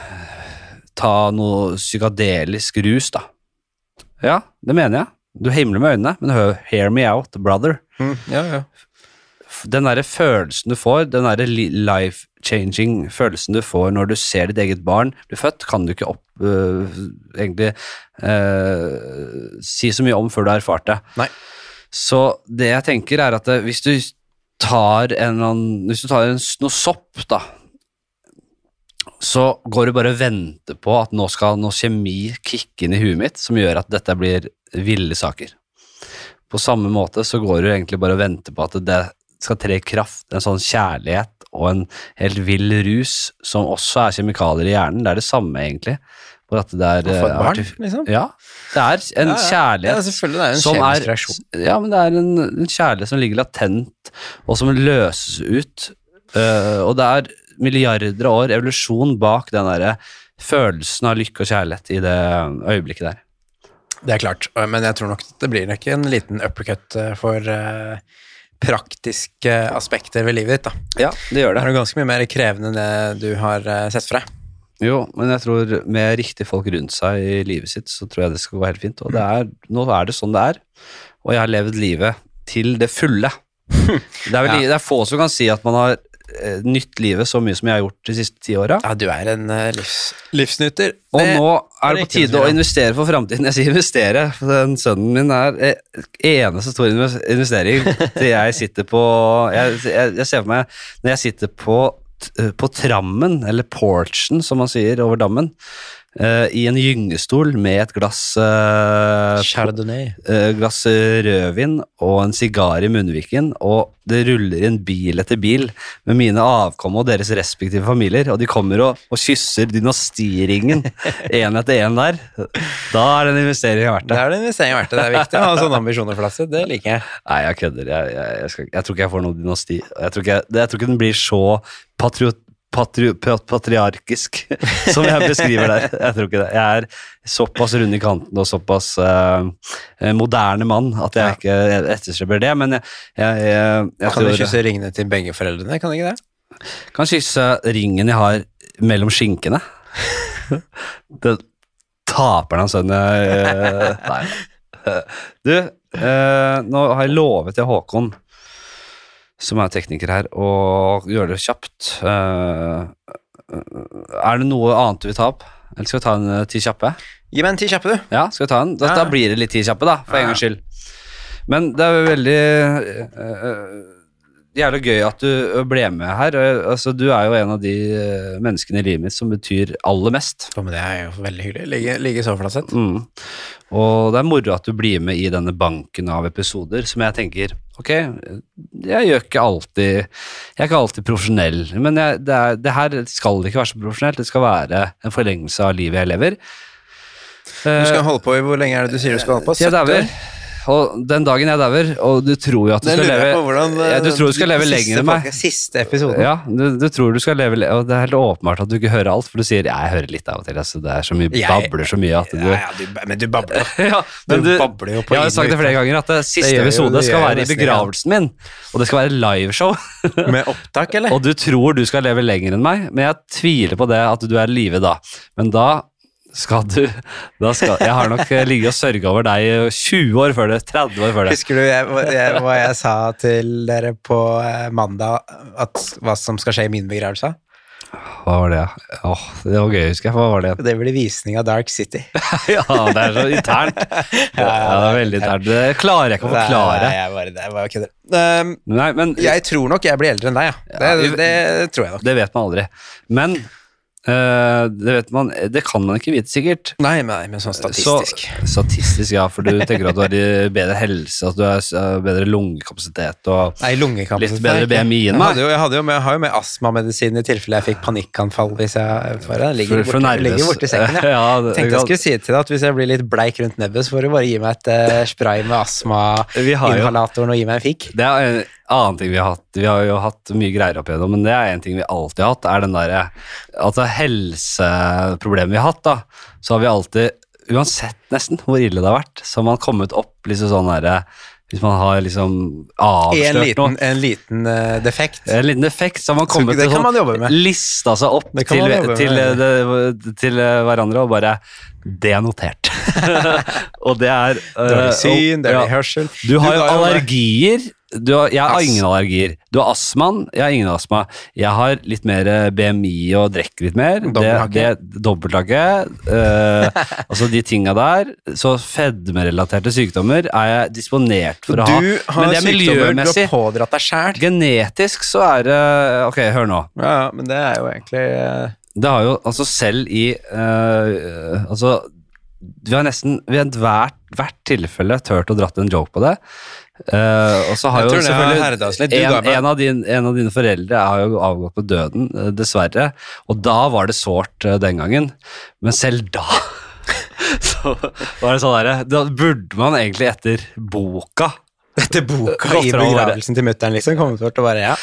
ta noe psykadelisk rus, da. Ja, det mener jeg. Du himler med øynene, men hør, hear me out, brother. Ja, ja. den derre følelsen du får, den derre li- life-changing følelsen du får når du ser ditt eget barn bli født, kan du ikke opp, øh, egentlig øh, si så mye om før du har erfart det. Nei. Så det jeg tenker er at det, hvis du tar en Hvis du tar en, noe sopp, da, så går du bare og venter på at nå skal noe kjemi kicke inn i huet mitt som gjør at dette blir ville saker. På samme måte så går du egentlig bare og venter på at det skal tre i kraft, en sånn kjærlighet og en helt vill rus, som også er kjemikalier i hjernen. Det er det samme, egentlig. For at det er for et eh, barn, liksom. Ja. Det er en Ja, ja. kjærlighet Ja, selvfølgelig, det er en som er- reaksjon. Ja, men det er en, en kjærlighet som ligger latent, og som løses ut. Uh, og det er milliarder av år evolusjon bak den derre følelsen av lykke og kjærlighet i det øyeblikket der. Det er klart, men jeg tror nok det blir nok en liten uppercut eh, for eh, praktiske aspekter ved livet ditt. da. Ja, det gjør Det Det er jo ganske mye mer krevende enn det du har eh, sett for deg. Jo, men jeg tror med riktige folk rundt seg i livet sitt, så tror jeg det skal gå helt fint. Og det er, nå er det sånn det er, og jeg har levd livet til det fulle. Det er, vel, Ja. det er få som kan si at man har nytt livet så mye som jeg har gjort de siste ti åra. Ja, du er en eh, livs, livsnyter. Og Det- nå er det på tide å investere for framtiden. Jeg sier investere, for den sønnen min er eh, eneste stor investering til jeg sitter på jeg, jeg, jeg ser for meg når jeg sitter på, t- på trammen, eller porchen som man sier over dammen, eh, i en gyngestol med et glass, uh, Chardonnay. Uh, glass rødvin og en sigar i munnviken, og det ruller inn bil etter bil med mine avkom og deres respektive familier, og de kommer og, og kysser dynastiringen én etter én der. Da er den investeringen verdt Det det. er det investeringen verdt. Det Det er viktig å ha sånne ambisjoner for lasset. Det liker jeg. Nei, jeg kødder. Jeg, jeg, jeg, skal, jeg tror ikke jeg får noe dynasti. Jeg tror ikke, jeg, jeg tror ikke den blir så patriot, patri, patriarkisk som jeg beskriver der. Jeg tror ikke det. Jeg er såpass rund i kanten og såpass uh, moderne mann at jeg ikke etterstreber det, men jeg, jeg, jeg, jeg Kan du kysse ringene til begge foreldrene? Kan ikke det? kan kysse ringen jeg har mellom skinkene. Det taper han sønnen eh, Nei. Du, uh, nå har jeg lovet til Håkon, som er tekniker her, og gjøre det kjapt. Uh, er det noe annet du vil ta opp? Eller skal vi ta en eh, ti kjappe? Gi meg en ti kjappe, du. Ja, skal vi ta en? Da, Ja. da blir det litt ti kjappe, da, for en gangs skyld. Men det er jo veldig øh, øh, jævlig gøy at du ble med her. Altså, du er jo en av de øh, menneskene i livet mitt som betyr aller mest. Ja, men det er jo veldig hyggelig. Ligge, ligge så flatsett. Mm. Og det er moro at du blir med i denne banken av episoder som jeg tenker Ok, jeg gjør ikke alltid Jeg er ikke alltid profesjonell, men jeg, det, er, det her skal ikke være så profesjonelt. Det skal være en forlengelse av livet jeg lever. Du skal holde på i Hvor lenge er det du sier du skal holde på? Til jeg 70 dauer. Og den dagen jeg dauer, og du tror jo at du skal leve hvordan eh, ja, Du tror du skal leve lenger enn meg. Siste episoden. Ja, du, du tror du skal leve Og det er helt åpenbart at du ikke hører alt, for du sier ja, jeg hører litt av og til. Altså, det er så mye Jeg- babler så mye at du Ja, ja, du, men du babler. ja, men Du du, babler jo på jeg har sagt det flere ganger at det siste episode skal være i begravelsen min. Og det skal være liveshow. Med opptak, eller? Og du tror du skal leve lenger enn meg, men jeg tviler på det at du er i live da. Men da skal du da skal, Jeg har nok eh, ligget og sørga over deg 20 år før det. 30 år før det. Husker du jeg, jeg, hva jeg sa til dere på eh, mandag, at, hva som skal skje i min begravelse? Hva var det? Åh, det var gøy, husker jeg. Hva var det? Det blir visning av Dark City. Ja, det er så internt. Ja, det er veldig internt. Det klarer jeg ikke å forklare. Nei, jeg bare, det bare kødder. Um, Nei, men jeg tror nok jeg blir eldre enn deg, ja. Det, vi- det tror jeg nok. Det vet man aldri. Men eh, det vet man Det kan man ikke vite sikkert. Nei, nei, men sånn statistisk. Så, statistisk, ja, for du tenker at du har bedre helse, at du har eh, bedre lungekapasitet og Nei, lungekapasitet. litt bedre BMI enn Jeg, meg. jeg, hadde jo med, jeg har jo med astmamedisin i tilfelle jeg fikk panikkanfall hvis jeg får det. Ligger, For- for ligger borti sekken, ja. Ja, det- Tenkte jeg skulle si til deg at hvis jeg blir litt bleik rundt nebbet, så får du bare gi meg et uh, spray med Vi har astmainhalatoren og gi meg en fikk. Det er annen ting vi har hatt. Vi har jo hatt mye greier opp igjennom, men det er en ting vi alltid har hatt, er den derre Altså helseproblemet vi har hatt, da. Så har vi alltid, uansett nesten hvor ille det har vært, så har man kommet opp liksom sånn derre Hvis man har liksom En avslørt liten, noe. en liten eh, defekt. En liten defekt, så har man kommet det til sånn lista seg opp til, til, til, til eh, hverandre og bare Det er notert. og det er eh, Dårlig syn, dårlig ja. hørsel. Du har jo allergier. Du har, jeg har Ass. ingen allergier. Du har astmaen, jeg har ingen astma. Jeg har litt mer eh, BMI og drikker litt mer. Dobbelthake. det- eh, altså de tinga der. Så fedmerelaterte sykdommer er jeg disponert for å ha. Men det er miljømessig. du har pådratt deg sjæl. Genetisk så er det Ok, hør nå. Ja, ja, men det er jo egentlig uh... Det har jo altså selv i Altså vi har nesten ved hvert, hvert tilfelle turt å dratt en joke på det. Eh, og så har jo selvfølgelig en, en, av din, en av dine foreldre har jo avgått med døden, eh, dessverre. Og da var det sårt eh, den gangen. Men selv da så var det sånn derre Da burde man egentlig etter boka Etter boka i begravelsen til mutter'n, liksom, Komme bort og bare ja.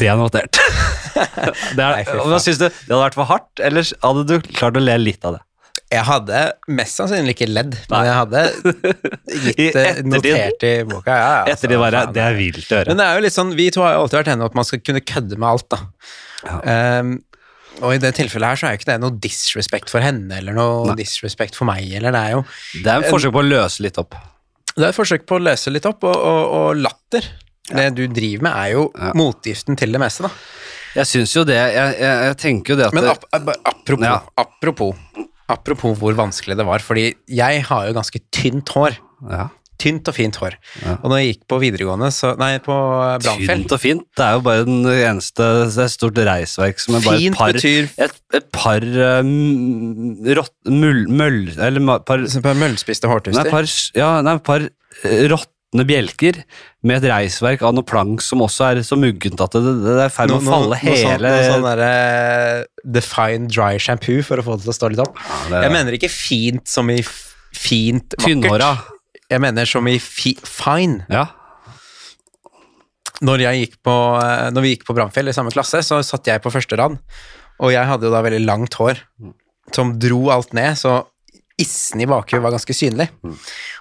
Det er notert. det, er, Nei? Det hadde vært for hardt, eller hadde du klart å le litt av det? Jeg hadde mest sannsynlig ikke ledd, men jeg hadde gitt det notert i boka. Ja, ja, Etter det bare Det er vilt å høre. Men det er jo litt sånn, vi to har jo alltid vært enige om at man skal kunne kødde med alt, da. Ehm, og i det tilfellet her så er jo ikke det noe disrespect for henne, eller noe disrespect for meg, eller det er jo Det er en forsøk på å løse litt opp. Det er et forsøk på å løse litt opp, og, og, og latter. Det du driver med, er jo Ja. motgiften til det meste, da. Jeg syns jo det jeg, jeg, jeg tenker jo det at Men ap ap apropos, Ja. apropos, apropos hvor vanskelig det var, fordi jeg har jo ganske tynt hår. ja. tynt og fint hår. Ja. Og når jeg gikk på videregående, så Nei, på Brannfjell Tynt og fint. Det er jo bare den eneste Det er et stort reisverk som er bare et par betyr Et, et par uh, rott... Mull... Møll... Eller par Møllspiste hårtuster? Nei, par, ja, nei, par eh, råtne bjelker med et reisverk av noe plank som også er så muggent at det, det er i ferd med å falle noe, hele noe sånn derre Define dry shampoo for å få det til å stå litt opp. det- Jeg mener ikke fint som i fint, vakkert. Tynnhåra. Jeg mener som i fi, fine. Ja. Når, gikk på, eh, når vi gikk på Bramfjell i samme klasse, så satt jeg på første rad. Og jeg hadde jo da veldig langt hår, som dro alt ned, så issen i bakhuet var ganske synlig.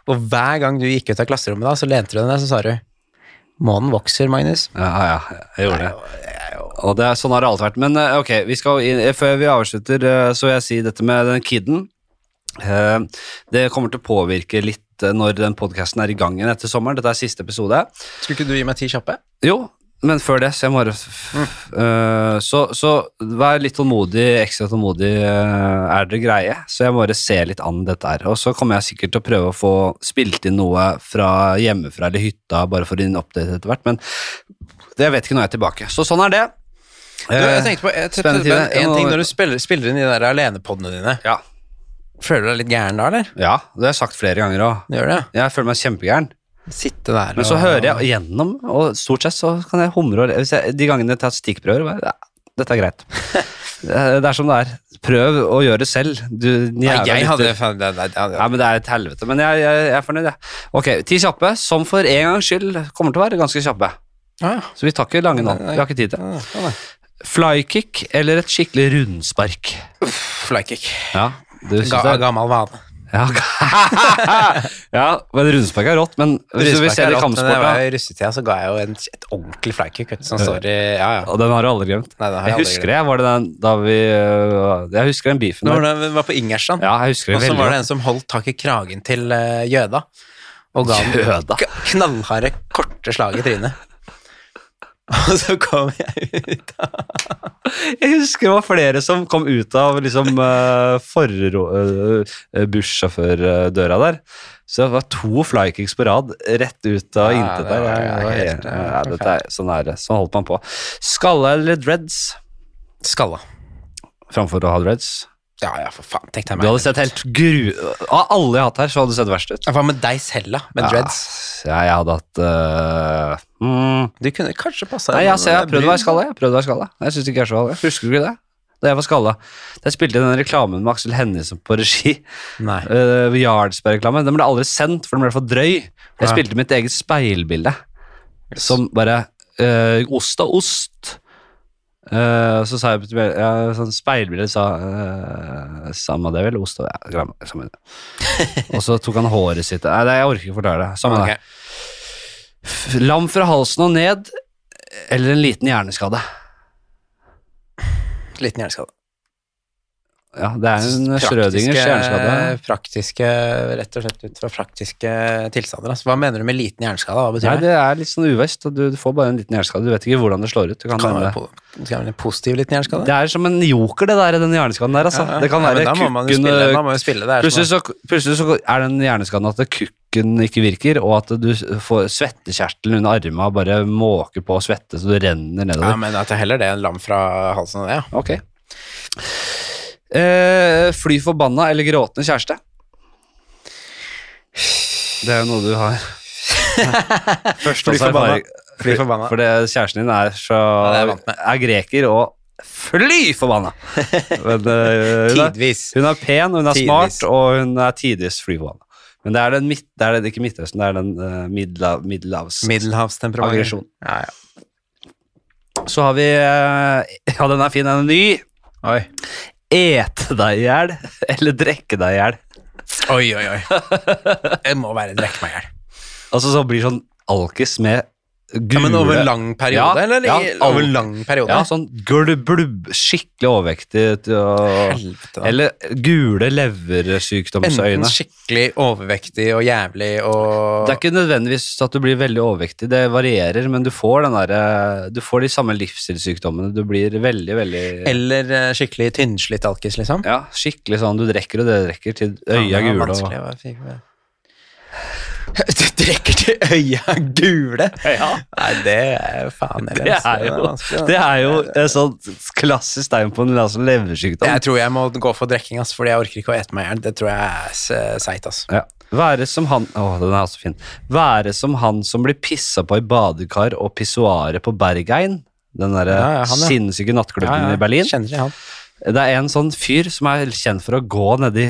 Og hver gang du gikk ut av klasserommet da, så lente du deg ned, så sa du Månen vokser, Magnus. Ja, ja, jeg gjorde det. Og det er, sånn har det alltid vært. Men eh, ok, vi skal inn, eh, før vi avslutter, eh, så vil jeg si dette med den kiden. Det kommer til å påvirke litt når den podcasten er i gang igjen etter sommeren. Dette er siste episode. Skulle ikke du gi meg ti kjappe? Jo, men før det, så jeg må bare Eh, så, så vær litt tålmodig, ekstra tålmodig uh, er det greie. Så jeg bare se litt an dette her. Og så kommer jeg sikkert til å prøve å få spilt inn noe fra hjemmefra eller hytta, bare for en update etter hvert, men det vet ikke når jeg er tilbake. Så sånn er det. Du, jeg tenkte på jeg, tider. en ting når du spiller, spiller inn de der alenepodene dine. Ja. Føler du deg litt gæren da, eller? ja, det har jeg sagt flere ganger òg. Jeg føler meg kjempegæren. Sitte der Men så og- hører jeg gjennom, og stort sett så kan jeg humre og le. Hvis jeg, De gangene jeg tar stikkprøver, bare, ja, dette er greit. Det er som det er. Prøv å gjøre det selv. Du, Nei, jeg hadde, faen, det, det, det, Ja, men det er et helvete. Men jeg, jeg, jeg er fornøyd, jeg. Ok, ti kjappe, som for en gangs skyld kommer til å være ganske kjappe. Ah, Så vi tar ikke lange nå. Nei, nei. Vi har ikke tid til. det. ah, nei. Flykick eller et skikkelig rundspark? Flykick. Ja, Ga, gammel vane. Ja, ja, men Rundespark er rått. Men hvis du vil se det i da jeg var I russetida så ga jeg jo en, et ordentlig flykick som står i Ja, ja. Og den har du aldri glemt. Nei, Jeg aldri husker det. Var det den da vi øh, Jeg husker den beefen Når der. var på Ingerstrand, Ja, jeg og så var det en som holdt tak i kragen til eh, jøda. Og ga k- knallharde, korte slag i trynet. Og så kom jeg ut Jeg husker det var flere som kom ut av liksom uh, bussjåførdøra der. Så det var to flykicks på rad rett ut av Ja, intet der. var helt, helt- ja, dette er, sånn er det. Sånn holdt man på. Skalle eller dreads Skalla. framfor å ha dreads? Ja, ja, for faen. Tenk deg Du hadde sett helt gru... Av alle jeg har hatt her, så hadde det sett verst ut. Hva med deg selv, da? Med dreads? Ja, jeg hadde hatt uh... mm, Du kunne kanskje passa Nei, jeg, har prøvd å være skalla. Jeg prøvde å være skalla. Jeg synes ikke jeg er så skalla. Husker du ikke det? Da jeg var skalla. Da jeg spilte den reklamen med Aksel Hennie på regi, Nei. uh, Jardsberg-reklamen, den ble aldri sendt, for den ble for drøy. Jeg Ja. spilte mitt eget speilbilde, som bare uh, Ost og ost. Eh, så sa jeg ja, sånn speilbilde sa uh, Samme det, vel? Ost og ja, samme det. Og så tok han håret sitt Nei, jeg orker ikke fortelle det. Samme okay. det. Lam fra halsen og ned, eller en liten hjerneskade. Liten hjerneskade. Ja, det er en Schrødingers hjerneskade. Praktiske, rett og slett ut fra praktiske tilstander. Altså. Hva mener du med liten hjerneskade? Hva betyr Nei, det? det er litt sånn uvisst. Du, du får bare en liten hjerneskade. Du vet ikke hvordan det slår ut. Det kan Kan være, det kan være en positiv liten hjerneskade? det er som en joker, det der, den hjerneskaden der. Altså. Ja, ja. Det kan være jo kukken er Plutselig så, plutselig så er den hjerneskaden at kukken ikke virker, og at du får svettekjertelen under armene bare måker på og svette så du renner ja, men at det heller det enn lam fra halsen og det, ja. Ok. Eh, fly forbanna eller gråtende kjæreste? Det er jo noe du har. Først Fly også forbanna. erfaring- Fly forbanna. For det, kjæresten din er, så, Ja, er er greker og fly forbanna! Men, eh, hun, er, Tidvis. hun er pen, hun er Tidvis. smart, og hun er tidvis fly forbanna. Men det er den midt, det er den, ikke Midtøsten, det er den uh, middelhav, middelhavs... Middelhavstemperament. Ja, ja. Så har vi uh, Ja, den er fin, den er ny. Oi. Ete deg i hjel eller drikke deg i hjel. Oi, oi, oi. Jeg må være drikke meg i hjel. Altså så blir sånn alkis med gule Ja, men over lang periode, Ja, eller? ja, over en lang periode? Ja, sånn glubb, skikkelig overvektig Helvete. Eller gule Enten skikkelig overvektig og jævlig og Det er ikke nødvendigvis at du blir veldig overvektig, det varierer, men du får, den der, du får de samme livsstilssykdommene. Du blir veldig, veldig Eller eh, skikkelig tynnslitt alkis, liksom. Ja, skikkelig sånn du drikker og det drikker til øya ja, gule. Og, Du trekker til øya gule? Ja. Nei, det er jo faen Det er jo, det er jo et sånt klassisk tegn på en altså, leversykdom. Jeg tror jeg må gå for drikking, ass, fordi jeg orker ikke å ete meg i hjel. Det tror jeg er se- seigt. Ja. Være som han Å, den er også fin. Være som han som blir pissa på i badekar og pissoaret på Bergein. Den derre ja, ja. sinnssyke nattklubben i Berlin. Kjenner jeg han. Det er en sånn fyr som er kjent for å gå nedi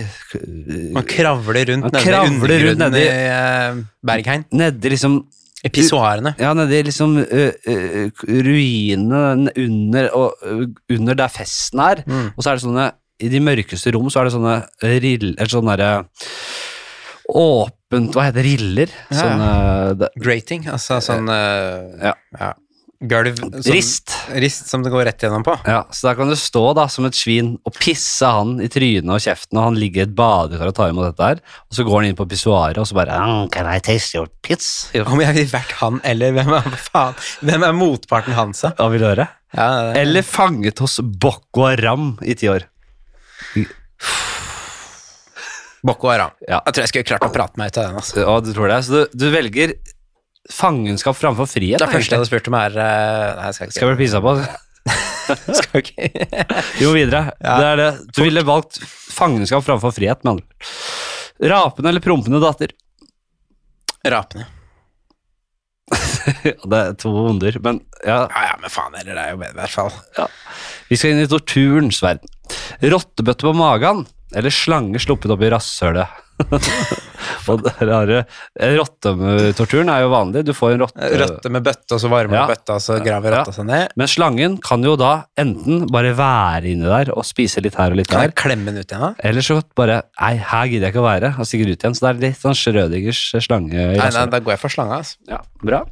Man kravler rundt nedi i undergrunnen nedi- i eh, Bergheim. Nedi liksom I pissoarene. Ja, nedi liksom uh, uh, ruinene under, uh, under der festen er. Mm. Og så er det sånne I de mørkeste rom så er det sånne riller sånne derre Åpent Hva heter det? Riller? Ja. Sånne Grating, altså sånn eh, Ja. ja. Gulv som, Rist. Rist som det går rett gjennom på. Ja, så der kan du stå da som et svin og pisse han i trynet og kjeften, og han ligger i et badekar og tar imot dette her, og så går han inn på pissoaret og så bare "Ah, Can I taste your piss? Om jeg ville vært han, eller hvem er, faen, hvem er motparten hans, da? Hva vil du høre? Ja, det- Eller fanget hos Boko Haram i ti år. Boko Haram. Ja. Jeg tror jeg skulle klart å prate meg ut av den. Altså. Ja, du tror det. Så du, du velger fangenskap framfor frihet? Det første jeg hadde spurt om, er eh, Nei, skal ikke Skal jeg bli pissa på? Skal ikke. Vi må videre. Ja. Det det. Du ville valgt fangenskap framfor frihet, med andre. Rapende eller prompende datter? Rapene. Det er to onder, men ja. Ja, ja, men faen heller, det er jo bedre i hvert fall. Vi skal inn i torturens verden. Rottebøtte på magen eller slange sluppet opp i rasshølet? og der har du Rottetorturen er jo vanlig. Du får en rotte Rotte med bøtte, og så varmer Ja. bøtta, og så graver rotta seg ned. Men slangen kan jo da enten bare være inni der og spise litt her og litt Kan der, jeg klemme den ut igjen, da? eller så bare Nei, her gidder jeg ikke å være, og stikker ut igjen. Så det er litt sånn Schrødingers slange. Nei, nei, da går jeg for slanga, altså. Ja, bra.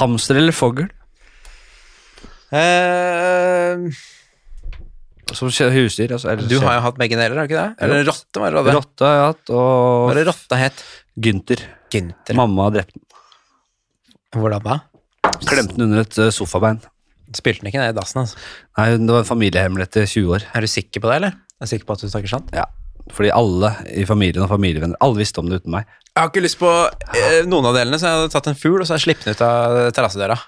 Hamster eller fogl? Eh, Som husdyr. Altså, eller du har jo hatt begge deler, har du ikke det? Eller rotte, var det? Rotte har jeg hatt, Hva og er det rotta het? Gynter. Gynter. Mamma drepte den. Hvordan da? Klemte den under et eh, sofabein. Spilte den ikke ned i dassen, altså. Nei, det var en familiehemmelighet i 20 år. Er du sikker på det, eller? Er du sikker på at du snakker sant? Ja. Fordi alle i familien og familievenner Alle visste om det uten meg. Jeg har ikke lyst på eh, noen av delene, så jeg hadde tatt en fugl, og så jeg sluppet den ut av terrassedøra.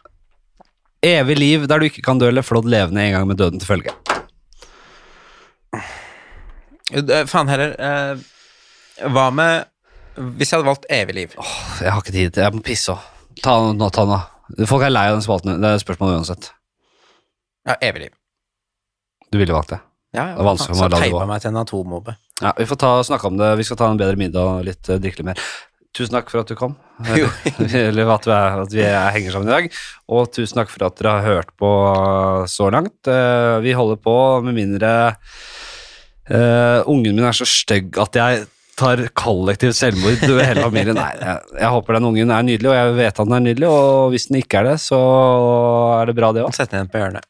Evig liv der du ikke kan dø eller flådd levende en gang med døden til følge. Eh, Faen heller, eh, hva med Hvis jeg hadde valgt evig liv Jeg har ikke tid til Jeg må pisse òg. Ta den nå. Folk er lei av den spalten. Det er spørsmål uansett. Ja, evig liv. Du ville valgt det. Ja, Det er vanskelig for meg å så la det teipa gå. meg til en atomobbe Ja, Vi får ta snakke om det. Vi skal ta en bedre middag og litt uh, drikke litt mer. Tusen takk for at du kom. Eller at, vi, er, at vi er, henger sammen i dag. Og tusen takk for at dere har hørt på så langt. Eh, vi holder på med mindre eh, Ungen min er så stygg at jeg tar kollektivt selvmord ved hele familien. Nei, jeg, jeg håper den ungen er nydelig, og jeg vet at den er nydelig. Og hvis den ikke er det, så er det bra, det òg. Sett den på hjørnet.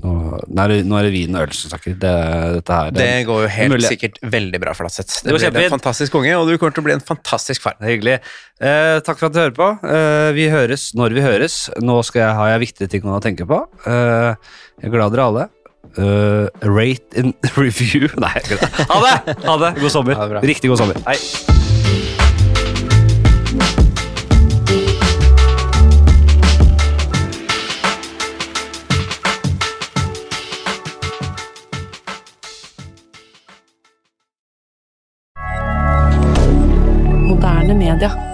Nå, nå er det- nå er det vin og øl som snakker. Det, dette her, Det går jo helt mulig. sikkert veldig bra, Flatseth. Det Det blir en fantastisk unge, og du kommer til å bli en fantastisk far. Hyggelig. Eh, takk for at du hører på. Eh, vi høres når vi høres. Nå skal jeg, har jeg viktige ting å tenke på. Eh, jeg er glad dere alle. Eh, rate in review Nei. Ha det! Ha det! God sommer. Ha det. Riktig god sommer. Hei. Moderne media.